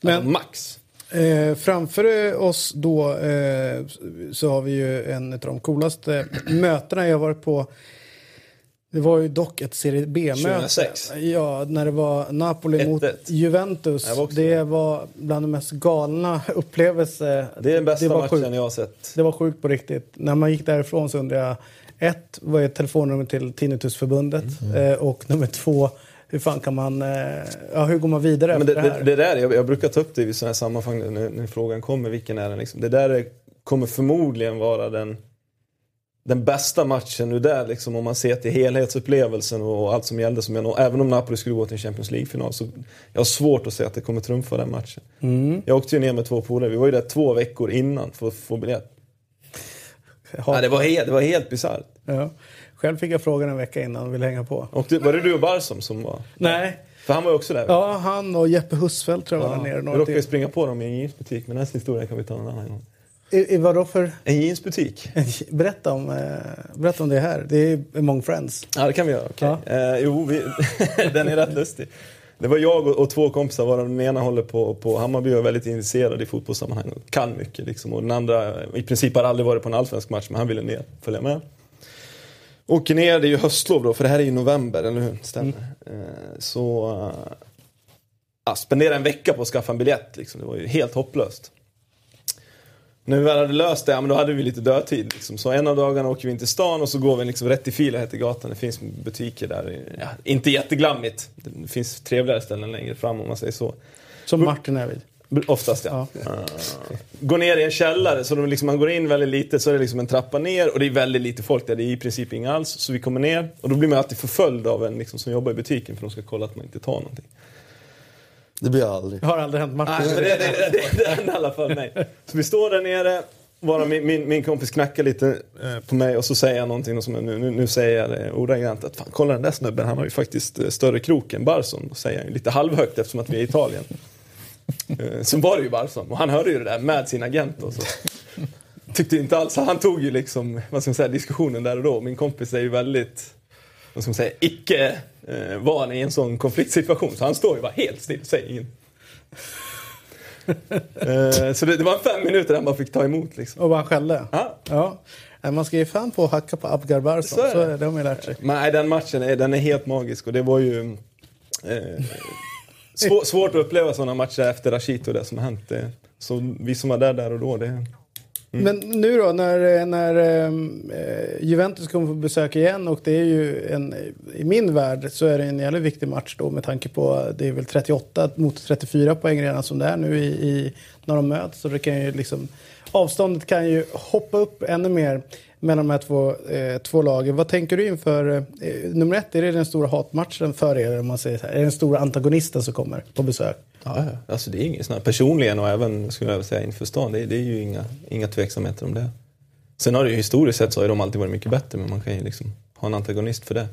Men- alltså, max. Eh, framför oss då eh, så har vi ju en av de coolaste mötena jag har varit på. Det var ju dock ett Serie B-möte. 2006. Ja, när det var Napoli 1-1. mot Juventus. Jag var det där. var bland de mest galna upplevelser. Det är den bästa matchen sjukt. jag har sett. Det var sjukt på riktigt. När man gick därifrån så undrade jag, ett, vad är telefonnumret till Tinnitusförbundet? Mm. Eh, och nummer två, hur fan kan man, eh, ja hur går man vidare Men det, det, här? det där, jag, jag brukar ta upp det i sådana här sammanhang när, när frågan kommer, vilken är den liksom. Det där är, kommer förmodligen vara den, den bästa matchen nu där liksom, om man ser till helhetsupplevelsen och allt som gällde. Som jag, även om Napoli skulle gå till en Champions League-final så jag har svårt att se att det kommer trumfa den matchen. Mm. Jag åkte ju ner med två polare, vi var ju där två veckor innan för att få biljett. Ja, det, var helt, det var helt bisarrt. Ja. Själv fick jag frågan en vecka innan och ville hänga på. Och det, var det du och Barsom som var? Nej. För han var ju också där. Ja, han och Jeppe Husfeldt tror jag var där nere. Vi råkade springa på dem i en jeansbutik, men den historien kan vi ta en annan gång. I, i vadå för... En jeansbutik? Berätta om, eh, berätta om det här. Det är Among Friends. Ja, det kan vi göra. okej. Eh, jo, vi, den är rätt lustig. Det var jag och, och två kompisar, varav den ena håller på, på Hammarby och är väldigt intresserad i fotbollssammanhang och kan mycket. Liksom. Och den andra i princip har aldrig varit på en allsvensk match, men han ville ner, följa med. Åker ner, det är ju höstlov då, för det här är ju november, eller hur? Stämmer. Eh, så uh, ja, spendera en vecka på att skaffa en biljett, liksom. det var ju helt hopplöst. När vi väl hade löst det, ja, men då hade vi lite dödtid. Liksom. Så en av dagarna åker vi in till stan och så går vi liksom rätt i fila heter gatan. Det finns butiker där. Ja, inte jätteglammigt. Det finns trevligare ställen längre fram om man säger så. Som Martin är vid. Oftast ja. Uh, går ner i en källare, så liksom, man går in väldigt lite, så är det liksom en trappa ner och det är väldigt lite folk där. Det är i princip inga alls. Så vi kommer ner och då blir man alltid förföljd av en liksom, som jobbar i butiken för de ska kolla att man inte tar någonting. Det blir jag aldrig. Det har aldrig hänt Martin. Nej, men det, det, det, det hände i alla fall mig. Så vi står där nere, bara min, min, min kompis knackar lite eh, på mig och så säger jag någonting som jag nu, nu, nu säger jag det ordagrant att fan, kolla den där snubben, han har ju faktiskt eh, större krok än Barson. Och säger jag lite halvhögt eftersom att vi är i Italien. Eh, Så var det ju Barson och han hörde ju det där med sin agent och så. Tyckte inte alls, han tog ju liksom, vad ska man säga, diskussionen där och då. Min kompis är ju väldigt, vad ska man säga, icke eh, van i en sån konfliktsituation. Så han står ju bara helt still, säger inget. Eh, så det, det var fem minuter han bara fick ta emot liksom. Och bara skällde? Ja. ja. Nej, Man ska ju fan på att hacka på Abgar Barson. Så är Så det. är det, det har man ju lärt sig. Men nej, den matchen är, den är helt magisk och det var ju eh, svår, svårt att uppleva sådana matcher efter Rashito det som hänt. Det, så vi som var där där och då, det, Mm. Men nu då när, när ehm, eh, Juventus kommer på besök igen och det är ju en, i min värld så är det en jävligt viktig match då med tanke på det är väl 38 mot 34 poäng redan som det är nu i, i när de möts. Så det kan ju liksom, avståndet kan ju hoppa upp ännu mer mellan de här två, eh, två lagen. Vad tänker du inför, eh, nummer ett, är det den stora hatmatchen för er om man säger så här? Är det den stora antagonisten som kommer på besök? Ja, alltså det är inget sånt här, personligen och även skulle jag säga inför stan, det, det är ju inga, inga tveksamheter om det. Sen har det ju historiskt sett så har de alltid varit mycket bättre men man kan ju liksom ha en antagonist för det.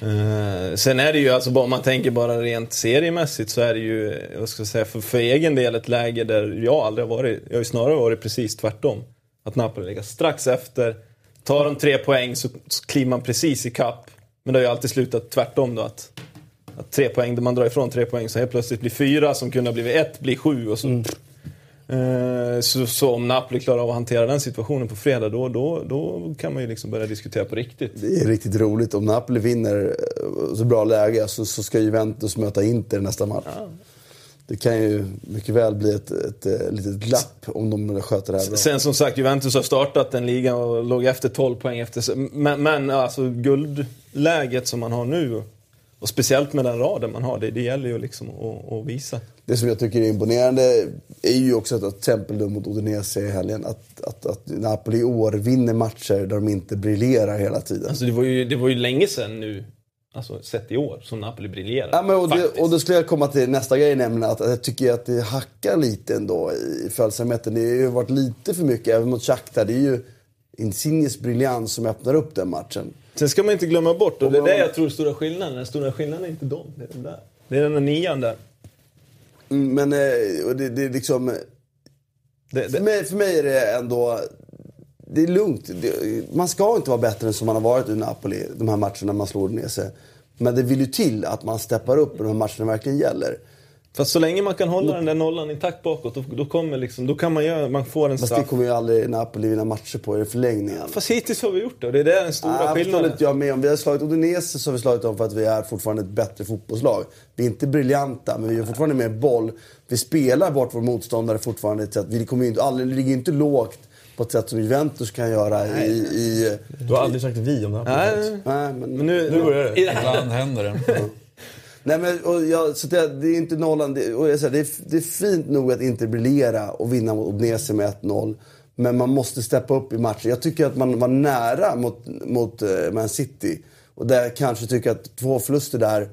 Eh, sen är det ju, alltså, om man tänker bara rent seriemässigt så är det ju, vad ska jag säga, för, för egen del ett läge där jag aldrig har varit, jag har ju snarare varit precis tvärtom. Att Napoli ligger strax efter, tar de tre poäng så, så kliver man precis i kapp. Men det har ju alltid slutat tvärtom då att, att tre poäng, där man drar ifrån tre poäng så helt plötsligt blir fyra som kunde ha blivit ett, blir sju och så Eh, Så, så om Napoli klarar av att hantera den situationen på fredag då, då, då kan man ju liksom börja diskutera på riktigt. Det är riktigt roligt. Om Napoli vinner eh, så bra läge så, så ska Juventus möta Inter nästa match. Det kan ju mycket väl bli ett, ett, ett litet glapp om de sköter det här bra. Sen som sagt, Juventus har startat den ligan och låg efter 12 poäng efter. Men, men alltså guldläget som man har nu och speciellt med den raden man har, det, det gäller ju liksom att, att visa. Det som jag tycker är imponerande är ju också att till exempel mot Udinese i helgen. Att, att, att Napoli i år vinner matcher där de inte briljerar hela tiden. Alltså det var ju, det var ju länge sedan nu, alltså sett i år, som Napoli briljerade. Ja, men och, det, och då skulle jag komma till nästa grej nämligen att jag tycker att det hackar lite ändå i följsamheten. Det har ju varit lite för mycket, även mot Shakhtar. Det är ju Insignes briljans som öppnar upp den matchen. Sen ska man inte glömma bort, och det är det jag tror är stora skillnaden. Den stora skillnaden är inte dem, det är den där. Det är den där nian där. Mm, Men eh, och det, det är liksom... Det, För, mig, för mig är det ändå... Det är lugnt. Det, man ska inte vara bättre än som man har varit i Napoli, de här matcherna man slår ner sig. Men det vill ju till att man steppar upp när de här matcherna verkligen gäller. Fast så länge man kan hålla den där nollan intakt bakåt, då, då kommer liksom, då kan man göra, man får en Fast det straff. kommer ju aldrig Napoli vinna matcher på i förlängningen. Fast hittills har vi gjort det och det är det den stora Ah, skillnaden. inte jag med om. Vi har slagit Udinese så har vi slagit dem för att vi är fortfarande ett bättre fotbollslag. Vi är inte briljanta, men vi har fortfarande mer boll. Vi spelar bort vår motståndare fortfarande. Vi kommer ju inte, aldrig, ligger ju inte lågt på ett sätt som Juventus kan göra i... i Du har aldrig sagt vi om det här. Nej, nej, men, men nu, Nu börjar det. Ibland händer det. Nej, men, och jag, så det, det är inte nollan. Det, och jag säger, det, är, det är fint nog att inte briljera och vinna mot Udinese med 1-0. Men man måste steppa upp i matchen. Jag tycker att man var nära mot, mot eh, Man City. Och där jag kanske tycker att två förluster där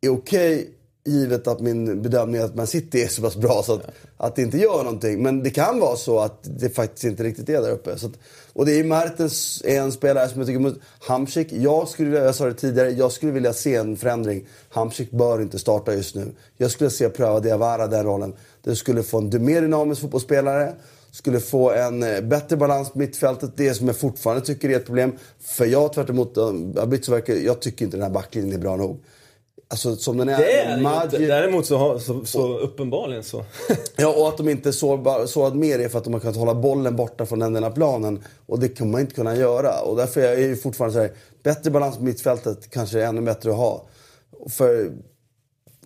är okej givet att min bedömning är att Man City är så pass bra så att, att det inte gör någonting. Men det kan vara så att det faktiskt inte riktigt är där uppe. Så att, och det är Mertens är en spelare som jag tycker... Hamsik, jag skulle, jag sa det tidigare, jag skulle vilja se en förändring. Hamsik bör inte starta just nu. Jag skulle se pröva Diawara den rollen. Det skulle få en mer dynamisk fotbollsspelare skulle få en eh, bättre balans på mittfältet. Det som jag fortfarande tycker är ett problem. För jag tvärt emot eh, jag tycker inte den här backlinjen är bra nog. Alltså som den är. Det är inte. Däremot så, har, så, så uppenbarligen så. Ja, och att de inte såg, såg mer är för att de har kunnat hålla bollen borta från den av planen. Och det kommer man inte kunna göra. Och därför är jag ju fortfarande så här, bättre balans på mittfältet kanske är ännu bättre att ha. För,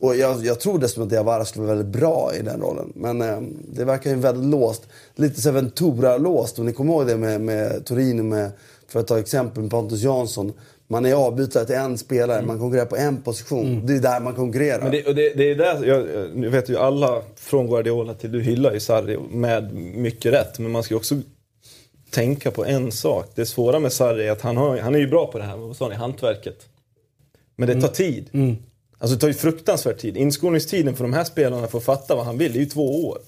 och jag, jag tror dessutom att Diawara skulle vara väldigt bra i den rollen. Men eh, det verkar ju väldigt låst. Lite så Ventura-låst. Om ni kommer ihåg det med, med Torino, med, för att ta exempel med Pontus Jansson. Man är avbytare till en spelare, man konkurrerar på en position. Det är där man konkurrerar. Men det, och det, det är där, jag, nu vet ju alla från Guardiola till du hyllar ju Sarri med mycket rätt. Men man ska ju också tänka på en sak. Det svåra med Sarri är att han, har, han är ju bra på det här, vad sa ni, hantverket. Men det tar tid. Alltså det tar ju fruktansvärt tid. Inskolningstiden för de här spelarna för att fatta vad han vill, det är ju två år.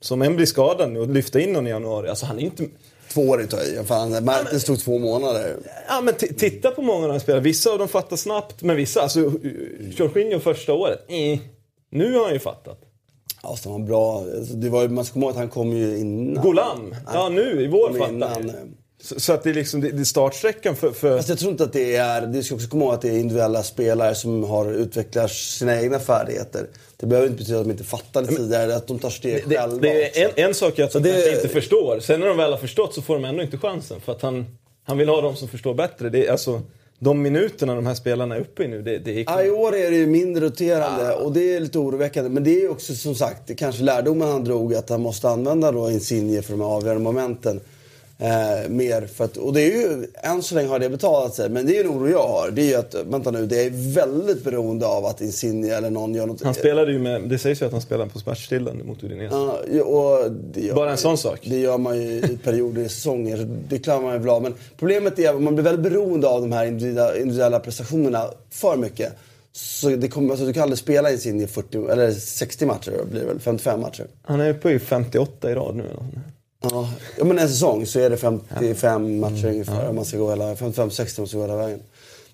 Så om en blir skadad nu och lyfta in någon i januari, alltså han är inte... Två år i. Fan, Mertens tog två månader. Ja men titta på många av de spelarna. Vissa av dem fattar snabbt, men vissa, alltså uh, Jorginho första året, eh. Nu har han ju fattat. Ja, så var bra. Alltså, Det var, ju- man ska komma ihåg att han kom ju innan. Golam, ja nu i vår fattar han eh. Så, så att det är liksom, det, det är startsträckan för... för Fast jag tror inte att det är... Du ska också komma ihåg att det är individuella spelare som har utvecklat sina egna färdigheter. Det behöver inte betyda att de inte fattade tidigare, att de tar steg det, själva. det är en, en sak att de det- inte förstår. Sen när de väl har förstått så får de ändå inte chansen. För att han, han vill ha de som förstår bättre. Det är, alltså, de minuterna de här spelarna är uppe i nu, det, det är... Ja, I år är det ju mindre roterande och det är lite oroväckande. Men det är också som sagt, kanske lärdomen han drog att han måste använda då Insigne för de här avgörande momenten. Eh, mer för att, och det är ju, än så länge har det betalat sig. Men det är en oro jag har. Det är ju att, vänta nu, det är väldigt beroende av att Insigne eller någon gör något. Han spelade ju med, det sägs ju att han spelade på smärtstillande mot Udinese. Ja, och gör, Bara en sån sak. Det gör man ju i perioder i säsonger. Så det klarar man ju väl av. Men problemet är att man blir väldigt beroende av de här individuella, individuella prestationerna för mycket. Så det kommer, alltså, du kan aldrig spela Insigne i 40, eller 60 matcher, blir det väl 55 matcher. Han är uppe i 58 i rad nu. eller? Ja, ja, men en säsong så är det 55 matcher ungefär. Om man ska gå hela, 55-60 om man ska gå hela vägen.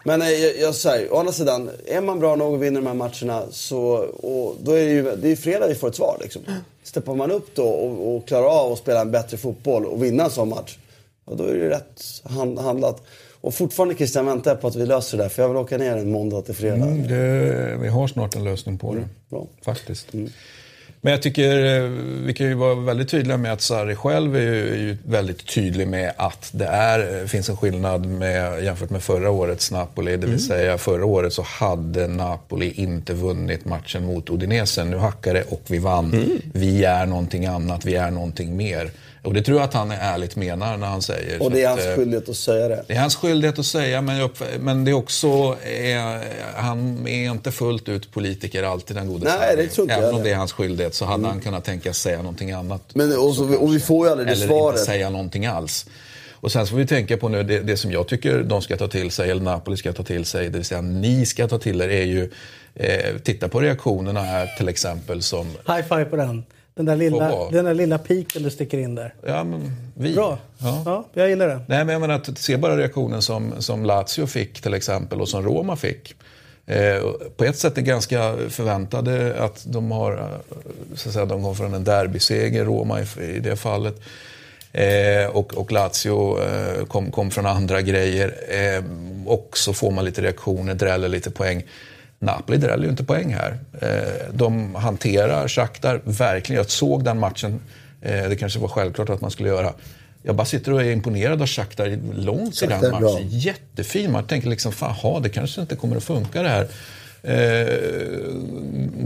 Men eh, jag, jag säger, å andra sidan, är man bra nog och vinner de här matcherna så, och då är det ju det är fredag vi får ett svar. Liksom. Steppar man upp då och, och klarar av att spela en bättre fotboll och vinna en sån match, ja, då är det ju rätt hand, handlat. Och fortfarande Christian väntar jag på att vi löser det där, för jag vill åka ner en måndag till fredag. Mm, det, vi har snart en lösning på det. Bra. Faktiskt. Men jag tycker eh, vi kan ju vara väldigt tydliga med att Sarri själv är ju, är ju väldigt tydlig med att det är, eh, finns en skillnad med, jämfört med förra årets Napoli. Det vill säga förra året så hade Napoli inte vunnit matchen mot Udinese. Nu hackar det och vi vann. Vi är någonting annat, vi är någonting mer. Och det tror jag att han är ärligt menar när han säger. Och det är Så att, hans eh, skyldighet att säga det. det är hans skyldighet att säga, men, jag, upp- men det är också... Eh, han är inte fullt ut politiker alltid, den gode Nej, Sarri. det tror inte jag Även om det är hans skyldighet så hade han kunnat tänka säga någonting annat. Men, och, så, och vi får ju aldrig det Eller svaret. inte säga någonting alls. Och sen så får vi tänka på nu, det, det som jag tycker de ska ta till sig, eller Napoli ska ta till sig, det vill säga ni ska ta till er, är ju... Eh, titta på reaktionerna här till exempel som... High five på den. Den där lilla, den där lilla piken du sticker in där. Ja, men vi. Bra. Ja. Ja, jag gillar det. Nej, men jag menar att se bara reaktionen som, som Lazio fick till exempel och som Roma fick. Eh, på ett sätt är ganska förväntade att de har, eh, så att säga, de kom från en derbyseger, Roma i, i det fallet. Eh, och, och Lazio eh, kom, kom från andra grejer. Och så får man lite reaktioner, dräller lite poäng. Napoli dräller ju inte poäng här. Eh, de hanterar Shakhtar, verkligen. Jag såg den matchen. Eh, det kanske var självklart att man skulle göra. Jag bara sitter och är imponerad av Shakhtar långt i den bra. matchen. Jättefin match. Tänker liksom, fan, det kanske inte kommer att funka det här. Eh,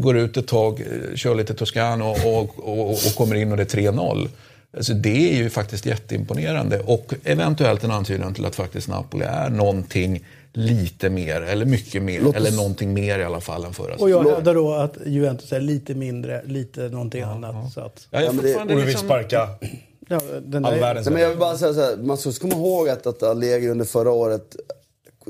går ut ett tag, kör lite Toscano och, och, och kommer in och det är 3-0. Alltså det är ju faktiskt jätteimponerande och eventuellt en antydan till att faktiskt Napoli är någonting lite mer, eller mycket mer, oss- eller någonting mer i alla fall än förra Och jag hävdar då att Juventus är lite mindre, lite någonting annat. Så att, Ja, jag Ja, men det- Och du vill liksom- sparka ja, den all världens Nej, men jag vill bara säga så här, man ska komma ihåg att, att Allegri under förra året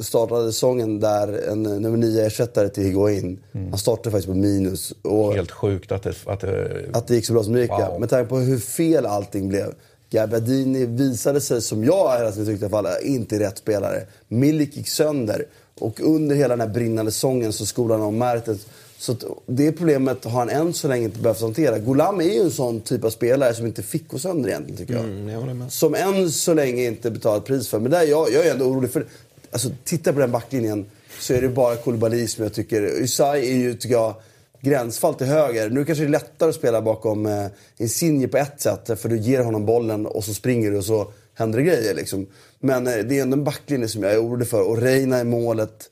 startade säsongen där en nummer 9 ersättare till Higuain. Han startade faktiskt på minus. Och Helt sjukt att det... Att det, att det gick så bra som det gick. ja. Wow. Med tanke på hur fel allting blev. Gabbiadini visade sig, som jag hela tiden tyckte i alla fall, inte rätt spelare. Milik gick sönder. Och under hela den här brinnande säsongen så skolade han om Mertens. Så det problemet har han än så länge inte behövt hantera. Golam är ju en sån typ av spelare som inte fick gå sönder egentligen tycker jag. Mm, jag. Som än så länge inte betalat pris för. Men där, jag, jag är ändå orolig för... Alltså, titta på den backlinjen så är det bara Koulibaly som jag tycker... Usai är ju, tycker jag, gränsfall till höger. Nu kanske det är lättare att spela bakom eh, Insigne på ett sätt. För du ger honom bollen och så springer du och så händer det grejer. Liksom. Men eh, det är ändå en backlinje som jag är orolig för. Och Reina i målet.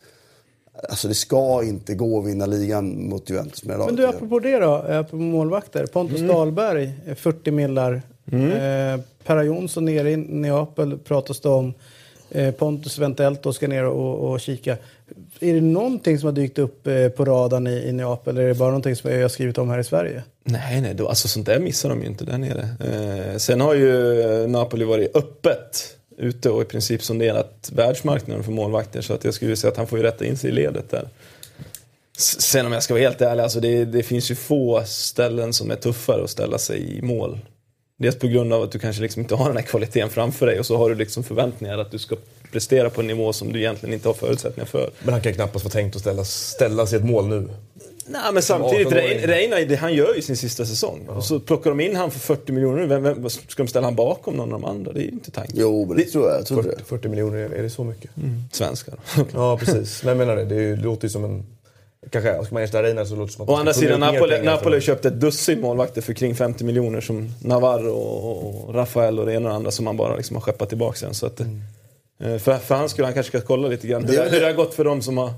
Alltså det ska inte gå att vinna ligan mot Juventus med Men du, apropå det då, apropå målvakter. Pontus Dahlberg, eh, 40 millar. Eh, Per Jonsson nere i Neapel pratas det om. Eh, Pontus eventuellt då ska ner och, och kika. Är det någonting som har dykt upp eh, på radarn i, i Neapel eller är det bara någonting som jag har skrivit om här i Sverige? Nej, nej, då, alltså sånt där missar de ju inte där nere. Eh, sen har ju eh, Napoli varit öppet ute och i princip sonderat världsmarknaden för målvakter så att jag skulle säga att han får ju rätta in sig i ledet där. Sen om jag ska vara helt ärlig, alltså det, det finns ju få ställen som är tuffare att ställa sig i mål. Dels på grund av att du kanske liksom inte har den här kvaliteten framför dig och så har du liksom förväntningar att du ska prestera på en nivå som du egentligen inte har förutsättningar för. Men han kan knappast vara tänkt att ställa, ställa sig ett mål nu. Nej men samtidigt, 18-åring. Rein- Reina, det- han gör ju sin sista säsong. Och så plockar de in han för 40 miljoner. Vem, vem, vad ska de ställa han bakom någon av de andra? Det är ju inte tanken. Jo, men det tror jag. jag tror inte 40, det. 40 miljoner, är det så mycket? Svenskar. Ja, precis. Men jag menar det, det, det låter ju som en... Kanske, ska man ersätta Reina så låter det som att Å andra sidan, Napoli, Napoli köpte ett dussin målvakter för kring 50 miljoner som Navarro och, och Rafael och det ena och det andra som man bara liksom har skeppat tillbaka sen. Så att, eh, för, för han skulle han kanske ska kolla lite grann hur Det är det, väl- hur det har gått för dem som har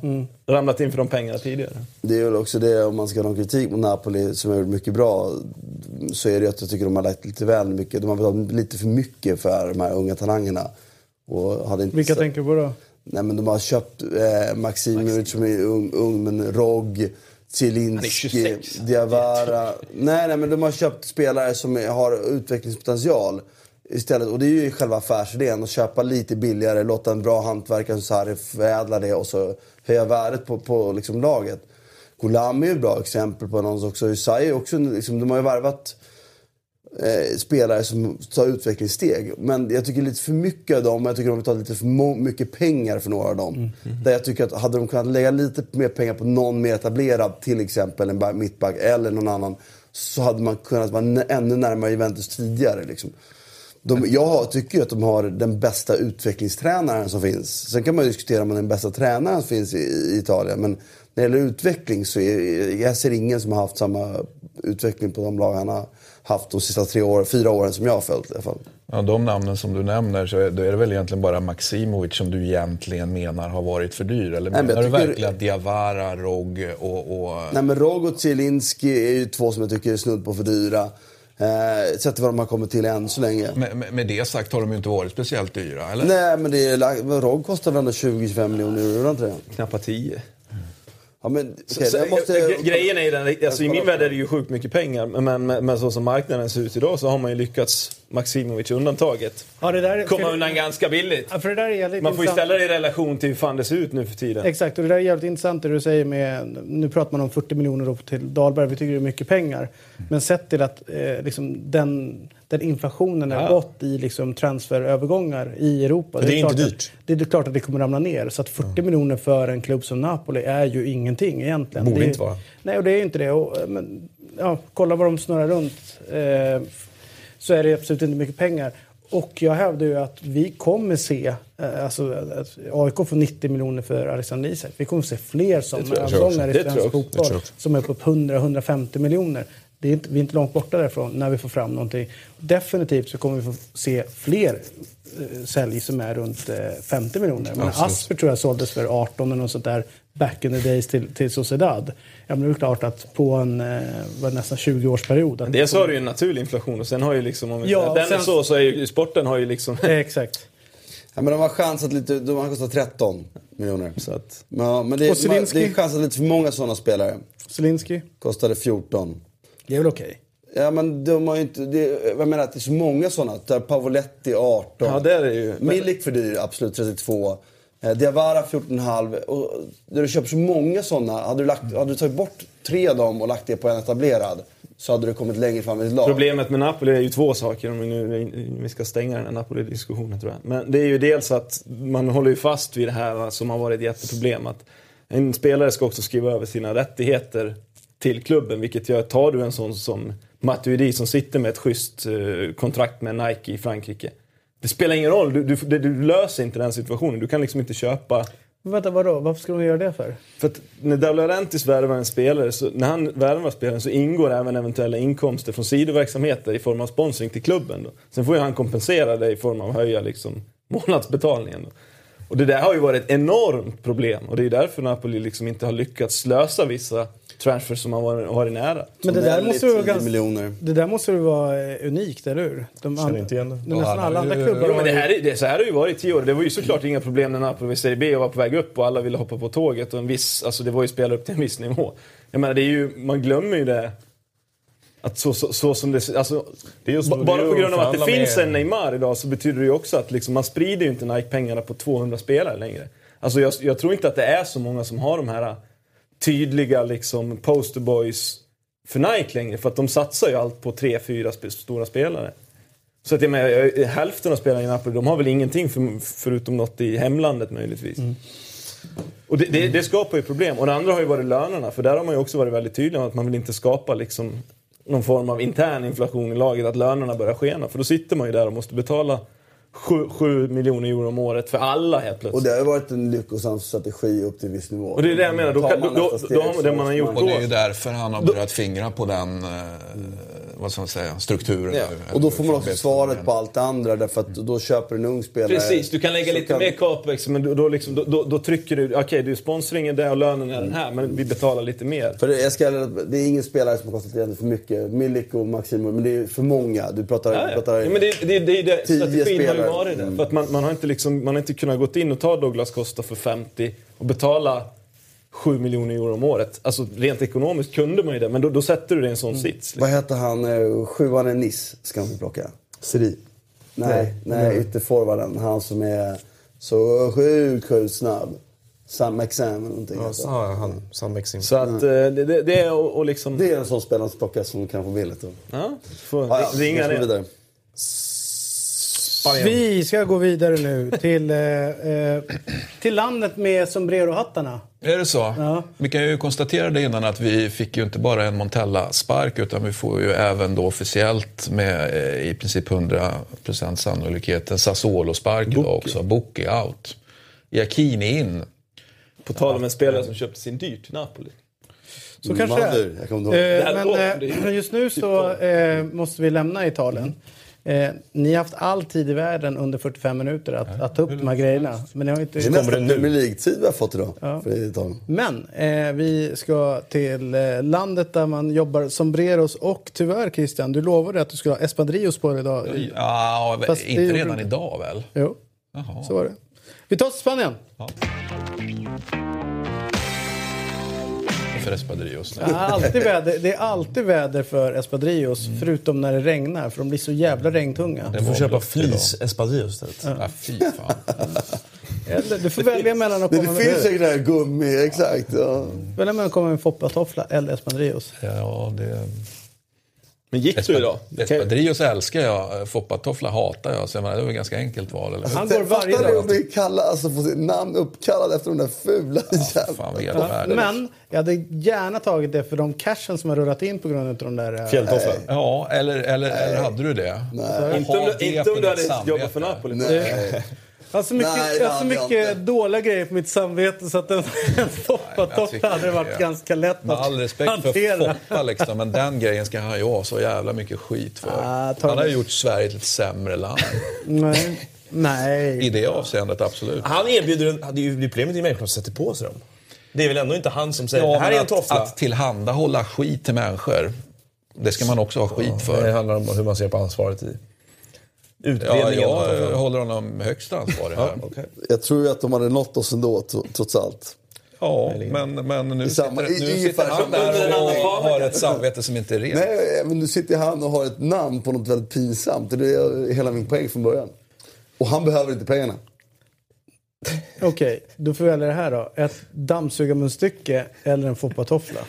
ramlat in för de pengarna tidigare. Det är väl också det, om man ska ha någon kritik mot Napoli som har gjort mycket bra, så är det att jag tycker de har lagt lite väl mycket. De har betalat lite för mycket för de här unga talangerna. Och hade inte Vilka tänker du på då? Nej men de har köpt eh, Maximovic som är ung, ung men Rogg, Zielinski, 26. Diawara. Nej, nej men de har köpt spelare som är, har utvecklingspotential. Istället, och det är ju själva affärsidén, att köpa lite billigare, låta en bra hantverkare som Sarri förädla det och så höja värdet på, på liksom laget. Goulam är ju ett bra exempel på någon också. Usai också, liksom, de har ju värvat eh, spelare som tar utvecklingssteg. Men jag tycker lite för mycket av dem, jag tycker de har tagit lite för mycket pengar för några av dem. Där jag tycker att hade de kunnat lägga lite mer pengar på någon mer etablerad, till exempel en ba- mittback eller någon annan, så hade man kunnat vara ännu närmare Juventus tidigare. Liksom. De, jag tycker ju att de har den bästa utvecklingstränaren som finns. Sen kan man ju diskutera om den bästa tränaren som finns i, i Italien. Men när det gäller utveckling så är, jag ser ingen som har haft samma utveckling på de lag han har haft de sista tre år, fyra åren som jag har följt i alla fall. Ja, de namnen som du nämner så är, då är det väl egentligen bara Maximovic som du egentligen menar har varit för dyr? Eller Nej, men menar jag du tycker- verkligen att Diawara, Rogg och... och... Nej men Rog och Zielinski är ju två som jag tycker är snudd på för dyra. Eh, sett till vad de har kommit till än så länge. Med, med, med det sagt har de ju inte varit speciellt dyra, eller? Nej men det är, Rog kostar väl ändå 20-25 miljoner euro, inte det? Knappt 10. Ja, men, okej, så, måste... gre- Grejen är ju den, alltså, i min värld är det ju sjukt mycket pengar. Men, men, men så som marknaden ser ut idag så har man ju lyckats, Maximovic undantaget, Ja, det där, komma undan ganska billigt. Ja, för det där är Man får ju ställa det i relation till hur fan det ser ut nu för tiden. Exakt, och det där är jävligt intressant det du säger med, nu pratar man om 40 miljoner då till Dahlberg, vi tycker det är mycket pengar. Men sett till att eh, liksom den, den inflationen har Ja. gått i liksom transferövergångar i Europa. det är inte dyrt. Att, det är klart att det kommer ramla ner. Så att 40 miljoner för en klubb som Napoli är ju ingenting egentligen. Borde det är, inte vara. Nej, och det är ju inte det. Och, eh, men, ja, kolla vad de snurrar runt. Eh, så är det absolut inte mycket pengar. Och jag hävdar ju att vi kommer se, eh, alltså att AIK får 90 miljoner för Alexander Isak. Vi kommer se fler sådana övergångar i svensk fotboll som är på 100-150 miljoner. Det är inte, vi är inte långt borta därifrån när vi får fram någonting. Definitivt så kommer vi få se fler eh, sälj som är runt eh, 50 miljoner. Men Absolut. Asper tror jag såldes för 18 eller något sånt där back in the days till, till Sociedad. Ja, men det är klart att på en eh, nästan 20-årsperiod. att- Dels har du ju en naturlig inflation och sen har ju liksom, om Ja, den är sen- så, så är ju sporten har ju liksom... Exakt. Ja, men de har chansat lite, de har kostat 13 miljoner. Så att, Ja, men det, är, Zielinski? det är chansat lite för många sådana spelare. Zelinski, Kostade 14. Det är väl okej? Ja men de har ju inte, det, jag menar att det är så många sådana. Där Pavoletti 18. ja, där är ju... Men, Milik för dyr, absolut 32. Eh, Diawara 14,5. Och när du köper så många sådana, hade du, lagt, hade du tagit bort tre av dem och lagt det på en etablerad så hade du kommit längre fram i ditt lag. Problemet med Napoli är ju två saker, om vi nu vi ska stänga den här Napoli-diskussionen tror jag. Men det är ju dels att man håller ju fast vid det här va, som har varit ett jätteproblem. Att en spelare ska också skriva över sina rättigheter till klubben, vilket gör, tar du en sån som Matuidi som sitter med ett schysst eh, kontrakt med Nike i Frankrike. Det spelar ingen roll, du, du, du löser inte den situationen. Du kan liksom inte köpa Vänta, vadå? Varför ska de göra det för? för att när De Laurentiis värvar en spelare, så, när han värvar spelaren så ingår även eventuella inkomster från sidoverksamheter i form av sponsring till klubben. Då. Sen får ju han kompensera det i form av att höja liksom, månadsbetalningen. Då. Och det där har ju varit ett enormt problem och det är därför Napoli liksom inte har lyckats lösa vissa transfers som har varit, nära. Men det där, måste ju vara 10 ganska, miljoner. det där måste ju vara eh, unikt, eller hur? De Känner inte igen det. Men nästan alla andra ju- klubbar Jo, men det här, är- det, så här har det ju varit i tio år. Det var ju såklart inga problem när Napoli var i Serie B och var på väg upp och alla ville hoppa på tåget. Och en viss, alltså det var ju spelare upp till en viss nivå. Jag menar, det är ju, man glömmer ju det. Att så, så, så som det alltså, Det är just- ba- det är Bara på grund av att det finns med- en Neymar idag så betyder det ju också att liksom, man sprider ju inte Nike-pengarna på 200 spelare längre. Alltså jag, jag tror inte att det är så många som har de här tydliga liksom, posterboys för Nike längre. För att de satsar ju allt på tre, fyra sp- stora spelare. Så att jag menar, hälften av spelarna i Napoli, de har väl ingenting för, förutom något i hemlandet möjligtvis. Och det, det, det skapar ju problem. Och det andra har ju varit lönerna, för där har man ju också varit väldigt tydlig med att man vill inte skapa liksom någon form av intern inflation i laget, att lönerna börjar skena. För då sitter man ju där och måste betala 7 miljoner euro om året för alla helt Och plötsligt. det har ju varit en lyckosam strategi upp till viss nivå. Och det är det jag menar, då då- då- då det man har gjort Och det är ju därför han har börjat fingra på den, eh, vad ska man säga, strukturen. Ja. Och då får man också svaret på allt det andra därför att då köper en ung spelare... Precis, du kan lägga lite kan- mer capex, men då, då, liksom, då, då, då trycker du, okej du sponsringen där och lönen är den här, men vi betalar lite mer. För det, jag ska, det är ingen spelare som har kostat för mycket. Milik och Maximo, men det är för många. Du pratar... Ja, ja. pratar ja, men det, det, det, det, tio strategin har ju spelare. varit det. Mm. För att man, man, har inte liksom, man har inte kunnat gå in och ta Douglas Costa för 50 och betala 7 miljoner euro om året. Alltså rent ekonomiskt kunde man ju det, men då, då sätter du det i en sån Mm. sits. Liksom. Vad heter han? eh, Sjuan i Nice ska man plocka. Seri. Nej, nej, ytterforwarden. Han som är så sjukt, sjukt snabb. Sam Exam eller någonting. Ja, heter så, han. ja, han, Sam Bexing. Så att eh, det, det, det är och, och liksom... Det är en sån spelare som plockas som kan få billigt. då. Ja, får Ja, ja, ringa vi det. Spanien. Vi ska gå vidare nu till, eh, eh, till landet med sombrerohattarna. Är det så? Ja. Vi kan ju konstatera det innan att vi fick ju inte bara en Montella-spark utan vi får ju även då officiellt med eh, i princip 100% sannolikhet en Sassuolo-spark idag också. Bucchi out. Iacchini in. På tal om en spelare som köpte sin dyrt till Napoli. Så kanske det Madder, jag kommer är. Eh, men eh, just nu så eh, måste vi lämna Italien. Eh, ni har haft all tid i världen under 45 minuter att, att ta upp de här grejerna. Men ni har inte... Det är nästan Premier League-tid vi har fått idag. Italien. Men eh, vi ska till eh, landet där man jobbar sombreros och tyvärr Christian, du lovade att du skulle ha espadrillos på dig idag. Ja, det inte redan du. idag väl? Jo, Jaha. så var det. Vi tar oss till Spanien. För Espadrillos. Det är alltid väder, det är alltid väder för espadrillos, förutom när det regnar, för de blir så jävla regntunga. Du får köpa flis espadrillos istället. Ja, fy fan. Eller, du får välja mellan att Det, komma det finns med, säkert här gummi, exakt. Ja. välja mellan att komma med foppatoffla eller espadrillos. Ja, det... Men gick du idag? Espadrillos älskar jag, foppatoffla hatar jag. Så jag menar, det var ett ganska enkelt val. Eller? Han går varje Fattar du dag. att bli kallad, alltså få sitt namn uppkallad efter de där fula jävla... Fan, vedervärdigt. Men jag hade gärna tagit det för de cashen som har rullat in på grund av de där... eh, Fjälltoffla. Ja, eller, eller, eller hade du det? Nej. Inte om, du, inte om hade samvete. jobbat för Napoli. Nej. Jag har så mycket, Nej, det jag har så mycket dåliga grejer på mitt samvete så att en, en tycker hade varit det. ganska lätt Med att all respekt för hantera. Foppa liksom, men den grejen ska han ju ha så jävla mycket skit för. Ah, han har det. ju gjort Sverige till ett sämre land. Nej. Nej. I det avseendet, absolut. Han erbjuder en... Det är det problemet är människorna som sätter på sig dem. Det är väl ändå inte han som säger Ja, det här är en att, toffla. att tillhandahålla skit till människor, det ska man också ha skit Det för. handlar om hur man ser på ansvaret i utredningen. av jag tofflan. håller honom högst ansvarig här. Okej. Jag tror ju att de hade nått oss ändå, tro- trots allt. Ja, men, men nu, samma- sitter, nu sitter han där och har ett samvete som inte är rent. Nej, men nu sitter han och har ett namn på något väldigt pinsamt. Det är hela min poäng från början. Och han behöver inte pengarna. Okej, då får vi välja det här då. Ett dammsugarmunstycke eller en foppatoffla?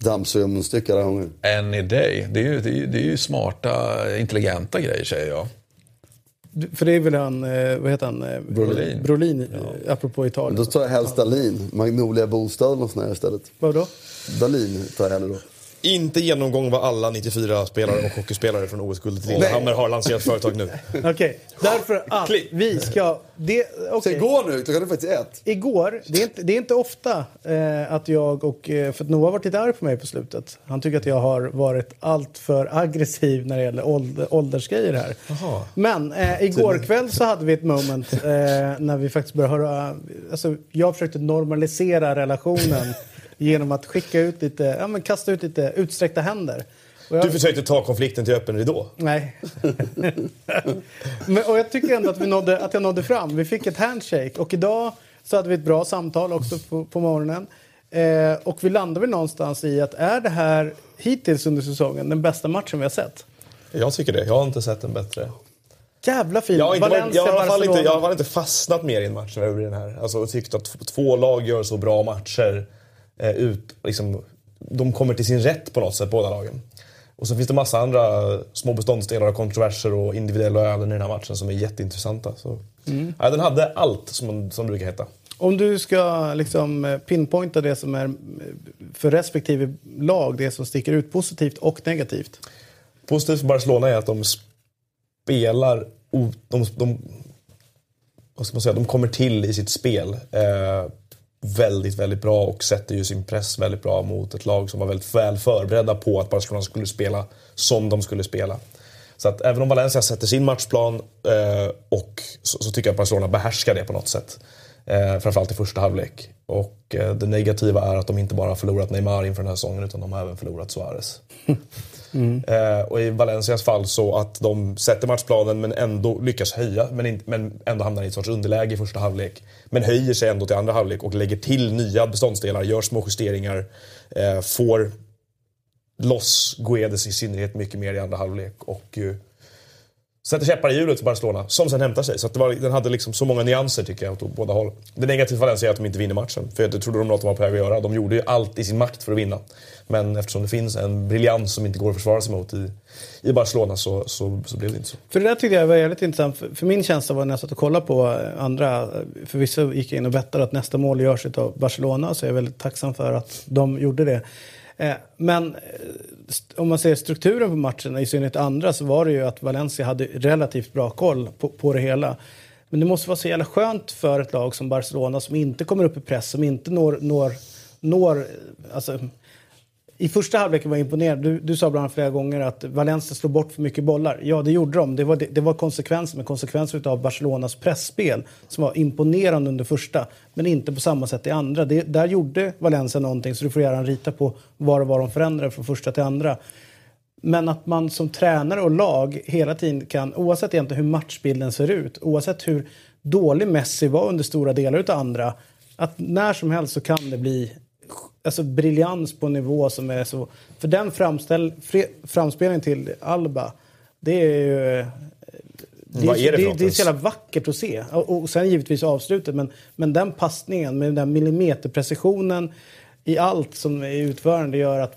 Dammsugarmunstycke alla gånger. Any day. Det är, ju, det, är, ju- det är ju smarta, intelligenta grejer säger jag. För det är väl han, eh, vad heter han? Eh, Brolin. Brolin, eh, apropå Italien. Då tar jag helst Dahlin. Magnolia Bostad eller något sånt här istället. Vadå? Dahlin tar jag hellre då. Inte genomgång vad alla 94 spelare och hockeyspelare från OS-guldet till Lillehammer har lanserat företag nu. Okej, därför att vi ska... Det, Så okej. igår nu, då kan du faktiskt ett. Igår, det är inte, det är inte ofta eh, att jag och... Eh, för att Noah har varit lite arg på mig på slutet. Han tycker att jag har varit allt för aggressiv när det gäller ålder, åldersgrejer här. Men eh, igår kväll så hade vi ett moment eh, när vi faktiskt började höra... Alltså, jag försökte normalisera relationen genom att skicka ut lite... Ja, men kasta ut lite utsträckta händer. Jag- Du försökte ta konflikten till öppen ridå. Nej. Men, och jag tycker ändå att, vi nådde, att jag nådde fram. Vi fick ett handshake och idag så hade vi ett bra samtal också på, på morgonen. Eh, och vi landade väl någonstans i att är det här hittills under säsongen den bästa matchen vi har sett? Jag tycker det. Jag har inte sett en bättre. Jävla fin! Jag har, inte, Valencia, jag, har inte, jag har inte fastnat mer i en match än i den här. Alltså, och tyckt att två lag gör så bra matcher. Eh, ut, liksom, de kommer till sin rätt på något sätt, båda lagen. Och så finns det massa andra små beståndsdelar och kontroverser och individuella öden i den här matchen som är jätteintressanta. Så, Mm. ja, den hade allt som, som det brukar heta. Om du ska liksom eh, pinpointa det som är eh, för respektive lag, det som sticker ut positivt och negativt. Positivt för Barcelona är att de spelar... De, de, vad ska man säga? De kommer till i sitt spel eh, väldigt, väldigt bra och sätter ju sin press väldigt bra mot ett lag som var väldigt väl förberedda på att Barcelona skulle spela som de skulle spela. Så att även om Valencia sätter sin matchplan eh, och så, så tycker jag att Barcelona behärskar det på något sätt. Eh, framförallt i första halvlek. Och eh, det negativa är att de inte bara har förlorat Neymar inför den här säsongen utan de har även förlorat Suarez. Mm. Eh, och i Valencias fall så att de sätter matchplanen men ändå lyckas höja men, in, men ändå hamnar i ett sorts underläge i första halvlek. Men höjer sig ändå till andra halvlek och lägger till nya beståndsdelar, gör små justeringar, eh, får loss Guedes i synnerhet mycket mer i andra halvlek och ju sätter käppar i hjulet för Barcelona som sen hämtar sig. Så att det var, den hade liksom så många nyanser tycker jag åt båda håll. Det negativa för Valencia är att de inte vinner matchen. För det trodde de att de var på väg att göra. De gjorde ju allt i sin makt för att vinna. Men eftersom det finns en briljans som inte går att försvara sig mot i, i Barcelona så, så, så blev det inte så. För det där tyckte jag var jävligt intressant. För, för min känsla var när jag satt och kollade på andra. Förvisso gick jag in och bettade att nästa mål görs av Barcelona. Så jag är väldigt tacksam för att de gjorde det. Eh, men eh, om man ser strukturen på matchen, i synnerhet andra, så var det ju att Valencia hade relativt bra koll på, på det hela. Men det måste vara så jävla skönt för ett lag som Barcelona som inte kommer upp i press, som inte når, når, når alltså, i första halvlek var jag imponerad. Du, du sa bland annat flera gånger att Valencia slår bort för mycket bollar. Ja, det gjorde de. Det var, det, det var konsekvenser, men konsekvenser av Barcelonas pressspel som var imponerande under första, men inte på samma sätt i andra. Det, där gjorde Valencia någonting, så du får gärna rita på vad och var de förändrade från första till andra. Men att man som tränare och lag hela tiden kan, oavsett egentligen hur matchbilden ser ut, oavsett hur dålig Messi var under stora delar av andra, att när som helst så kan det bli alltså, briljans på en nivå som är så... För den framställ, fre, framspelningen till Alba, det är ju... Det Vad är det det, det är så jävla vackert att se. Och, och sen givetvis avslutet, men, men den passningen med den millimeterprecisionen i allt som är utförande gör att...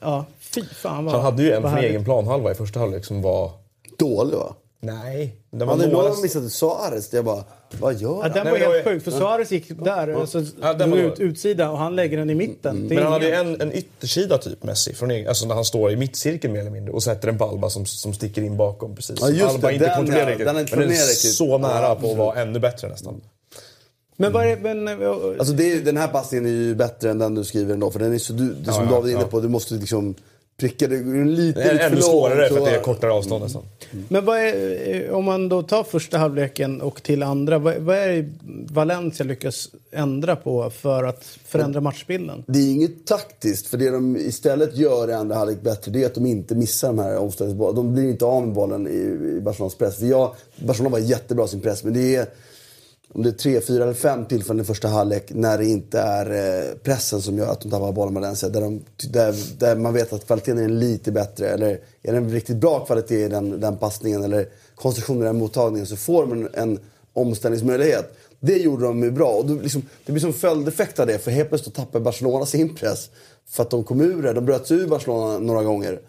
Ja, fy fan vad Han hade ju en från egen planhalva i första halvlek som var... Dålig va? Nej. Den var Han är att missade Suarez. Jag bara, vad gör Ja, han? den Nej, var men helt sjuk, för Suarez gick där, alltså, Ja, den drog var- ut utsida och han lägger den i mitten. Det är Men han hade ju en, en yttersida typ Messi, från egen, alltså när han står i mittcirkeln mer eller mindre och sätter den på Alba som, som sticker in bakom precis. Ja, just Alba det, inte den, kontrollerar ja, riktigt. den är inte men den är så nära Ja, på att vara ännu bättre nästan. Men vad är. Men, eh, Alltså det är, den här passningen är ju bättre än den du skriver ändå. För den är så, du, det som Ja, David är inne ja. på, du måste liksom pricka det en lite, Det är lite ännu för svårare för att det är så- kortare avstånd nästan. Men vad är, eh, om man då tar första halvleken och till andra, vad, vad är det Valencia lyckas ändra på för att förändra matchbilden? Det är inget taktiskt, för det de istället gör i andra halvlek bättre det är att de inte missar de här omställningsbollarna. De blir inte av med bollen i, i Barcelonas press. För jag, Barcelona var jättebra i sin press, men det är om det är tre, fyra eller fem tillfällen i första halvlek när det inte är eh, pressen som gör att de tappar bollen med Valencia. Där, de, där, där man vet att kvaliteten är lite bättre. Eller är det en riktigt bra kvalitet i den, den passningen eller konstruktionen i den mottagningen så får de en, en omställningsmöjlighet. Det gjorde de ju bra. Och det, liksom, det blir som följdeffekt av det. För helt plötsligt tappar Barcelona sin press. För att de kom ur det. De bröt sig ur Barcelona några gånger.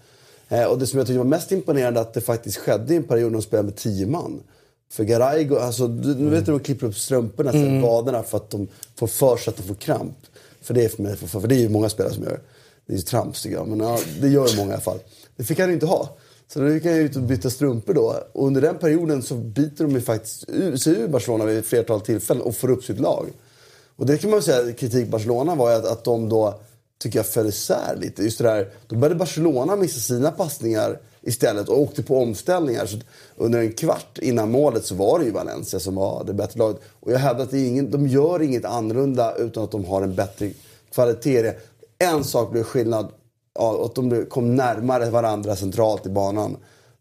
Eh, och det som jag tyckte var mest imponerande att det faktiskt skedde i en period när de spelade med tio man. För Garaigo, alltså, du, nu vet du de klipper upp strumporna, mm. vaderna för att de får för sig att de får kramp. För det är, för mig, för, för det är ju många spelare som gör. Det är ju trams tycker jag, men ja, det gör många i alla fall. Det fick han inte ha. Så då gick han ut och byta strumpor då. Och under den perioden så biter de ju faktiskt sig ur Barcelona vid ett flertal tillfällen och får upp sitt lag. Och det kan man säga, kritik Barcelona var ju att, att de då, tycker jag, föll isär lite. Just det där, då började Barcelona missa sina passningar istället och åkte på omställningar. Så under en kvart innan målet så var det ju Valencia som var det bättre laget. Och jag hävdar att det ingen, de gör inget annorlunda utan att de har en bättre kvalitet. En sak blev skillnad ja, att de kom närmare varandra centralt i banan.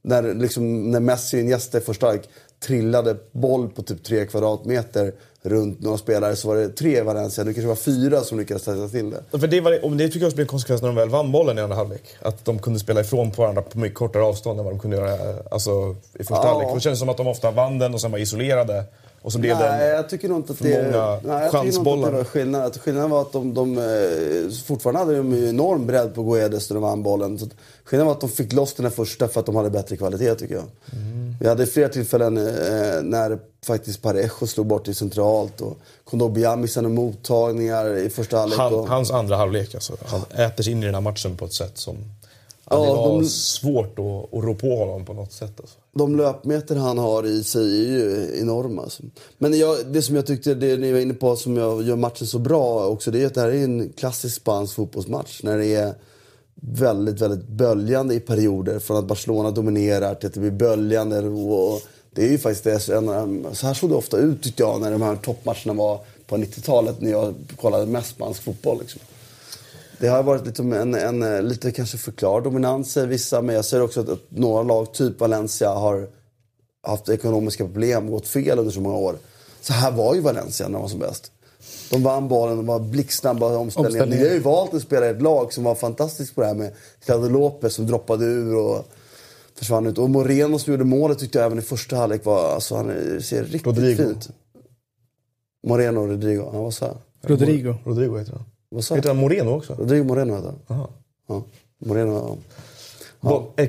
När, liksom, när Messi och Iniesta i första halvlek trillade boll på typ tre kvadratmeter runt några spelare så var det tre i Valencia. Nu kanske det var fyra som lyckades ställa till det. För det, var, och det tycker jag också blev en konsekvens när de väl vann bollen i andra halvlek. Att de kunde spela ifrån på varandra på mycket kortare avstånd än vad de kunde göra alltså, i första ja. halvlek. Det kändes som att de ofta vann den och sen var isolerade. Och så blev nej, jag tycker nog inte att det, många nej, jag. Tycker inte att det var skillnad. Att skillnaden var att de, de, eh, fortfarande hade de ju enorm bredd på Guedes när de vann bollen. Så skillnaden var att de fick loss den här första för att de hade bättre kvalitet tycker jag. Mm. Vi hade flera tillfällen eh, när faktiskt Parejo slog bort det centralt och Kondogbia missade mottagningar i första halvlek. Han, hans andra halvlek alltså. Han äter sig in i den här matchen på ett sätt som Ja, det var de, svårt att, att rå på honom på något sätt. Alltså. De löpmeter han har i sig är ju enorma. Alltså. Men jag, det som jag tyckte, det ni var inne på, som jag gör matchen så bra också, det är att det här är en klassisk spansk fotbollsmatch. När det är väldigt, väldigt böljande i perioder. Från att Barcelona dominerar till att det blir böljande. Och, det är ju faktiskt det, så här såg det ofta ut tyckte jag när de här toppmatcherna var på 90-talet när jag kollade mest spansk fotboll. Liksom. Det har varit liksom en, en, en lite kanske förklarad dominans säger vissa. Men jag ser också att, att några lag, typ Valencia, har haft ekonomiska problem och gått fel under så många år. Så här var ju Valencia när de var som bäst. De vann bollen, de var blixtsnabba i omställningen. Ni har ju valt att spela i ett lag som var fantastiskt på det här med Claudio Lopez som droppade ur och försvann ut. Och Moreno som gjorde målet tyckte jag även i första halvlek var... Alltså han ser riktigt Rodrigo. fint Moreno och Rodrigo. Han var så här. Rodrigo. Rodrigo heter han. Vad sa Heter han Moreno också? Rodrigo Moreno heter han. Ja. Moreno, ja.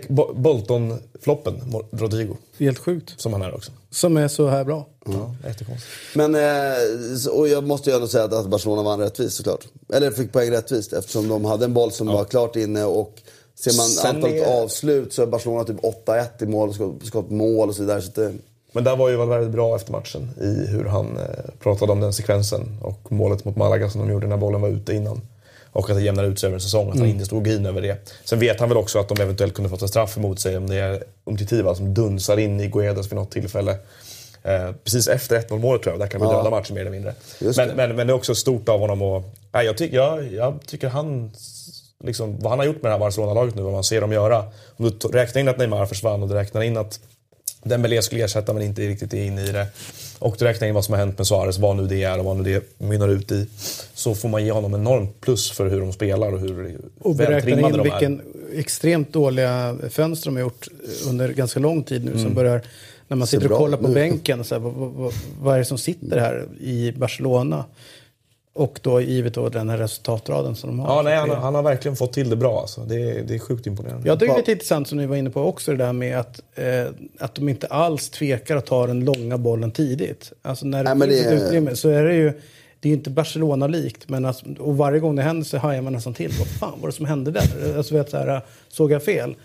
Bo Bolton-floppen, Rodrigo. Helt sjukt. Som han är också. Som är så här bra. Ja, jättekonstigt. Men, eh, och jag måste ju ändå säga att Barcelona vann rättvist såklart. Eller fick poäng rättvist eftersom de hade en boll som ja. var klart inne och ser man Sen antalet är... avslut så är Barcelona typ 8-1 i mål, skott mål och så vidare. Så det, men där var ju Valverde bra efter matchen i hur han eh, pratade om den sekvensen och målet mot Malaga som de gjorde när bollen var ute innan. Och att det jämnar ut sig över en säsong, att han mm. inte stod in över det. Sen vet han väl också att de eventuellt kunde fått en straff emot sig om det är Umtitiva som dunsar in i Guedes vid något tillfälle. Eh, precis efter 1-0 målet tror jag, där kan vi ja. döda matchen mer eller mindre. Men, men, men, det är också stort av honom och... Nej, jag, tyck, jag, jag tycker han... Liksom, vad han har gjort med det här Barcelona-laget nu, vad man ser dem göra. Om du räknar in att Neymar försvann och du räknar in att Dembélé skulle ersätta men inte riktigt är inne i det. Och du räknar in vad som har hänt med Suarez, vad nu det är och vad nu det mynnar ut i. Så får man ge honom enormt plus för hur de spelar och hur och vältrimmade de är. vilken extremt dåliga fönster de har gjort under ganska lång tid nu. Mm. Som börjar, när man sitter och kollar på bänken, så här, vad, vad, vad, är det som sitter här i Barcelona? Och då givet då den här resultatraden som de har. Ja, nej, han, han, har verkligen fått till det bra. Alltså. Det, är, det är sjukt imponerande. Jag tycker det är lite intressant som ni var inne på också det där med att, eh, att de inte alls tvekar att ta den långa bollen tidigt. Alltså när det nej, finns det... ett utrymme så är det ju det är inte Barcelona-likt. Men alltså, och varje gång det händer så hajar man nästan till. Vad fan var det som hände där? Alltså, vet, så här, såg jag fel?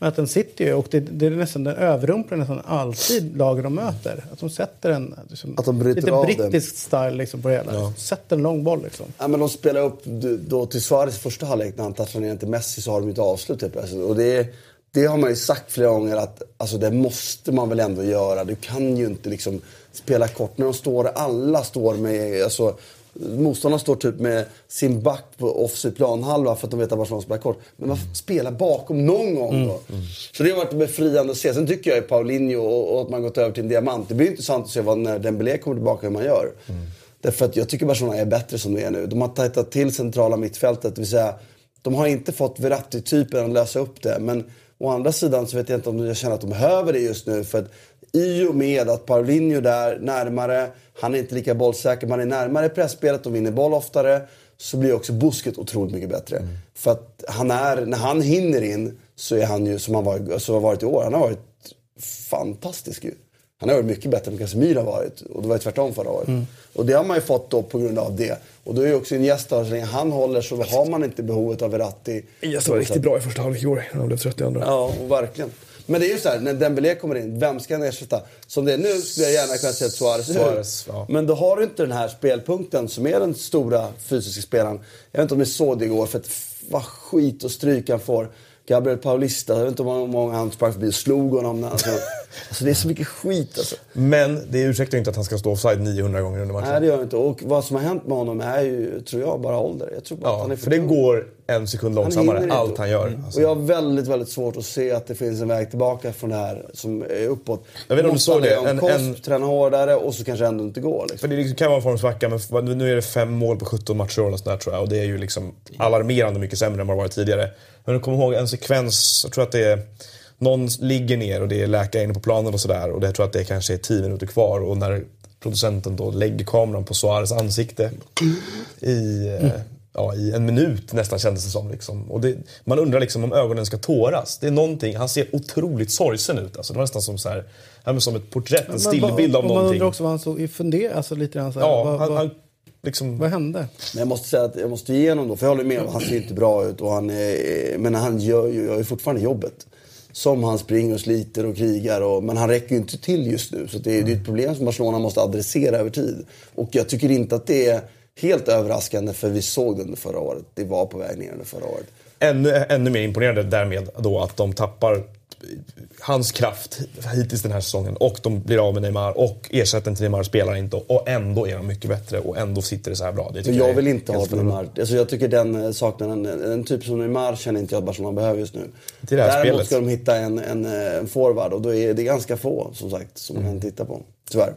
Men att den sitter ju och det, det är nästan, den överrumplar nästan alltid lagen de möter. Att de sätter en liksom, att de bryter lite av brittisk style liksom, på det hela. Ja. Sätter en lång boll liksom. Ja, men de spelar upp då till Suarez första halvlek när han touchar ner till Messi så har de inte avslut helt plötsligt. Och det, det har man ju sagt flera gånger att alltså, det måste man väl ändå göra. Du kan ju inte liksom spela kort när de står, alla står med, alltså Motståndarna står typ med sin back på offside planhalva för att de vet att Barcelona spelar kort. Men man spelar bakom någon gång då. Mm. Mm. Så det har varit befriande att se. Sen tycker jag ju Paulinho och, och att man gått över till en diamant. Det blir intressant att se vad när Dembélé kommer tillbaka hur man gör. Mm. Därför att jag tycker Barcelona är bättre som det är nu. De har tajtat till centrala mittfältet. Det vill säga, de har inte fått Verratti-typen att lösa upp det. Men å andra sidan så vet jag inte om jag känner att de behöver det just nu. För att i och med att Paulinho där närmare, han är inte lika bollsäker, man är närmare pressspelet och vinner boll oftare. Så blir också Busket otroligt mycket bättre. För att han är, när han hinner in så är han ju som han var, som har varit i år. Han har varit fantastisk ju. Han har varit mycket bättre än Casemiro har varit. Och det var ju tvärtom förra året. Och det har man ju fått då på grund av det. Och då är ju också Iniesta, så länge han håller så har man inte behovet av Verratti. Iniesta var riktigt bra i första halvlek i år, när han blev trött i andra. Ja, och verkligen. Men det är ju så här, när Dembélé kommer in, vem ska han ersätta? Som det är nu skulle jag gärna kunna säga att Suarez Suarez, ja. Men då har du inte den här spelpunkten som är den stora fysiska spelaren. Jag vet inte om ni såg det igår, för att vad skit och stryk han får. Gabriel Paulista, jag vet inte hur många han sprang förbi och slog honom. Alltså, alltså det är så mycket skit alltså. Men det ursäktar ju inte att han ska stå offside 900 gånger under matchen. Nej, det gör det inte. Och vad som har hänt med honom är ju, tror jag, bara ålder. Jag tror bara att han Ja, är för det tung. går en sekund Han långsammare, hinner allt han gör. Mm. Alltså. Och jag har väldigt, väldigt svårt att se att det finns en väg tillbaka från det här som är uppåt. Jag vet inte om du såg det, en- kost, en- träna hårdare och så kanske ändå inte går. För Liksom. det liksom kan vara en formsvacka, men nu är det fem mål på 17 matcher och sånt där, tror jag. Och det är ju liksom alarmerande mycket sämre än vad det varit tidigare. Men jag kommer ihåg en sekvens, jag tror att det är någon ligger ner och det är läkare inne på planen och sådär. Och jag tror att det kanske är 10 minuter kvar. Och när producenten då lägger kameran på Suarez ansikte i, eh, ja, i en minut nästan kändes det som. Liksom. Och det, man undrar liksom om ögonen ska tåras. Det är någonting, han ser otroligt sorgsen ut. Alltså, det var nästan som, så här, som ett porträtt, en stillbild av och Man någonting. undrar också vad han såg i funder, alltså lite grann så här, Ja, vad, han, vad, han, liksom, vad hände? Men jag måste säga att jag måste ge honom då, för jag håller med om han ser inte bra ut. Och han är, men han gör ju, gör fortfarande jobbet. Som han springer och sliter och krigar. Och, men han räcker ju inte till just nu. Så det är, det är ett problem som Barcelona måste adressera över tid. Och jag tycker inte att det är helt överraskande för vi såg det under förra året. Det var på väg ner under förra året. ännu, ännu mer imponerande därmed då att de tappar hans kraft hittills den här säsongen och de blir av med Neymar och ersättaren till Neymar spelar inte och ändå är de mycket bättre och ändå sitter det så här bra. Det jag är vill inte ha Neymar. Alltså jag tycker den eh, saknaden, en typ som Neymar känner inte jag att Barcelona behöver just nu. Till det här Däremot spelet. ska de hitta en, en, eh, en forward och då är det ganska få som sagt som man kan titta på. Tyvärr.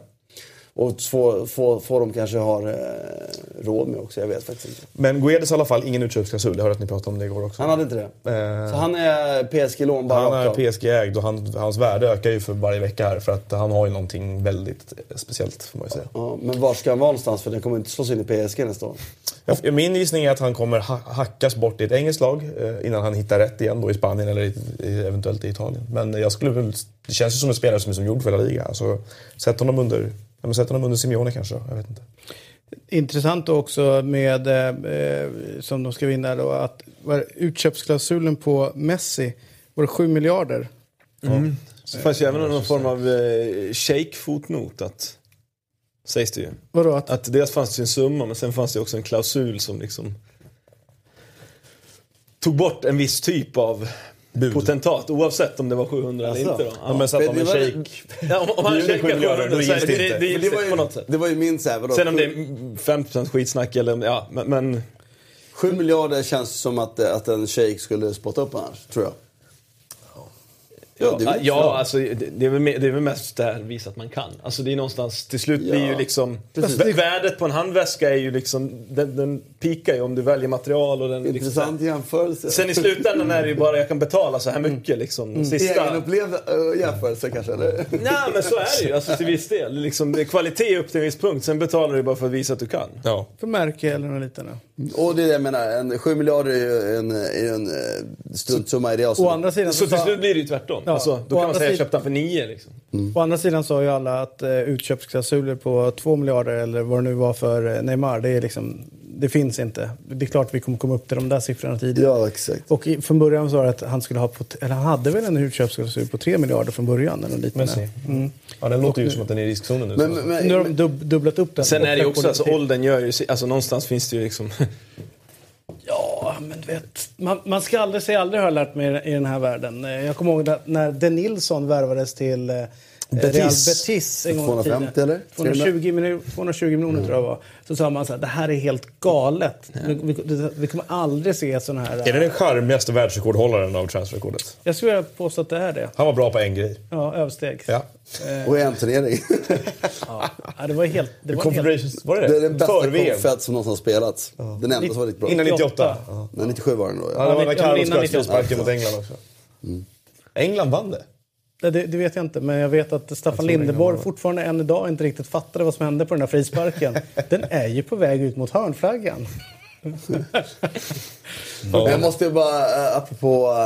Och få, få, få de kanske har eh, råd med också, jag vet faktiskt inte. Men Guedes i alla fall ingen utköpsklausul, jag hörde att ni pratade om det igår också. Han hade inte det. Eh, Så han är PSG-lån bara han är. PSG-ägd och han, hans värde ökar ju för varje vecka här för att han har ju någonting väldigt speciellt får man ju säga. Ja, men var ska han vara någonstans? För den kommer inte slås in i PSG nästa år. Min gissning är att han kommer ha hackas bort i ett engelskt lag eh, innan han hittar rätt igen då i Spanien eller i, eventuellt i Italien. Men jag skulle det känns ju som en spelare som är som gjord för hela ligan. Alltså, sätt honom under, men sätt honom under Simeone kanske, jag vet inte. Intressant också med, eh, som de ska vinna då, att var utköpsklausulen på Messi var det 7 miljarder. Så fanns ju även någon form av eh, shake-fotnot att Sägs det ju. Vadå? Att, Att dels fanns det ju en summa men sen fanns det också en klausul som liksom tog bort en viss typ av potentat oavsett om det var 700 eller Alltså. inte. Då. Ja, men så att Men om det en shejk... Ja, om- han shejkar sju miljarder, 700 då gills det, det det, inte. det, gills det var det ju, på något sätt. det var ju min så här, vadå, Sen om det är 50% skitsnack eller ja, men, men 7 miljarder känns som att, att en shejk skulle spotta upp annars, tror jag. Ja, det är väl ja alltså, det, det, är väl, det är väl mest det här visa att man kan. Alltså det är någonstans, till slut blir Ja, ju liksom... precis. vä- Värdet på en handväska är ju liksom, den, den pikar ju om du väljer material och den... Liksom, Intressant jämförelse. sen i slutändan är det ju bara, jag kan betala så här mycket liksom. Sista... Egenupplevd äh, jämförelse kanske, eller? Nej men så är det ju, alltså till viss del. Liksom, det är kvalitet upp till en viss punkt, sen betalar du bara för att visa att du kan. Ja. för märke eller något liknande. Och det är det jag menar, en, 7 miljarder är ju en, är en eh, struntsumma i det Å avseendet. andra sidan Så så till slut blir det ju tvärtom. Ja, Alltså, å då kan man andra säga, köpte den för nio liksom. å andra sidan sa ju alla att eh, utköpsklausuler på 2 miljarder eller vad det nu var för eh, Neymar, det, är liksom, det finns inte. Det är klart vi kommer komma upp till de där siffrorna tidigare. Ja, exakt. Och i, från början var det att han skulle ha, på, eller han hade väl en utköpsklausul på 3 miljarder från början eller liknande. Messi. Mm. Ja, den låter ju som att den är i riskzonen nu. Men, så. men, Nu har men, de dub, dubblat upp den. Sen är det ju också, alltså åldern gör ju, alltså någonstans finns det ju liksom... Ja, men du vet, man, man ska aldrig säga aldrig har jag lärt mig i den här världen. Jag kommer ihåg när De Nilsson värvades till eh, Betis. Real Betis en gång i 250 tiden. eller? 220, minu 220 miljoner tror jag var. Så sa man så här, det här är helt galet. Vi, vi, vi kommer aldrig se sådana här... Är det den charmigaste världsrekordhållaren av transferrekordet? Jag skulle vilja påstå att det är det. Han var bra på en grej. Ja, översteg. Ja. och en turnering. Ja, det var helt... Det var helt var det det är den bästa konfett som någonsin har spelats. Den enda som var riktigt bra. Innan 98. Nej, 97 var den då. Ja, Ja. det var Ja, när Carlos sköt 98. sparken mot England också. England vann det. Det, det vet jag inte, men jag vet att Staffan Lindeborg fortfarande än idag inte riktigt fattade vad som hände på den där frisparken. den är ju på väg ut mot hörnflaggan. Jag måste ju bara, äh, apropå...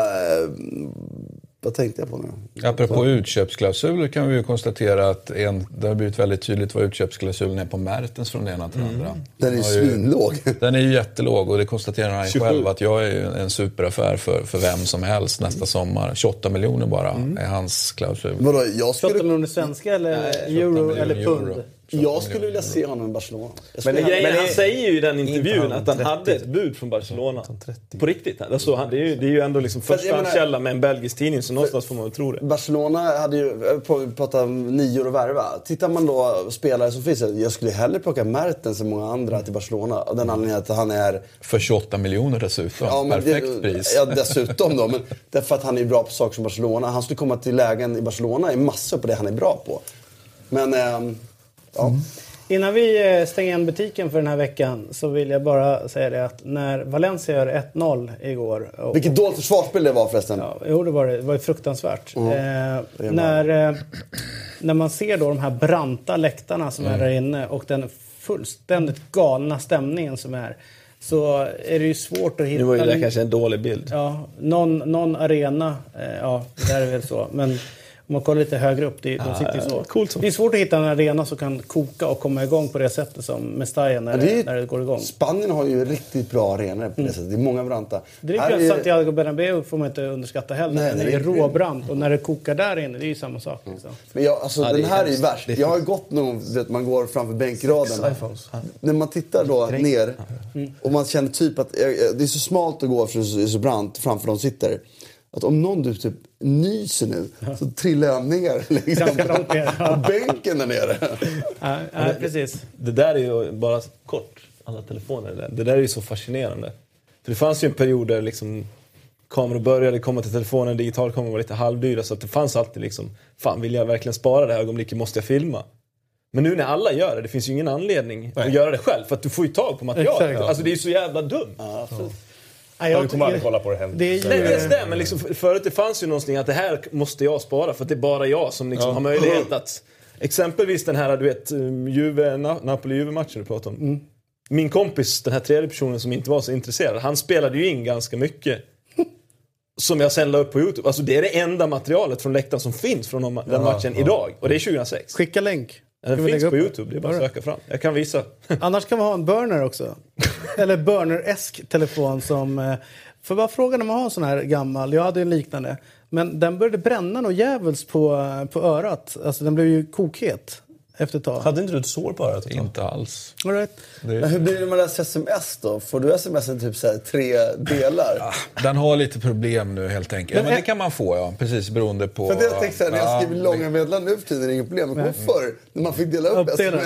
Vad tänkte jag på nu? Apropå utköpsklausuler kan vi ju konstatera att en, det har blivit väldigt tydligt vad utköpsklausulen är på Mertens från det ena till det andra. Den är ju svinlåg. Den är ju jättelåg och det konstaterar han ju 27. själv att jag är ju en superaffär för, för vem som helst nästa sommar. 28 miljoner bara är hans klausul. Vadå, jag 28 skulle, miljoner svenska eller euro eller pund? euro. Jag skulle vilja se honom i Barcelona. Men, grejen, gärna- han säger ju i den Inte intervjun att han 30. hade ett bud från Barcelona. På riktigt. Alltså, han, det, är ju, det är ju ändå liksom För att jag första menar- källa med en belgisk tidning så någonstans får man väl tro det. Barcelona hade ju, eh, pratar om nior och värva. Tittar man då spelare som finns, jag skulle hellre plocka Mertens än många andra till Barcelona. Av den anledningen att han är... För 28 miljoner dessutom. Ja, men Perfekt det, pris. Ja, dessutom då. Men därför att han är bra på saker som Barcelona. Han skulle komma till lägen i Barcelona i massor på det han är bra på. Men, ehm, ja. Innan vi eh, stänger igen butiken för den här veckan så vill jag bara säga det att när Valencia gör 1-0 igår. Och, Vilket dåligt försvarsspel det var förresten. Ja, jo, det var det. Det var ju fruktansvärt. Eh, när, eh, när man ser då de här branta läktarna som är där inne och den fullständigt galna stämningen som är. Så är det ju svårt att hitta... Nu var ju det kanske en dålig bild. Ja, någon, någon arena, eh, ja, det är väl så. Men om man kollar lite högre upp, det, de sitter ju så. coolt så. Det är svårt att hitta en arena som kan koka och komma igång på det sättet som Mestalla när, Men det är ju- när det går igång. Spanien har ju riktigt bra arenor på det sättet. Det är många branta. Det är klart, Santiago Bernabéu får man inte underskatta heller. Nej, den det är är ju råbrant och när det kokar där inne, det är ju samma sak. Liksom. Men jag, alltså, Ja, det den är här är ju värst. Jag har ju gått någon vet, man går framför bänkraden. När man tittar då ner och man känner typ att eh, det är så smalt att gå för det är så brant framför de sitter. Att om någon du typ nyser nu så trillar jag ner liksom, på bänken där nere. Ja, ja, precis. Det där är ju bara kort, alla telefoner där. Det där är ju så fascinerande. För det fanns ju en period där liksom kameror började komma till telefonen, digitalkameror var lite halvdyra så att det fanns alltid liksom, fan vill jag verkligen spara det här ögonblicket måste jag filma. Men nu när alla gör det, det finns ju ingen anledning att göra det själv för att du får ju tag på material. Exakt. Alltså det är ju så jävla dumt. Ja, Ja, vi kommer aldrig kolla på det hem. Det är ju- Nej, dels det, men liksom, för- förut det fanns ju någonting att det här måste jag spara för att det är bara jag som liksom har möjlighet att... Exempelvis den här, du vet, um, Juve, Na- Napoli-Juve-matchen du pratade om. Mm. Min kompis, den här tredje personen som inte var så intresserad, han spelade ju in ganska mycket. Som jag sen la upp på Youtube. Alltså det är det enda materialet från läktaren som finns från de- den matchen idag. Och det är 2006. Skicka länk. Den Ska vi finns på Youtube, det är bara att Ja, söka fram. Jag kan visa. Annars kan man ha en burner också. Eller burner-esk telefon som... eh, För bara frågan om man har en sån här gammal, jag hade en liknande. Men den började bränna något djävulskt på, eh, på örat. Alltså den blev ju kokhet efter ett tag. Hade inte du ett sår på örat? Inte alls. All right. Men hur blir det med deras sms då? Får du sms i typ så här, tre delar? Den har lite problem nu helt enkelt. Ja, men det kan man få ja, precis beroende på... För att jag tänkte såhär, när jag Ja, skriver långa meddelanden nu för tiden är det inget problem. Men förr, när man fick dela upp sms.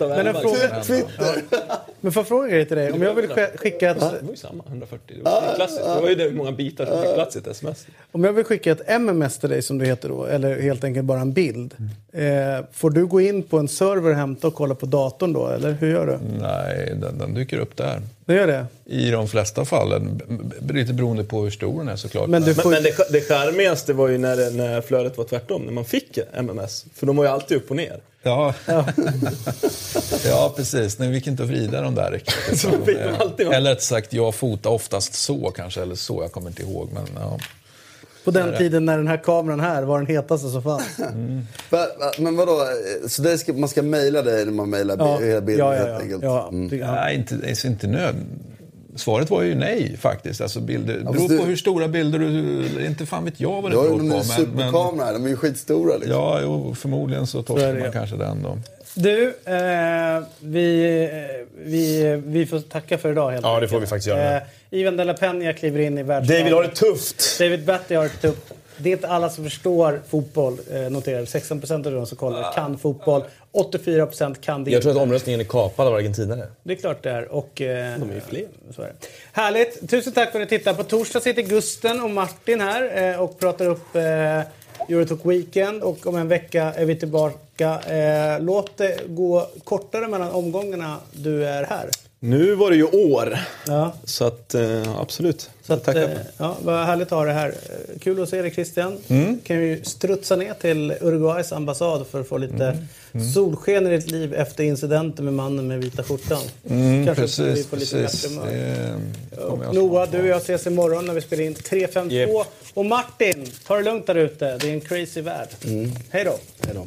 Men en fråga, Twitter. men får jag fråga en grej till dig? Om jag vill sk- skicka ett, Det var ju samma, 140. Det var, klassiskt. det var ju det många bitar som fick plats i ett sms. om jag vill skicka ett MMS till dig som det heter då, eller helt enkelt bara en bild. Eh, får du gå in på en server hämta och kolla på datorn då, eller hur gör du? Nej, den, den dyker upp där. Det gör det? I de flesta fallen. Lite beroende på hur stor den är såklart. Men du Men, får... men det, det charmigaste var ju när, det- när flödet var tvärtom, när man fick MMS. För de var ju alltid upp och ner. Ja. ja, precis. Nej, vi gick inte att vrida dem där riktigt. Vara- Eller rätt sagt, jag fotar oftast så kanske, eller så. Jag kommer inte ihåg. Men, ja. På den tiden när den här kameran här var den hetaste som fanns. Va- Men vadå, så det ska, man ska mejla dig när man mejlar Ja, hela bilden ja, ja, helt ja. enkelt? ja. Mm. det- ja. Nej, inte, inte nöd. Svaret var ju nej faktiskt. Alltså bilder, fast beror du- på hur stora bilder du... Inte fan vet jag vad det Du har ju beror på. en Men, men, superkamera här, de är ju skitstora liksom. ja, jo, förmodligen så torskar det, man ja. kanske den då. Du, eh, vi, eh, vi, vi får tacka för idag helt Ja, det får vi faktiskt göra. Eh, Ivan de la Peña kliver in i världslaget. David har det tufft! David Batty har det tufft. Det är inte alla som förstår fotboll, eh, noterar 16% av de som kollar kan fotboll. 84% kan det Jag tror att omröstningen är kapad av argentinare. Det är klart det är. Och, eh, De är ju fler. Så är det. Härligt! Tusen tack för att ni tittade. På torsdag sitter Gusten och Martin här eh, och pratar upp eh, Eurotalk Weekend. Och om en vecka är vi tillbaka. Eh, låt det gå kortare mellan omgångarna du är här. Nu var det ju år. Ja. Så att eh, absolut. Så att, Tackar. eh, ja, vad härligt att ha det här. Kul att se dig Christian. Mm. Kan ju strutsa ner till Uruguays ambassad för att få lite Mm. solsken i ditt liv efter incidenten med mannen med vita skjortan. Mm, Kanske precis, vi får lite precis. bättre humör. Det Noah, du och jag ses imorgon när vi spelar in 352. Yep. Och Martin, ta det lugnt där ute. Det är en crazy värld. Hej då. Hej då.